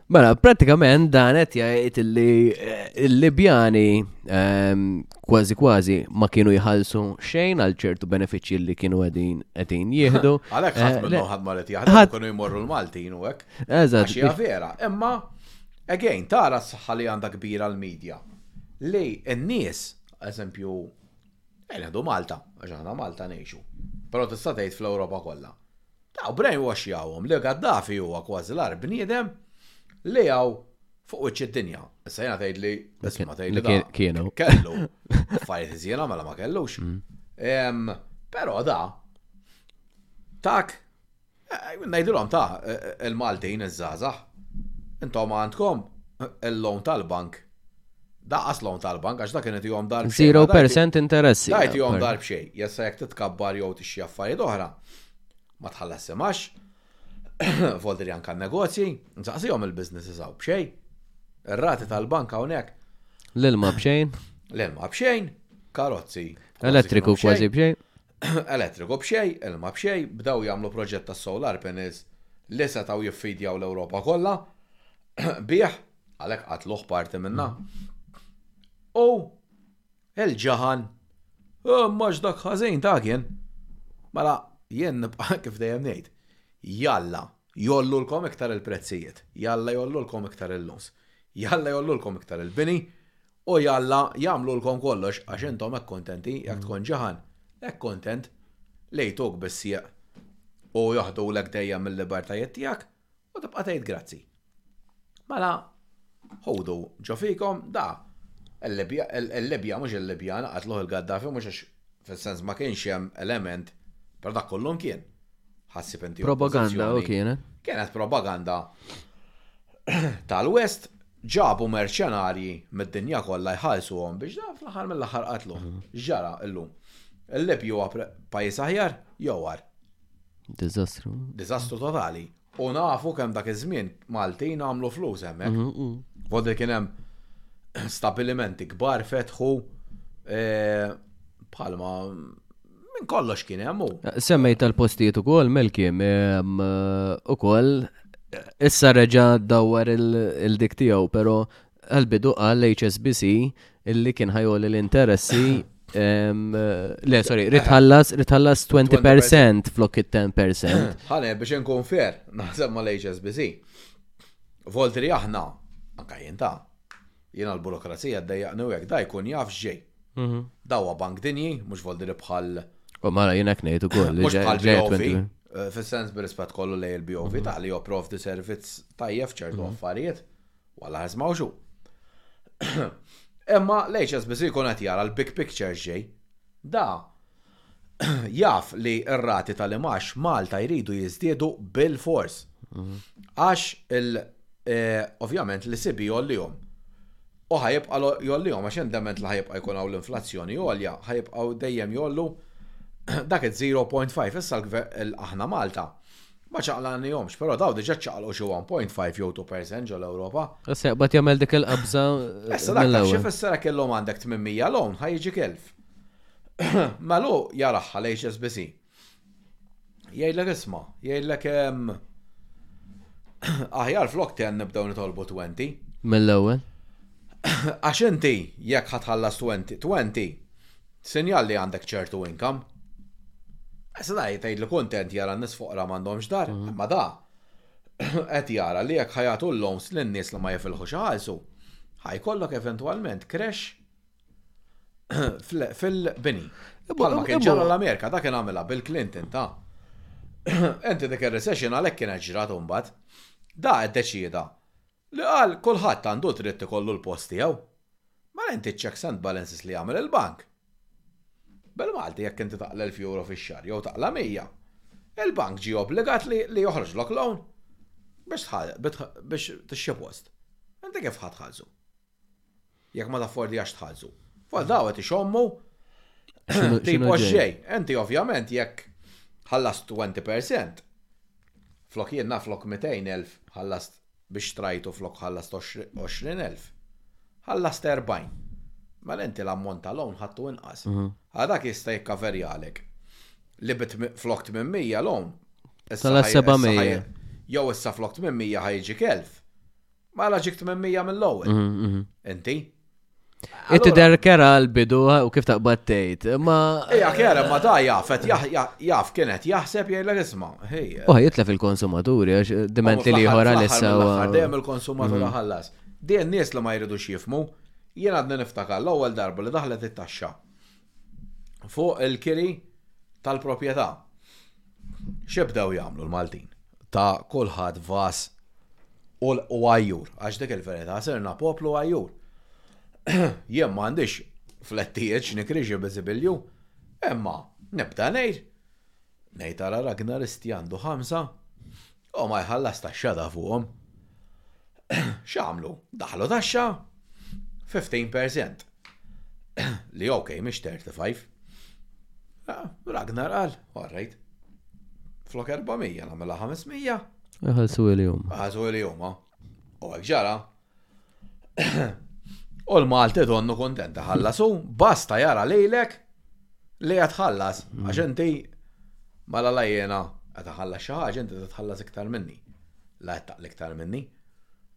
Mela, pratikament dan qed jgħid li eh, l-Libjani ehm, kważi kważi ma kienu jħallsu xejn għal ċertu benefiċċji li kienu qegħdin qegħdin jieħdu. Għalhekk ħadd eh, minnhom ħadd ma qed jaħdem kienu jmorru l-Maltin u hekk. Eżatt. Xi vera, imma again tara s-saħħa li għandha kbira l-medja. Li n-nies, eżempju, għenedu Malta, għax aħna Malta ngħixu. Però tista' tgħid fl-Ewropa kollha. Daw brainwashjawhom li Gaddafi huwa kważi l-agħar bniedem li hawn fuq wiċċ id-dinja. Issa jiena tgħidli, isma' tgħidli da. Kienu. Kellu. Affarijiet iżjena mela ma kellux. Mm. Però da tak eh, ngħidilhom ta' eh, eh, il-Maltin iż-żgħażagħ. Intom għandkom il-loan tal-bank Daqqas loan tal-bank, għax da kien itihom dar b'xejn. 0% interessi. Da jtihom dar b'xejn, jessa jekk titkabbar jew tixxi affarijiet oħra, ma tħallas semax, voldi li anka negozji, nsaqsihom il-biznis iżaw b'xejn, ir-rati tal-bank hawnhekk. L-ilma b'xejn. L-ilma b'xejn, karozzi. Elettriku kważi b'xejn. Elettriku b'xejn, ilma b'xejn, bdew jagħmlu proġett tas-solar panels li setgħu jiffidjaw l-Ewropa kollha bih, għalhekk qatluh parti minnha. U il-ġaħan, imma x'dak ħażin ta' kien! Mela, jien nibqa' kif dejjem ngħid, jalla jgħollulkom iktar il-prezzijiet, jalla jgħollulkom iktar il-loans, jalla jgħollulkom iktar il-bini U jalla jagħmlulkom kollox, għax intom hekk kuntenti, jekk tkun ġaħan, hekk kuntent li jtuk bis-sieq u joħdulek dejjem il-libertajiet tiegħek u tibqa' tgħid grazzi. Mela, ħudu ġo fikom da il-Libja mhux il-Libja naqatluh il-Gaddafi mhux għax fis-sens ma kienx hemm element, però dak kollu kien. Ħassib inti. Propaganda u kienet. Kienet propaganda tal-West Ġabu merċenarji mid-dinja kollha jħallsuhom biex dan fl-aħħar mill-aħħar qatluh. X'ġara llum? Il-Libja huwa pajjiż aħjar jew agħar? Diżastru. Diżastru totali. U nafu kemm dak iż-żmien Maltin għamlu flus hemmhekk. Mhm, mhm. Vodi kien hemm stabilimenti kbar fetħu e, bħalma Minn kollox kien hemm hu. Semmejt tal-postijiet ukoll Melkim ukoll issa reġa' dawwar il-dik tiegħu, però għal-bidu għal HSBC illi kien ħajoli l-interessi Le, sorry, ritħallas, ritħallas 20% flok 10%. Ħale, biex nkun fair, naħseb ma l-HSBC. Voltri aħna, anka jinta, Jiena l-burokrazija ddejjaqni u hekk, da jkun jaf x'ġej. Mhm. Da huwa bank dinji, mhux voldi li bħal. U mara jiena hekk ngħid ukoll. Mhux bħal BOV, eh, fis-sens bir-rispett kollu lej il-BOV mhm. ta' li jopprovdi servizz tajjeb ċertu mhm. affarijiet, walla ħismaw xu. Imma l-HSBC jkun qed jara l-big picture ġej. Da, jaf li r-rati tal-imgħax Malta jridu jiżdiedu bilfors għax ovvjament l-ECB jgħollihom. U ħa jibqa' jgħollihom għax hemm dement li ħa jibqa' jkun hawn l-inflazzjoni għolja, ħa jibqgħu dejjem jgħollu dak iż-0.5. Issa aħna Malta ma ċaqlaqnihomx, però dawn diġà ċċaqalqu xi 1.5 jew 2% ġol-Ewropa. Issa jaqbad jagħmel dik il-qabża. Issa dak xi fisser hekk illum għandek 800 loan ħa jiġi kelf. Malu jaraħħa l-HSBC. Jgħidlek isma, jgħidlek aħjar flok ten nibdew nitolbu 20. Mill-ewwel. Għax inti jekk ħatħallas 20, 20, sinjal li għandek ċertu inkam. Sena jgħid li kontent jara n-nis fuqra m'għandhomx dar, mhm. imma da qed jara li jekk ħajatu l-loans lin-nies li ma jifilħu xaħalsu, ħajkollok eventwalment crash Fil-bini. Palma kien ġara l-Amerika, dak kien għamela Bill Clinton ta' Enti dik ir-recession għalhekk kienet ġrat imbagħad. Da qed deċieda li qal kulħadd għandu dritt ikollu l-post tiegħu. Mela inti checks and balances li jagħmel il-bank. Bil-Malti jekk inti taqla' 1000 euro fix-xahar jew taqla' 100, il-bank ġie obbligat li joħroġlok loan biex tixxi post. Inti kif ħadd ħalsu? Jekk ma taffordjax tħallsu. Fuq daw qed ixommu tipo ġej. Enti ovvjament jekk ħallast 20% flok jien naf flok 200,000 ħallast biex trajtu flok ħallast 20,000. Ħallast 40. Ma mela l-enti l-ammont tal-own ħattu inqas. Mhm. Għadak jista' jikkaverjalek li bit flok 800 l-own. Sala 700. Jow issa flok 800 ħajġi kelf. Ma għala ġik tmemmija mill-ewwel. Mhm, mhm. Inti. Inti der kera l-bidu u kif taqbad tgħid. Ma Ejja kera ma da jafet jaf kienet jaħseb jgħidlek isma'. Oh, jitlef il-konsumaturi għax eh, diment li ieħor għalissa. Dejjem il-konsumatur mhm. ħallas. Dejjem nies li ma jridux jifmu, jien għadni niftakar l-ewwel darba li daħlet it-taxxa. fuq il-kiri tal-proprjetà. X'ibdew jagħmlu l-Maltin? Ta' kulħadd vas u għajjur, għax dik il-verità sirna poplu għajjur. Jien m'għandix flettijiet x'nikriġi biżibilju, imma nibda ngħid Ngħid ara Ragnaristi għandu ħamsa u ma jħallas taxxa ta' fuqhom. X'għamlu? Daħlu taxxa 15% li ok mhix 35. Ah, Ragnar qal, orrejt. Flok 400 nagħmilha 500. Iħallsu il-jum. Iħallsu il-jum, ah. U hekk ġara. U l-Malti donnu kontenta ħallasu, basta jara lejlek li qed ħallas. Mm. Għax inti mala lajjena qed ħallas xi ħaġa inti tħallas iktar minni. La qed taqli iktar minni.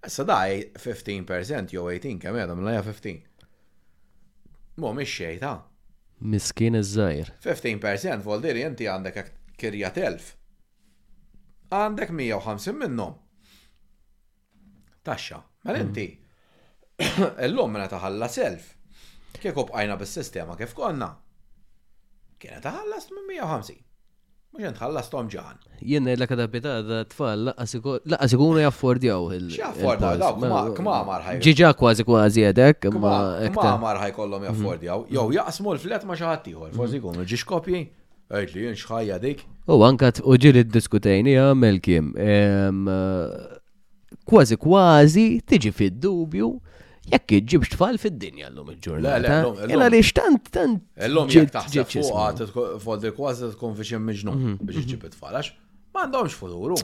Issa da 15% jew 18 kemm għedhom la 15. Mo mhix xejn ta' Miskin iż-żajr. 15% vol diri inti għandek kirja telf. għandek 150 minnhom taxxa. Mela mm. inti illum mela taħalla self. Kieku bqajna bis-sistema kif konna. Kiena taħallas minn 150. Mux jent ħallas tom ġan. Jien l kadabita da tfal laqas ikunu jaffordjaw il. Xaffordjaw, mela, daw, mela, kma marħaj. Ġiġa kważi kważi jedek. Kma marħaj kollom jaffordjaw. Mm. Jow, jaqsmu l-flet ma xaħatiħor. Forsi mm. kunu ġiġ kopji. Għidt li jien xħajja dik. U anka t-uġi li diskutejnija mel-kim. Kważi kważi tiġi fid-dubju jekk iġġibx tfal fid-dinja l-lum il-ġurnata. Illa li xtant tant. L-lum jek taħġġ fuqa, foddi kważi tkun viċin miġnum mhm, biex mhm. iġġib it-tfal. Għax ma għandhomx futuru.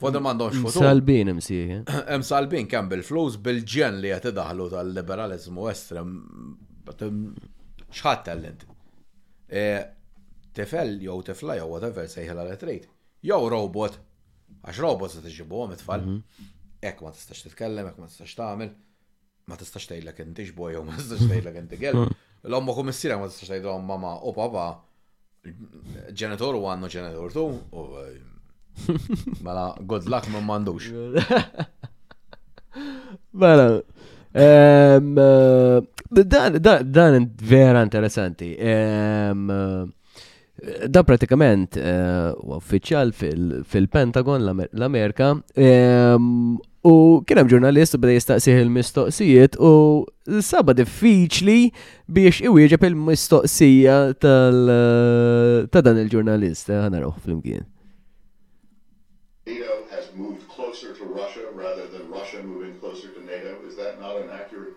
Fodem għandhomx futur. Msalbin imsieħi. Msalbin kemm bil-flus bil-ġen li qed idaħlu tal-liberalizmu estrem. X'ħadd tellint. E, tifel jew tifla jew whatever sejħilha li trid. Jew robot. Għax robot se tiġibuhom it-tfal. Mhm. Hekk ma tistax titkellem, hekk ma tistax tagħmel. ma tistax tgħidlek inti x'boj jew ma tistax tgħidlek inti gel. Hmm. L-ommok u missiera ma tistax tgħidlhom mama u papa ġenitor u għandu ġenitor tu u eh, mela good luck ma m'għandux. Mela, ehm, eh, dan vera interessanti. Ehm, eh, Da pratikament eh, uffiċjal fil-Pentagon l-Amerika ehm, u kien hemm ġurnalist bda jistaqsih il-mistoqsijiet u l-saba diffiċli biex iwieġeb il-mistoqsija tal eh, ta' dan il-ġurnalist eh, ħana ruħ flimkien. NATO has moved closer to Russia rather than Russia moving closer to NATO. Is that not an accurate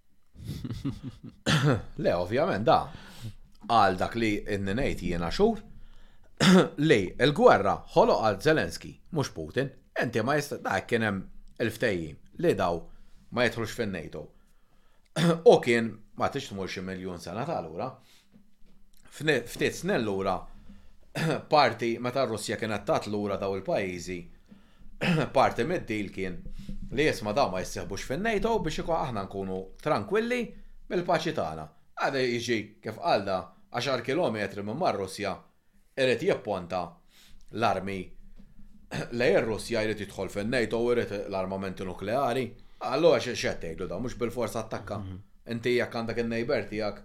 Le, ovvjament, da. Għal dak li n-ninejt jiena xur, li l-gwerra ħolo għal Zelenski, mux Putin, enti ma jista da kienem il-ftejjim li daw ma jitħlux fin-NATO. U kien ma tix tmur xi miljun sena tal-ura. Ftit snin l-ura parti meta Russja kienet tat l-ura daw il-pajizi Parti mid-deal kien li isma' dawn ma jissieħbux fin-NATO biex ikun aħna nkunu trankwilli bil-paċi tagħna. Għada jiġi, kif qal da, għaxar kilometri minn mar-Russja irid jipponta l-armi lejn ir-Russja jrid jidħol fin-NATO u jrid l-armamenti nukleari. Allura x'qed tgħidlu dawn mhux bilfors attakka? Inti jekk għandek in-neighbor tiegħek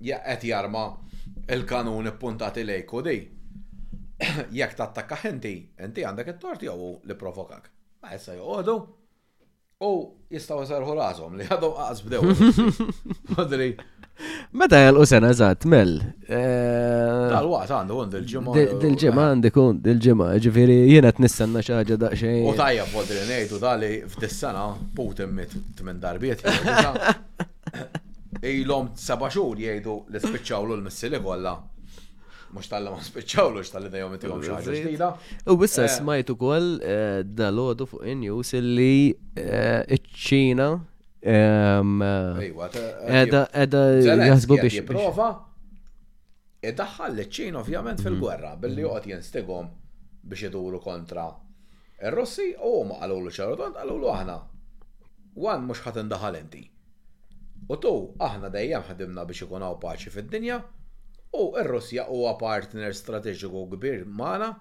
qed jarma il-kanun ippuntati lejk u di. Jekk tattakkah inti, inti għandek it-tort jew hu li provokak. Ma issa joqogħdu u jistgħu jserħu rashom li għadhom qas bdew. Madri, Meta jgħalqu sena eżatt, mel. Eh, Dal-waqt għandu kun dil-ġimgħa. Dil-ġimgħa għandi kun dil-ġimgħa, ġifieri jien qed nistenna xi ħaġa daqsxejn. U tajja bodi li ngħidu dali f'dis-sena Putin mit tmien darbiet. Ilhom seba' xhur jgħidu li spiċċawlu l-missili kollha. Mux tal-la ma spiċċawlu tal-li dejjem itihom xi ħaġa ġdida. U issa eh. smajt ukoll eh, dal-għodu fuq in-news illi iċ-Ċina Edha jaħsbu biex. Jiprofa, idaħħal li ċin ovvjament mm. fil-gwerra, billi joqgħod jinstigom biex iduru kontra il-Russi u ma għalulu ċarudont, għalulu aħna. Wan mux ħat indaħal inti. U tu, aħna dejjem ħadimna biex ikun hawn paċi fid-dinja u il russja huwa partner strateġiku kbir magħna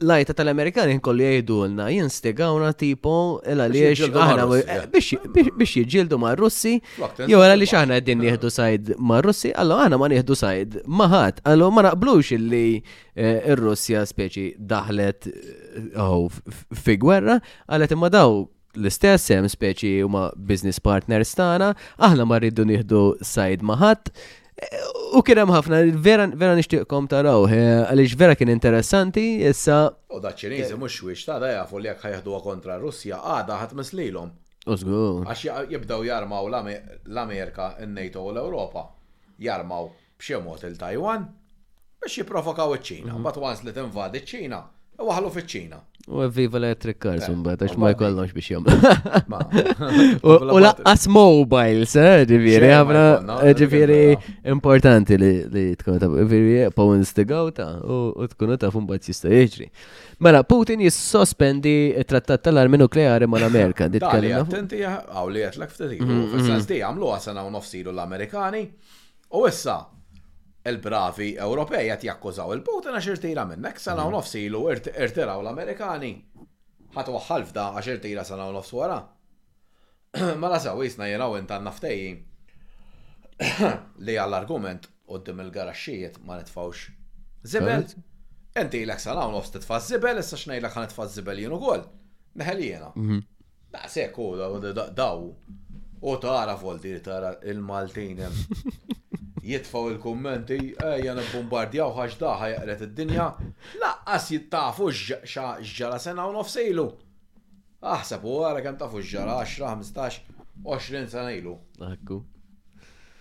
lajta tal-Amerikani kollu jgħidulna jinstigawna tipo il għaliex eh, biex jiġġieldu ma' Russi jew għaliex aħna qegħdin nieħdu sajd ma' Russi, allora aħna ma nieħdu sajd ma' ħadd, allora ma naqblux illi eh, ir-Russja speċi daħlet eh, oh, fi gwerra għalet imma daw l-istess hemm speċi huma business partners tagħna, aħna ma rridu nieħdu sajd maħat. U kien hemm ħafna, vera, vera nixtieqkom taraw, eh, għaliex vera kien interessanti, issa. U da ċiniżi mhux wiex ta' da jafu li jekk ħajħduha kontra Russja għada ħadd mislilhom. Użgu. Għax jibdew jarmaw l-Amerika, n-NATO u l-Ewropa. Jarmaw b'xi mod lil Tajwan biex jipprovokaw iċ-Ċina. Imbagħad once li tinvadi ċ-Ċina, iwaħħlu fiċ-Ċina. U evviva l-electric cars eh, imbagħad għax ma jkollhomx biex jagħmlu. U laqqas mobiles, eh, ġifieri ħafna eh, ġifieri importanti li tkun taf ġifieri paw instigawta u tkun taf imbagħad jista' jiġri. Mela Putin jissospendi t-trattat tal-armi nukleari mal-Amerika. Attenti għaw li qed l-ftit. Fis-sens di għamlu għasena u nofsilu l-Amerikani. U issa, il-bravi Ewropej qed jakkużaw il Putin għax irtira minnek, sena u nofs ilu irtiraw l-Amerikani. Ħadd waħħal f'da għax irtira sena u nofs wara. Mela sew jisna jena u int għandna ftehim li għall-argument qudiem il-garaxxijiet ma nitfawx zibel. Inti ilek sena u nofs titfa' zibel, issa xnejdlek ħan nitfa' zibel jien ukoll. Neħel jiena. Mhm. Daqshekk hu daw u tara volti tara il-Maltin hemm. jitfaw il-kummenti, ejja eh, nibbombardjaw ħax daħa jaqret id-dinja, laqqas jittafu xġara sena u nofsilu. Aħseb u għara kem tafu xġara 10, 15, 20 sena ilu. Akku.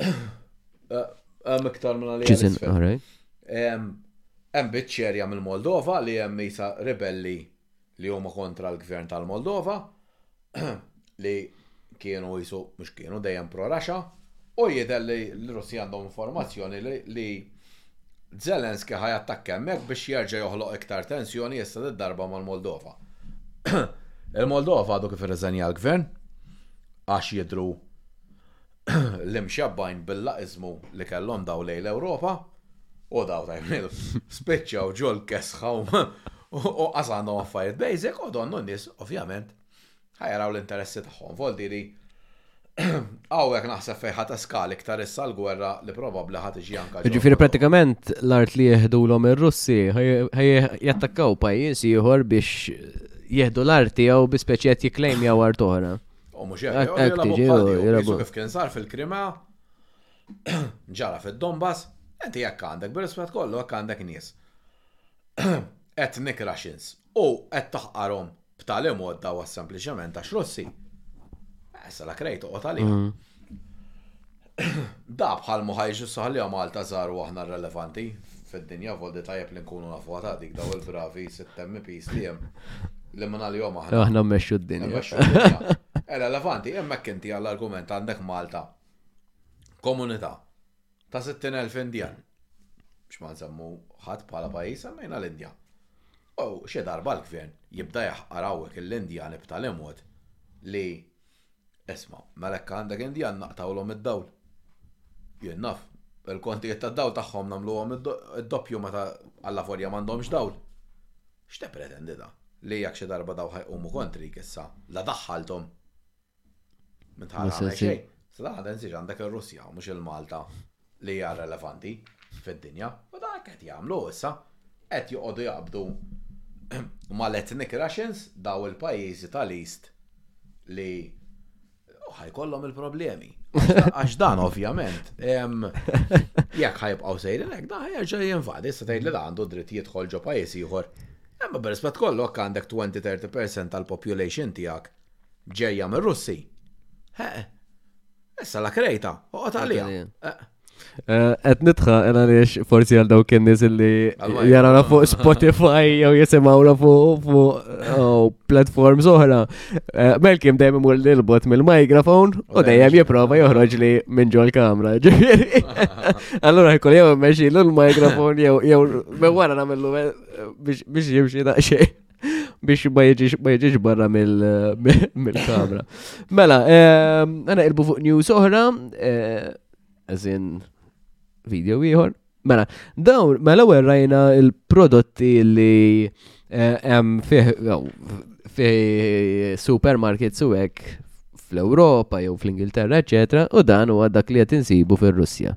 Hemm iktar minn għalija. Ġiżin, alright. Hemm biċċerja mill-Moldova li hemm isa ribelli li huma kontra l-gvern tal-Moldova li kienu jisu mhux kienu dejjem pro Raxa u jidher li l-Russi għandhom informazzjoni li Zelenski ħaj attakka hemmhekk biex jerġa' joħloq iktar tensjoni issa darba mal-Moldova. Il-Moldova għadu kif irriżenja l-gvern għax jidru l-imxebbgħin bil-laqiżmu li kellhom daw lejn l-Ewropa, u daw tajmil, spiċċaw ġol kesħa u qasanhom affarijiet basic u donnu n-nies, ovvjament, ħajaraw l-interessi tagħhom. Voldi li Għawek naħseb fejħa ta' skali iktar issa l-gwerra li probabli ħat iġi anka. Ġifiri pratikament l-art li jihdu l-om il-Russi jattakkaw pajis jihor biex jihdu l-art tijaw bi speċiet jiklejm jaw art oħra. U mhux hekk, Hekk jgħodu jilagħbu tiġi, bħal u tiegħu. jilagħbu. Qisu kif kien sar fil-Krimea, ġara fid-Donbass, inti hekk għandek, bir-rispett kollu, hekk għandek nies ethnic Russians u qed taħqarhom b'tali mod dawa sempliċement għax Russi. Issa la krejt toqgħod għalih. Mm. Da bħal muħajġ s-saħlija Malta żgħar u aħna relevanti fid-dinja voldi tajjeb li nkunu nafu għata dik daw il-bravi sittem MPs li jem li minna li jom aħna. Aħna mmexxu d-dinja. Ela levanti, jemmek inti għall-argument għandek Malta. Komunità ta' 60.000 Indjan. X'ma nsemmu ħadd bħala pajjiż semmejna l-Indja. U xi darba l-gvern jibda jaħqarawek l-Indjan ibtal imwod li Isma', mela hekk għandek int jien naqtgħulhom id-dawl. Jien naf, il-kontijiet tad-dawl tagħhom nagħmluhom id-doppju meta allavolja m'għandhomx dawl. X'tippretendi da? Li jekk xi darba daw ħa jqumu kontrik issa, la daħħalthom. M'int ħa tagħmel xejn. Sla, għadha nsiġ għandek ir-Russja u mhux il-Malta. li hija relevanti fid-dinja u dan hekk qed jagħmlu hu issa. Qed joqogħdu jaqbdu mal-ethnic Russians daw il-pajjiżi tal-East li ħajkollhom il-problemi. Għax dan ovvjament, jekk ħajbqgħu sejrin hekk dan ħajerġa' jinvadi, issa tgħid li dan għandu dritt jidħol ġo pajjiż ieħor. Imma b'rispett kollu hekk għandek 20-30% tal-population tiegħek ġejja mir-Russi. Issa la krejta, oqgħod għalija. Eh, qed nitħa għana għaliex forsi għal daw kien nies li jarana fuq Spotify jew jisimgħu fuq fuq oh, platforms oħra. Eh, Melkim dejjem imur l-bot mill-mikrofon u dejjem jipprova joħroġ li minn ġol kamra. Allura jkun jew meċi l-mikrofon jew minn wara nagħmlu eh, biex jimxi daqsxejn. biex ma jieġiġ barra mill-kamra. Mela, ehm, għana ilbu fuq news oħra, għazin eh, video ieħor. Mela, dawn, mela għer rajna il-prodotti li eh, hemm fih supermarkets u hekk fl-Ewropa jew fl-Ingilterra, eċetera, u dan huwa dak li qed insibu fir-Russja.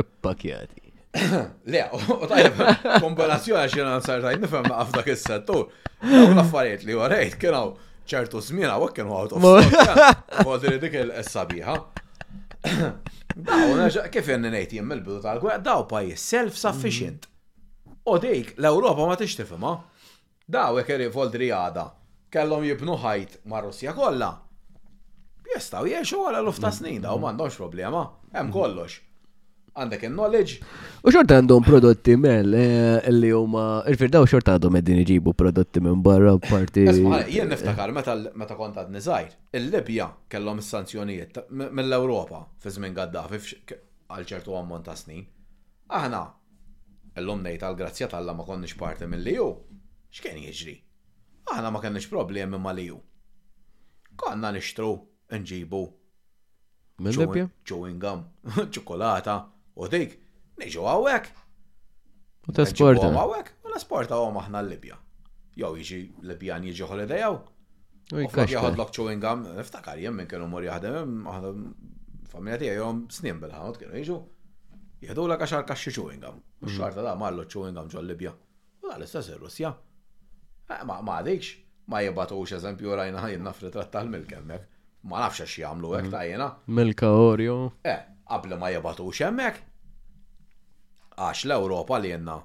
Ippakjati. Le, u tajjeb, kombinazzjoni għax jena nsar tajjeb nifhem naqaf dak is-settur. Dawn l-affarijiet li warajt kienu ċertu żmien għawek kienu għawt u għodri dik il-sabiħa. Daw, kif jenni nejt jem il-bidu tal-gwerra, daw pajis self-sufficient. U dik, l-Europa ma tix tifima. Dawk ir-rivolti li għada kellhom jibnu ħajt mar-Russja kollha, jistgħu jgħixu għal eluf ta' snin dawn, m'għandhomx problema, hemm kollox. Għandek in-knowledge. U xorta għandhom prodotti mel eh, li huma, irfir daw xorta għadhom qegħdin iġibu prodotti minn barra parti. Isma, jien niftakar meta meta kont għadni żgħir, il-Libja kellhom is-sanzjonijiet mill-Ewropa fi żmien Gaddafi għal ċertu ammont ta' snin. Aħna Illum ngħid għall-grazzja t'Alla ma konniex parti mill-EU. X'kien jiġri? Aħna ma kellniex problemi mal-EU. Konna nixtru, nġibu. Mill-Libja? Chewing gum, ċokolata, u dik, niġu hawnhekk. U tesporta. Hawnhekk u nesportawhom aħna l-Libja. Jew jiġi Libjan jiġi holiday hawn. Jaħodlok chewing gum, ftakar jem minn kienu mor jaħdem, familja tija jom snin bil-ħanut kienu jiġu. Jihdu l għaxar kaxxi chewing gum. U mm. xarta da marlu chewing gum ġol Libja. U da l-istess il-Russja. Eh, ma għadikx, ma jibatux eżempju rajna ħajna fritrat tal-milk emmek. Ma nafx għax jamlu għek mm. ta' jena. Milka Oreo. Eh, qabli ma jibatux emmek. Għax l-Europa li jenna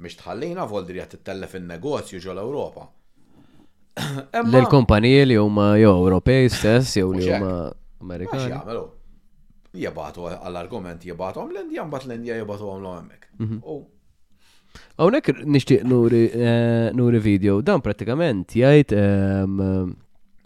Biex tħallina Voldrija tittellef in-negozju ġol Ewropa. L-kumpaniji li huma jew Ewropej stess jew li huma Amerikani. Jagħmlu. Jibatu għall-argument jibathom l-Indja mbagħad l-Indja jibatu għamlu hemmhekk. Mhm. Hawnhekk nixtieq nuri eh, video dan prattikament jgħid ehm,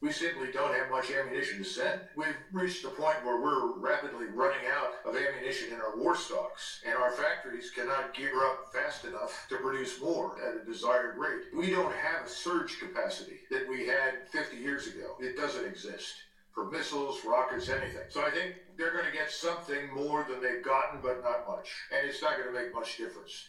We simply don't have much ammunition to send. We've reached a point where we're rapidly running out of ammunition in our war stocks, and our factories cannot gear up fast enough to produce more at a desired rate. We don't have a surge capacity that we had 50 years ago. It doesn't exist for missiles, rockets, anything. So I think they're going to get something more than they've gotten, but not much. And it's not going to make much difference.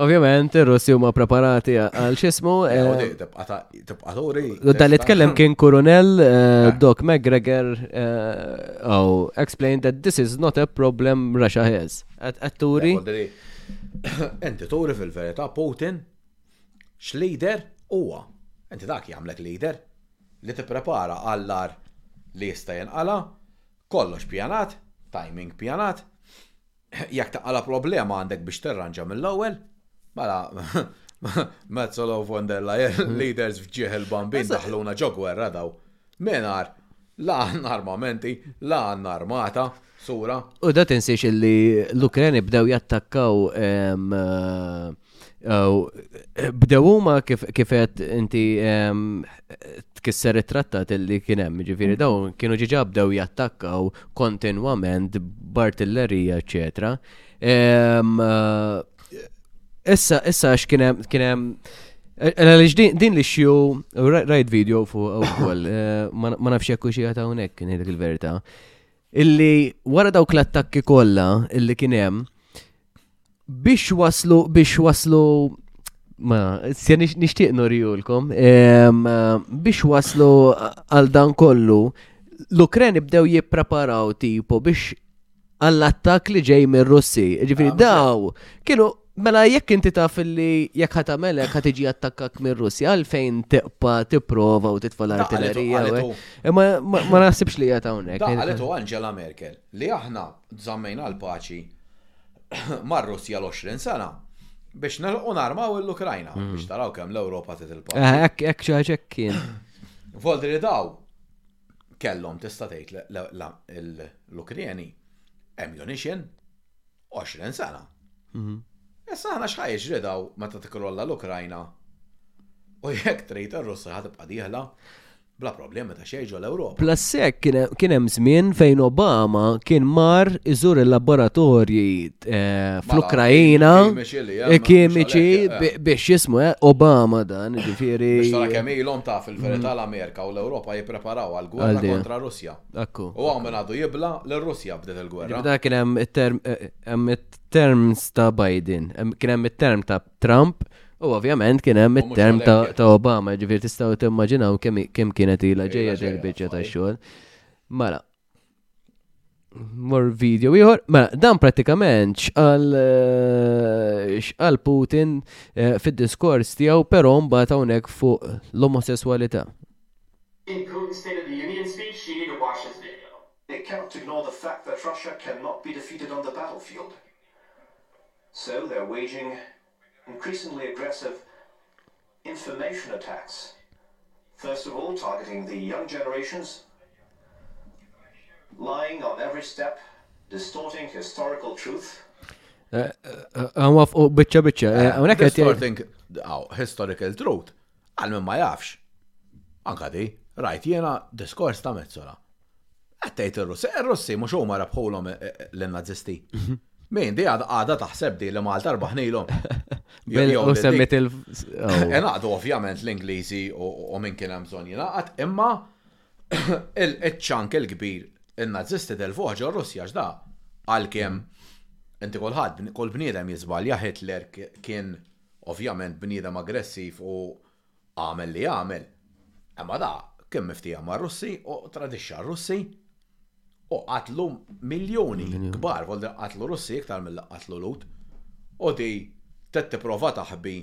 Ovvjament, ir-Russi huma preparati għal xismu. Eh, tibqa' turi. Dan itkellem kien Kurunell eh, ah. Doc McGregor eh, oh, explained that this is not a problem Russia has. Atturi. Enti turi fil-verità Putin x'lider huwa. Enti dak jagħmlek lider li tipprepara għallar li jista' jinqala kollox pjanat, timing pjanat, Jekk taqqa' la problema għandek biex tirranġa mill-ewwel, mela Metzola u von der Leyen, mm. leaders f'ġieħ il-bambin daħluna ġo gwerra daw. Minar, la għanna armamenti, la għanna armata, sura. U da tinsiex li l-Ukreni bdew jattakkaw eh, Bdew huma kif qed inti tkisser it-trattat li kien hemm, ġifieri dawn kienu ġiġa bdew jattakkaw kontinwament b'artillerija, eċetera. Issa, issa għax kien hemm kien hemm Għalix din li xju, rajt video fuq ukoll, eh, ma nafx jekk xi ħadd hawnhekk kien il-verità. Illi wara dawk l-attakki kollha illi kien hemm, biex waslu, biex waslu, ma, sja nishtiq nurijulkom, biex waslu għal dan kollu, l-Ukreni bdew jippreparaw tipo biex għall-attak li ġej mir russi Ġifiri ah, daw, kienu, mela jekk inti taf li jekk ħat għamelek ħat iġi attakkak mir russi għalfejn tiqpa tipprova u titfa l-artillerija. Eh? Imma ma naħsibx li jgħat hawnhekk. Għalitu Angela Merkel li aħna żammejna l-paċi mar-Russja l-20 sena biex nelqu narmaw l-Ukrajna mm. biex taraw kemm l-Ewropa titilpa. Eh, ek ek ċaġ ek kien. Voldri daw kellhom tista' tgħid l-Ukreni ammunition 20 sena. Mhm. Issa aħna xħajġ ridaw meta tikrolla l-Ukrajna u jekk trid ir-Russja ħatibqa' dieħla. Bla problemi ta' xejn ġol Ewropa. Bla sekk kien hemm żmien fejn Obama kien mar iżur il-laboratorji eh, fl-Ukrajina kimiċi eh, eh, biex jismu Obama dan, ġifieri. Biex tara kemm ilhom ta' fil-verità mm. l-Amerika u l-Ewropa jippreparaw għal gwerra kontra Russja. U hawn minn għadu jibla l russja bdiet il-gwerra. Dak kien hemm it-term terms ta' Biden, kien hemm it-term ta' Trump U ovvjament kien hemm it-term ta' Obama, ġifir tistgħu timmaġinaw kemm kienet ilha ġejja din il-biċċa ta' xogħol. Mela. Mor video ieħor, mela dan prattikament x'qal eh, x'qal Putin eh, fid-diskors tiegħu però mbagħad hawnhekk fuq l-omosessualità. Imprudent State of the Union speech, you need to watch this video. It cannot ignore the fact that Russia cannot be defeated on the battlefield. So they're waging increasingly aggressive information attacks. First of all, targeting the young generations, lying on every step, distorting historical truth. Għan fuq u bieċa bieċa. għet Distorting, oh, historical truth, Għal min ma jafx, anka di, rajt jiena diskors ta' Metsola. Qed tgħid ir-Russi, ir-Russi mhux huma rebħulhom eh, eh, lin-Nazisti. Min di għadha taħseb di li Malta rbaħnilhom. U semmit il. Oh. Enaqdu ovvjament l-Ingliżi u min kien hemm bżonn jingħaqad, imma il-ċank il-kbir in-Nazisti del voġo Russja x'da għalkemm inti kulħadd kull bniedem jiżbalja Hitler kien Ovvjament bniedem aggressiv u għamel li għamel, imma da kien miftiehem mar-Russi u tradixxa r-Russi u qatlu miljuni kbar, vol li qatlu Russi iktar milli qatlu Lhud. U di trid tipprova taħbi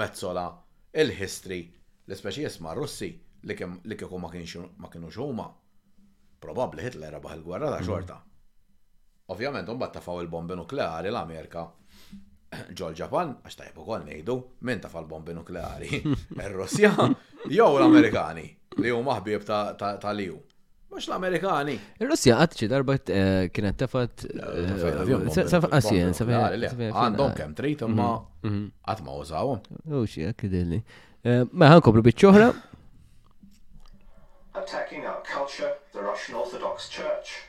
mezzola il-history li speċi jisma' r-Russi li kien li kieku ma kienx ma kienux huma, probabbli Hitler rebaħ il-gwerra ta' xorta. Ovvjament imbagħad tafgħu l-bombi nukleari l-Amerika ġol Ġapan, għax tajb ukoll ngħidu, min tafa' l-bombi nukleari? Ir-Russja jew l-Amerikani li huma ħbieb ta' liju. Mux l-Amerikani. Il-Russja għad xi darba eh, kienet tefat. Safqasjen, eh, Għandhom kem trit imma mhm, mhm. għat ma użawhom. U xi hekk idilli. Eh, ma mela, ħankoplu biċ-ċoħra. Attacking our culture, the Russian Orthodox Church.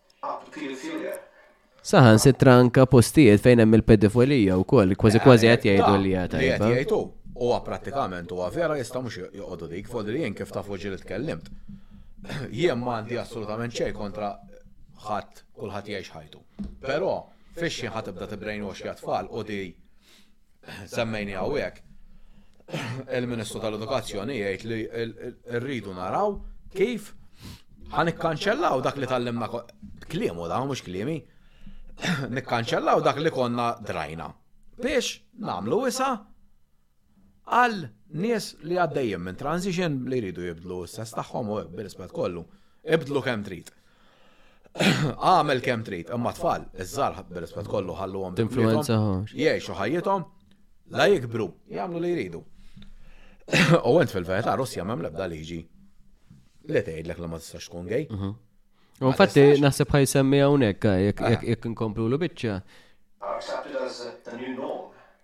qabdu kien ifjurew. Saħansitra anke postijiet fejn hemm il-pedifolija wkoll, kważi kważi qed jgħidu li hija tajba. Li qed jgħidu huwa prattikament huwa vera jista' mhux joqogħdu dik, fodri jien kif tafu ġieli tkellimt. Jien m'għandi assolutament xejn kontra ħadd kulħadd jgħix ħajtu. Però fix-xi ħadd tibda tibbrejnwax li tfal u di semmejni hawnhekk, il-Ministru tal-Edukazzjoni jgħid li rridu naraw kif ħan ikkanċellaw dak li tallimna kliemu da, mhux kliemi. Nikkanċellaw dak li konna drajna. Biex namlu wisa għal nies li għaddejjem minn transition li jridu jibdlu s-sess tagħhom u bil-rispett kollu. Ibdlu kemm trid. Għamel kemm trid, imma tfal, iż-żgħar bir-rispett kollu ħalluhom tinfluenza jgħixu ħajjithom la jikbru, jagħmlu li jridu. U int fil-verità Russja m'hemm l-ebda liġi li tgħidlek li ma tistax tkun gej. Mhm. U infatti naħseb ħaj semmi hawnhekk eh, jekk inkomplu l biċċa. Perhaps after does the new norm,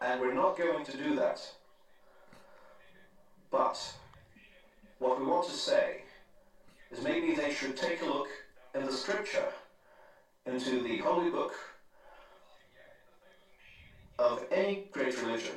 And we're not going to do that. But what we want to say is maybe they should take a look in the scripture, into the holy book of any great religion,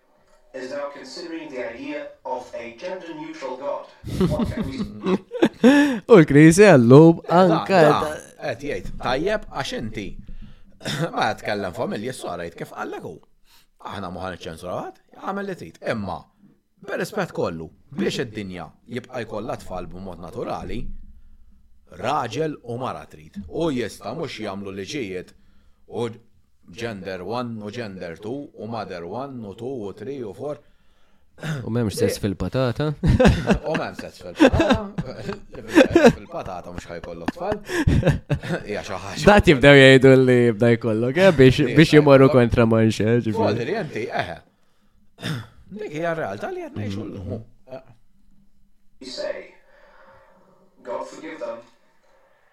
is now considering the idea of a gender neutral god. What can we U l-kriżi għallum eh, anka. Qed jgħid tajjeb għax inti ma tkellem familja s-sorajt kif qallek hu. Aħna ma ħan iċċensurat, għamel li trid. Imma per rispett kollu biex id-dinja jibqa' jkollha tfal b'mod naturali, raġel u mara trid. U jista' mhux jagħmlu liġijiet u Gender one u gender two u mother one u two u three u four. U memx sess fil-patata. U memx sess fil-patata. Fil-patata mux ħajkollok tfal. Ja xaħġa. Dat jibdew jgħidu li jibda jkollok, eh, biex jimorru kontra manxe. Eh, Fodri, jenti, eħe. Eh. Dik hija realtà li qed ngħixu llum. Say, God forgive them.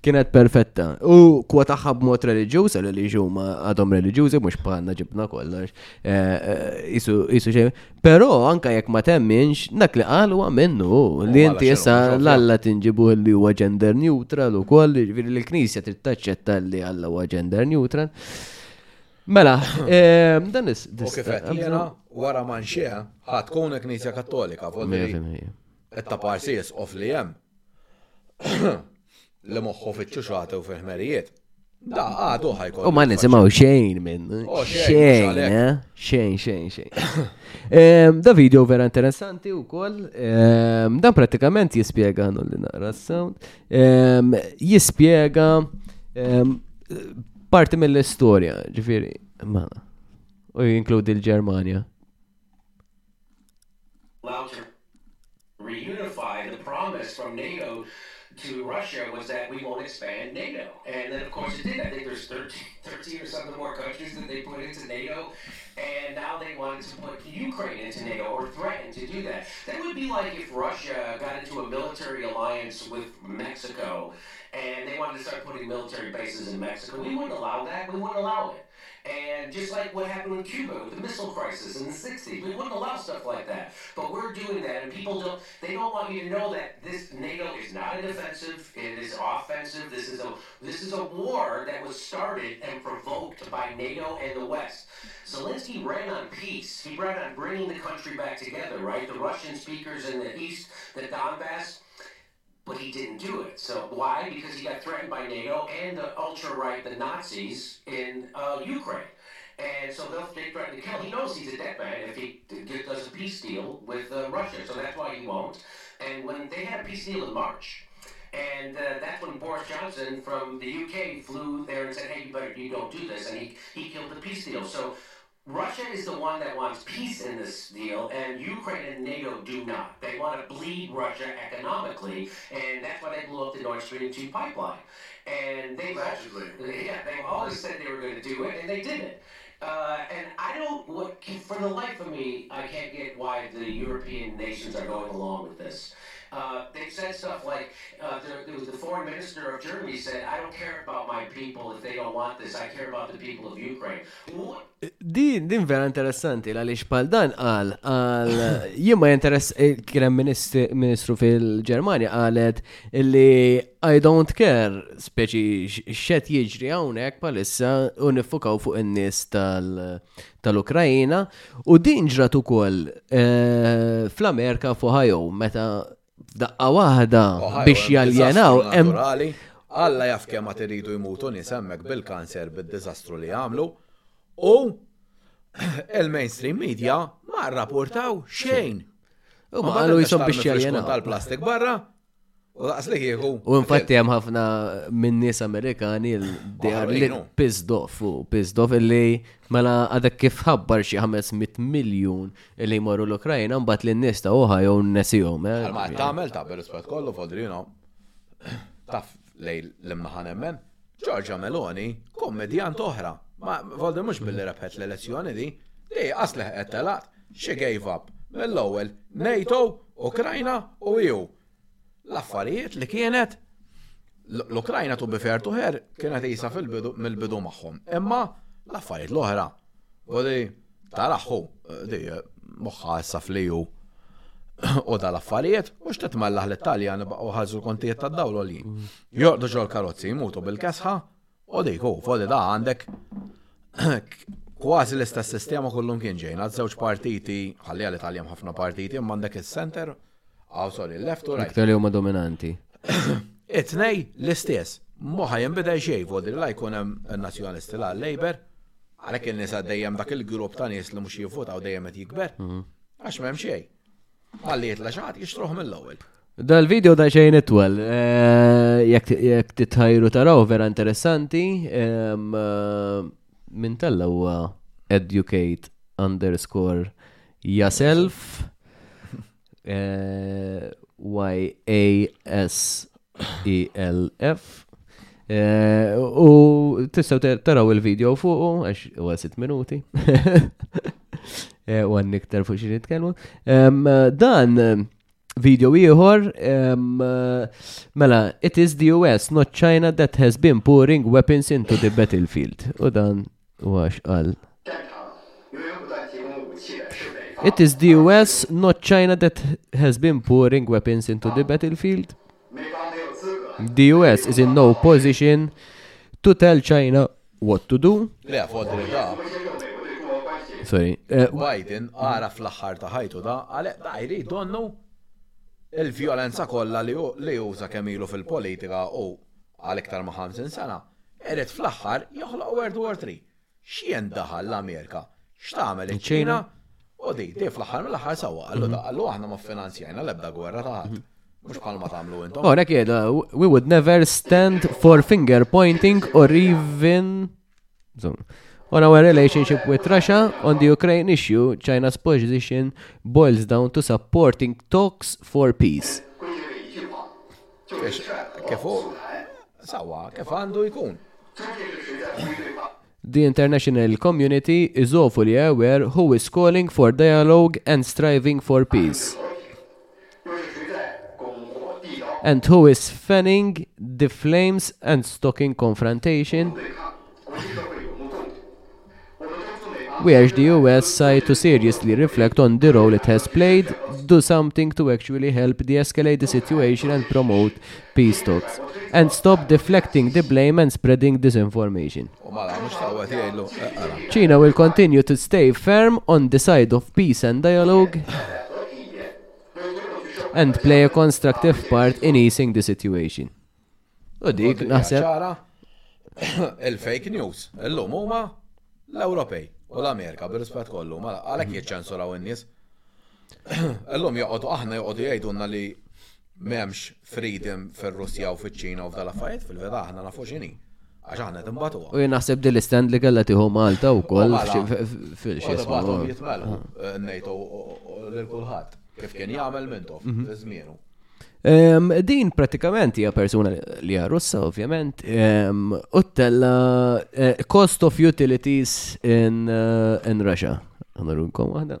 Kienet perfetta. U kwa taħħa b'mod reliġjuż, għal li ġuma għadhom reliġjużi, mhux bħalna ġibna kollox. Isu eh, eh, xejn. Però anka jekk ma temminx, dak li qal huwa minnu li inti issa l-Alla tinġibu li huwa gender neutral ukoll, jiġifieri li l-Knisja trid taċċetta li Alla huwa gender neutral. Mela, eh, dan is. U kif qed jiena wara manxija ħadd tkun Knisja Kattolika, volmi. It-taparsi isqof li hemm, li moħħu fiċ-ċuċati u fil-ħmerijiet, da għadu ħaj kollu. U ma nisimaw xejn minn. Oh, xejn, eh? xejn, xejn, xejn. Ehm, da video vera interessanti u koll. Ehm, dan pratikament jispiega għannu li naqra s-sound. Ehm, jispiega parti mill-istoria, ġifiri, ma. U jinkludi l-Germania. to Russia was that we won't expand NATO. And then, of course, it did. I think there's 13, 13 or something more countries that they put into NATO. And now they wanted to put Ukraine into NATO or threaten to do that. That would be like if Russia got into a military alliance with Mexico and they wanted to start putting military bases in Mexico. We wouldn't allow that. We wouldn't allow it. And just like what happened in Cuba with the missile crisis in the 60s, we wouldn't allow stuff like that. But we're doing that, and people don't, they don't want you to know that this NATO is not a defensive, it is offensive. This is a, this is a war that was started and provoked by NATO and the West. Zelensky ran on peace. He ran on bringing the country back together, right? The Russian speakers in the East, the Donbass, but he didn't do it. So why? Because he got threatened by NATO and the ultra right, the Nazis in uh, Ukraine. And so they'll, they threaten to kill He knows he's a dead man if he does a peace deal with uh, Russia, so that's why he won't. And when they had a peace deal in March, and uh, that's when Boris Johnson from the UK flew there and said, hey, you better, you don't do this. And he, he killed the peace deal. So Russia is the one that wants peace in this deal, and Ukraine and NATO do not. They want to bleed Russia economically, and that's why they blew up the Nord Stream 2 pipeline. And they allegedly, yeah, they always said they were going to do it, and they didn't. Uh, and I don't, what, for the life of me, I can't get why the European nations are going along with this. Uh, they said stuff like, uh, the, was the foreign minister of Germany said, I don't care about my people if they don't want this, I care about the people of Ukraine. Din, din vera interessanti, għaliex pal dan għal, għal, jien ma jinteress eh, kienem ministru fil-Germania għalet li I don't care, speċi xet jiġri għawnek palissa u nifukaw fuq in-nies tal-Ukrajina u din ġrat ukoll eh, fl-Amerika fuq Ohio meta F'daqqa waħda biex jaljenaw hemm Alla jaf kemm ma tiridu jmutu nies hemmhekk bil-kanser bid-diżastru li għamlu u il-mainstream media ma rrapportaw xejn. U ma għalu jisom biex jaljenaw. Tal-plastik barra U laqas li jieħu. U infatti hemm ħafna minn nies Amerikani l-djar li pizdof u pizdof illi mela għadek kif ħabbar xi 500 miljun Illi jmorru l-Ukrajna mbagħad lin nies ta' uħa jew nesihom. Eh? Għalma qed tagħmel ta' bir-rispett kollu Fodrino. Taf lej l-imnaħa nemmen. Ġorġa Meloni, kommedjant oħra. Ma Fodri mhux billi rebħet l-elezzjoni di. Di asleħ qed telaq, she gave up. Mill-ewwel NATO, Ukrajna u EU. l-affarijiet li kienet l-Ukrajna tu bifer tuħer kienet isa fil-bidu mill-bidu magħhom. Imma l-affarijiet l-oħra, u di taraħħu, di moħħa issa fliju u dal-affarijiet, u xtet mallaħ l-Italjan baqgħu ħażu kontijiet tad-dawl li jorqdu ġol karozzi jmutu bil-kesħa, U dik hu, fuq li da għandek kważi l-istess sistema kullum kien ġejna, żewġ partiti, ħalli għal Italja ħafna partiti, imma għandek is-center, għaw ah, sorry, left u right. Iktar li huma dominanti. It-tnej l-istess, moħa jinbidel xejn fuq li la jkun hemm nazzjonalisti la Labour, għalhekk in-nisa dejjem dak il-grupp ta' nies li mhux jivvotaw dejjem qed jikber. Mhm. Għax m'hemm xejn. Malli jitla xaħat jixtruħ mill-ewwel. Dal-video da xejn itwel, eh, jekk titħajru taraw vera interessanti, eh, minn tella huwa educate underscore yourself eh, y a s ELF. U tistaw taraw il-video fuqu, għax u għasit minuti. U għan niktar fuq xie nitkellmu. Dan video ieħor, mela, it is the US, not China that has been pouring weapons into the battlefield. U dan U għax qal. It is the US, not China that has been pouring weapons into the battlefield. The US is in no position to tell China what to do. Le, fodri da. Sorry. Eh, Biden għara fl-axħar ta' ħajtu da, għale da jrid donnu il-violenza kollha li uża kemm ilu fil-politika u għal iktar ma' 50 sena, irid fl-aħħar joħloq World War Three. X'jien daħal l-Amerika? X'tagħmel iċ-Ċina? U di, di fl-aħħar mill-aħħar sewwa, qallu mhm. da, qallu aħna ma finanzjajna l-ebda gwerra ta' ħadd. Mux mhm. bħalma tagħmlu intom. Ora kieda, we would never stand for finger pointing or even on our relationship with Russia on the Ukraine issue, China's position boils down to supporting talks for peace. Kifu? sawa, kifu għandu jkun? The international community is awfully aware who is calling for dialogue and striving for peace. And who is fanning the flames and stoking confrontation? We urge the US side to seriously reflect on the role it has played do something to actually help de-escalate the situation and promote peace talks. And stop deflecting the blame and spreading disinformation. China will continue to stay firm on the side of peace and dialogue and play a constructive part in easing the situation. U dik naħseb. ċara il-fake news. Illum huma l-Ewropej u l-Amerika bir-rispett kollu, ma għalhekk jiċċensuraw in-nies. Illum joqogħdu aħna joqogħdu jgħidulna li m'hemmx freedom fir-Russja u fiċ-Ċina u f'dal affarijiet fil-vera aħna nafu x'inhi. Għax aħna timbatu. U jien naħseb din l-istend li kellha tieħu Malta wkoll fil-xisma. Jitmelħu eh, ngħidu lil kulħadd kif kien jagħmel mintu mhm. fi żmienu. Ehm, din pratikament hija persuna li hija russa ovvjament ehm, u tella eh, cost of utilities in, eh, in Russia. Għanarunkom waħda.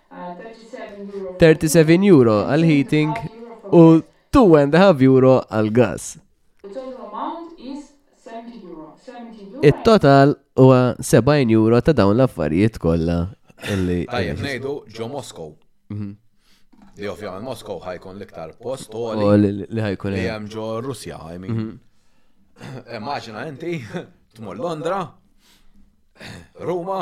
37 euro għal heating u 2.5 euro għal gas. It-total huwa 70 euro ta' dawn l-affarijiet kollha illi. Tajjeb ngħidu ġo Moskow. Mhm. Li ovvjament Moskow ħajkun l-iktar post u li ħajkun li hemm ġo Russja, I mean. Mhm. Immaġina inti tmur Londra, Ruma,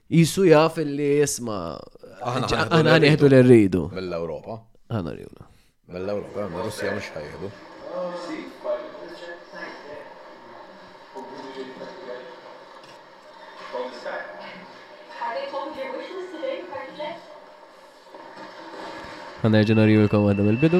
Jisu jaf illi jisma. Għana nieħdu li rridu. Mill-Europa. Għana rridu. Mill-Europa, ma Russija mux ħajħdu. Għana ġenarju il-kom għadam il-bidu.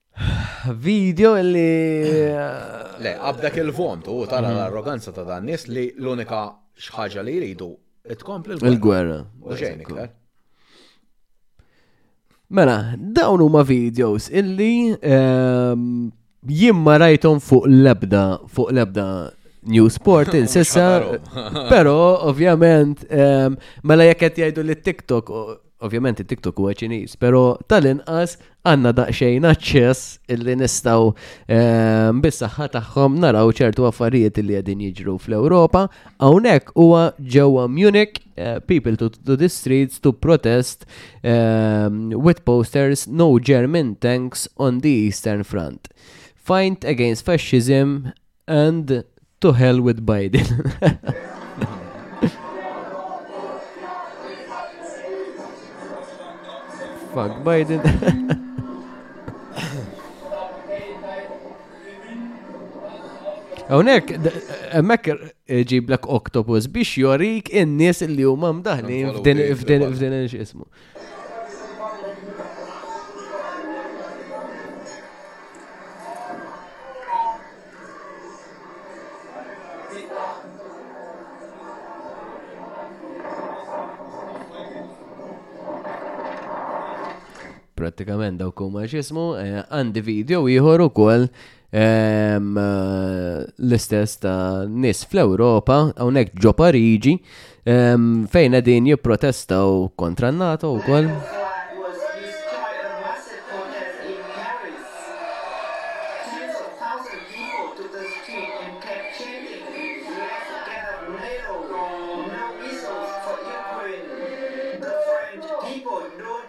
Video li. Le, għabdak il-vont u tara mhm. l-arroganza ta' dan nis li l-unika xaġa li jridu tkompli l-gwerra. U xejn iktar. Mela, dawn huma videos illi ehm, jien ma rajthom fuq l-ebda fuq l-ebda News Sport insissa, pero ovvjament ehm, mela jekk qed jgħidu li TikTok Ovvjament it-TikTok huwa Ċiniż, però tal-inqas għandna daqsxejn aċċess illi nistgħu ehm, bis-saħħa tagħhom naraw ċertu affarijiet li qegħdin jiġru fl-Ewropa. Hawnhekk huwa ġewwa Munich eh, people to, to the streets to protest ehm, with posters no German tanks on the Eastern Front. Fight against fascism And to hell with Biden. Fuck Biden. Hawnhekk hemmhekk eh, ġiblek octopus biex jorik in-nies li huma mdaħlin f'din f'din f'din ismu. prattikament dawk huma x'ismu, eh, għandi video ieħor ukoll l-istess ta' nis fl-Europa, għonek ġo Pariġi, fejn għedin jiprotestaw kontra n-NATO u koll.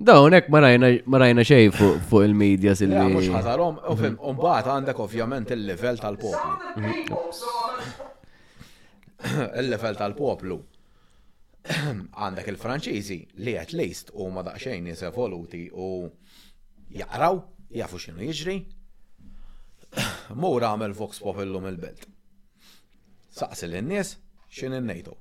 Dawn hekk ma rajna xejn fuq il-medja silli. Ja, mhux ħatarhom, u fim, u mbagħad għandek ovvjament il-livell tal-poplu. Il-livell tal-poplu. Għandek il-Franċiżi li at least huma daqsxejn nies evoluti u jaqraw, jafu x'inhu jiġri. Mura għamel Vox Pop illum il-belt. Saqsi lin-nies x'inhi n-NATO.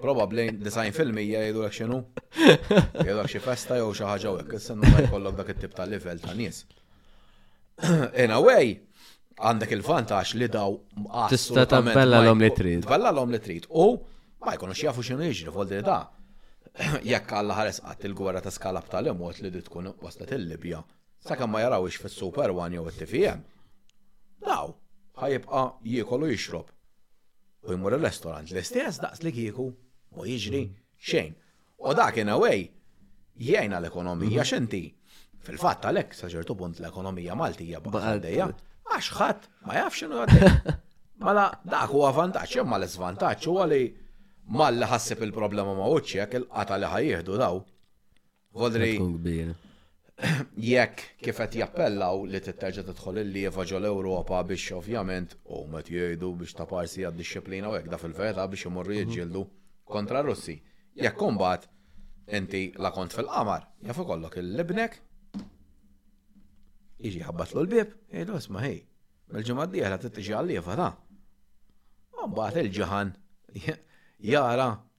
Probably 90% jgħidu l xinu. Jgħidu l xi festa jew xi ħaġa hekk, is-sena ma jkollok dak it-tip ta' livell ta' nies. In a way, għandek il-vantaġġ li daw Tista' tabbella l-om li trid. Tabbella l-om li trid. U ma jkunux jafu x'inhu jiġri voldi da. Jekk għalla ħares qatt il-gwerra ta' skala b'tali mod li tkun waslet il-Libja Sakemm ma jarawhiex fis-Super One jew it-TVM, daw ħa jibqa' jiekol u jixrob u jmur ir-restorant l-istess daqs li kieku ma jiġri xejn. U dak in a way jgħin għall-ekonomija għax inti fil-fatt għalhekk sa ċertu punt l-ekonomija Maltija baqgħet għaddejja għax ħadd ma jafx x'inhu għaddej. Mela dak huwa vantaġġ imma l-iżvantaġġ huwa li malli ħassib il-problema ma' wiċċek il-qata' li ħa jieħdu daw Vodri. Jekk kif qed jappellaw li titterġa' tidħol il-lieva ġol Ewropa biex ovvjament u met jgħidu biex ta' parsi għad-dixxiplina u hekk da fil-verità biex imorru jiġġieldu kontra Russi. Jekk imbagħad inti la kont fil-qamar, jaf ikollok il-libnek jiġi ħabbatlu l-bib, jgħidu isma' ħej, mill-ġimgħa d-dieħla tittiġi għal-lieva ta'. Mbagħad il-ġaħan jara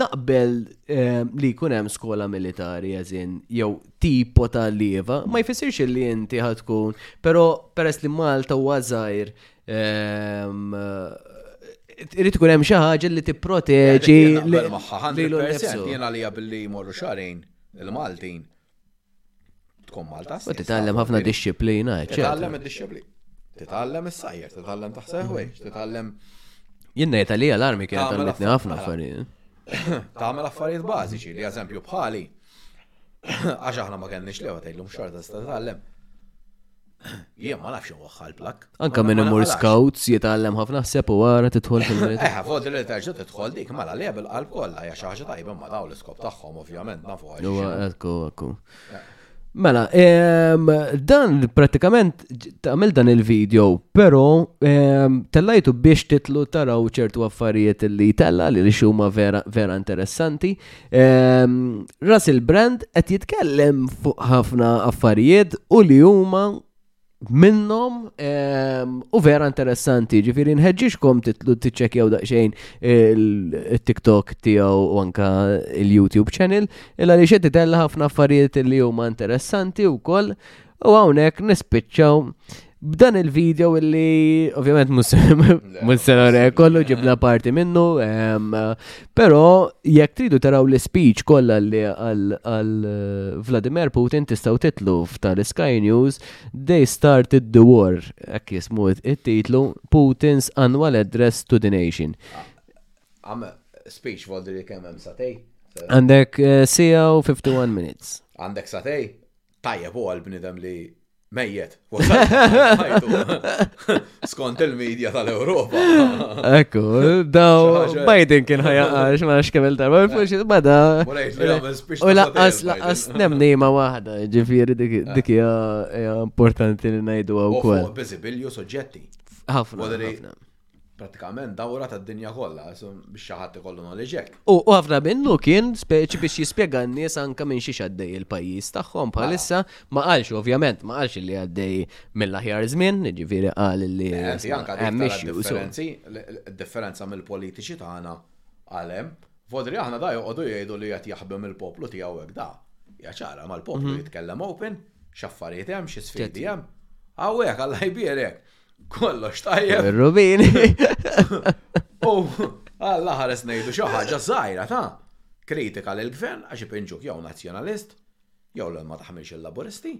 naqbel ehm, li jkun hemm skola militari għazin, jew tipo ta' lieva, ma jfissirx li inti ħatkun, pero peress li Malta u għazajr, ehm, irrid ikun hemm xi ħaġa li tipproteġi li l-nifsu. Jiena li billi jmorru xarin il-Maltin tkun Malta. U titgħallem ħafna disċiplina, eċċetera. Titgħallem id-disċiplina. Titgħallem is-sajjer, titgħallem taħseb ħwejġ, titgħallem. Jien ngħid għalija l-armi kien tgħallimtni ħafna affarijiet. Tagħmel affarijiet bażiċi li eżempju bħali għax aħna ma kenniex lewa tgħidlhom xorta tista' titgħallem. Jien ma nafx inwaħħa l-plakk. Anka minn imur scouts jitgħallem ħafna ħseb u wara tidħol fil-militar. Eħa, fuq li terġa' tidħol dik mela li bil qalb kollha hija xi ħaġa tajba ma daw l-iskop tagħhom ovvjament nafu għax. Huwa ekku ekku. Mela, ehm, dan pratikament tagħmel dan il-video, però ehm, tellajtu biex titlu taraw ċertu affarijiet li tella li li xuma vera, vera interessanti. Ehm, Russell Brand qed jitkellem fuq ħafna affarijiet u li huma minnom ehm, u vera interessanti, ġifiri nħedġiġkom titlu tiċċekjaw daqxejn il-TikTok tiegħu u anka il-YouTube channel, illa li xed titella ħafna affarijiet li huma interessanti u koll U hawnhekk nispiċċaw b'dan il-video illi ovvjament mussenore kollu ġibna parti minnu, però jekk tridu taraw l-speech kollha li għal Vladimir Putin tistgħu titlu f'tar Sky News They Started the War, hekk jismu it-titlu Putin's Annual Address to the Nation. Għam speech voldi li kemm hemm satej? Għandek eh, sija u 51 minutes. Għandek satej? Tajjeb u għal-bnidem li mejjet. Skont il-medja tal-Europa. Ekku, daw Biden kien ħajaqax ma xkemel darba, fuxi bada. U laqqas laqqas nemni ma waħda, ġifiri dik hija importanti li ngħidu wkoll. Biżibilju soġġetti. Ħafna. Prattikament dawra tad-dinja kollha biex xi ħadd ikollu knowledge hekk. U ħafna minnu kien speċi biex jispjega n-nies anke minn xiex għaddej il-pajjiż tagħhom bħalissa ma qalx ovvjament ma qalx li għaddej mill-aħjar żmien, jiġifieri qal li hemm issues. Differenza mill-politiċi tagħna qal hemm. Vodri aħna da joqogħdu jgħidu li qed jaħbi mill-poplu tiegħu hekk da. Ja ċara mal-poplu jitkellem open, x'affarijiet hemm, xi sfidi hemm. Hawnhekk alla jbierek. Kollox tajjeb. Ir-rubini. U għalla ħares ngħidu xi ħaġa żgħira ta' kritika lil gvern għax ipinġuk jew nazzjonalist, jew l ma taħmilx il-laburisti,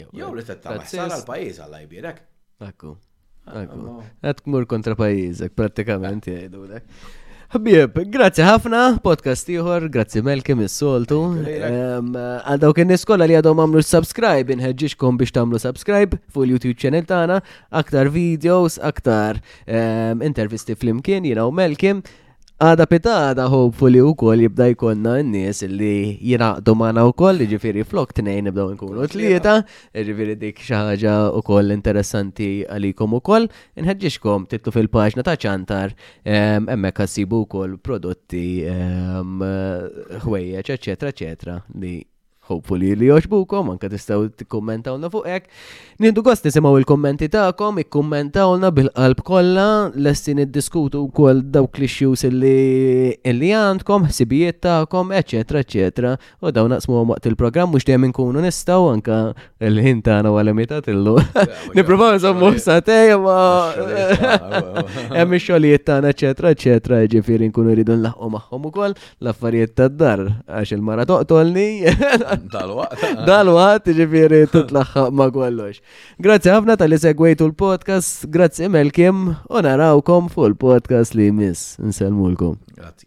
jew li tetta ħsara l-pajjiż għalla jbirek. Akku. Akku. Għad kmur kontra pajjiżek, prattikament jgħidulek. Ħbieb, grazzi ħafna, podcast ieħor, grazzi Melkim is-soltu. Għal dawk in-nies kollha li għadhom għamlu subscribe, inħeġġixkom biex tagħmlu subscribe fuq il-YouTube channel tagħna, aktar videos, aktar ehm, intervisti flimkien jiena u Melkim. Għada pitada hopefully u koll jibda jkonna n-nies li jiraqdu maħna u koll, ġifiri flok t-nejn nibdaw nkunu t-lieta, ġifiri dik xaħġa u koll interessanti għalikom u koll. Inħeġġixkom titlu fil-paġna ta' ċantar, hemmhekk ħassibu wkoll prodotti, ħwejjeġ, eċetera, eċetera, li hopefully li joġbukom, anka tistaw t-kommentawna fuq hekk. Nieħdu gost nisimgħu il-kommenti tagħkom, ikkommentawna bil-qalb kollha, lesti niddiskutu wkoll dawk l-issues li għandkom, ħsibijiet tagħkom, eċetera, eċetera. U daw naqsmu għom waqt il-program, mux dejjem nkunu nistaw, anka l-ħin tagħna għal limitat illu. Nipprovaw nżommu satej, ma hemm ix-xogħlijiet tagħna, eċetera, eċetera, ġifieri nkunu rridu nlaħqu magħhom ukoll l-affarijiet tad-dar għax il-mara toqtolni. Dal-waqt. Dal-waqt, ġifieri titlaħħaq ma' kollox. Grazzi ħafna tal-li segwejtu l-podcast, grazzi Melkim, u narawkom fuq il-podcast li jmiss. Nselmulkom. Grazzi.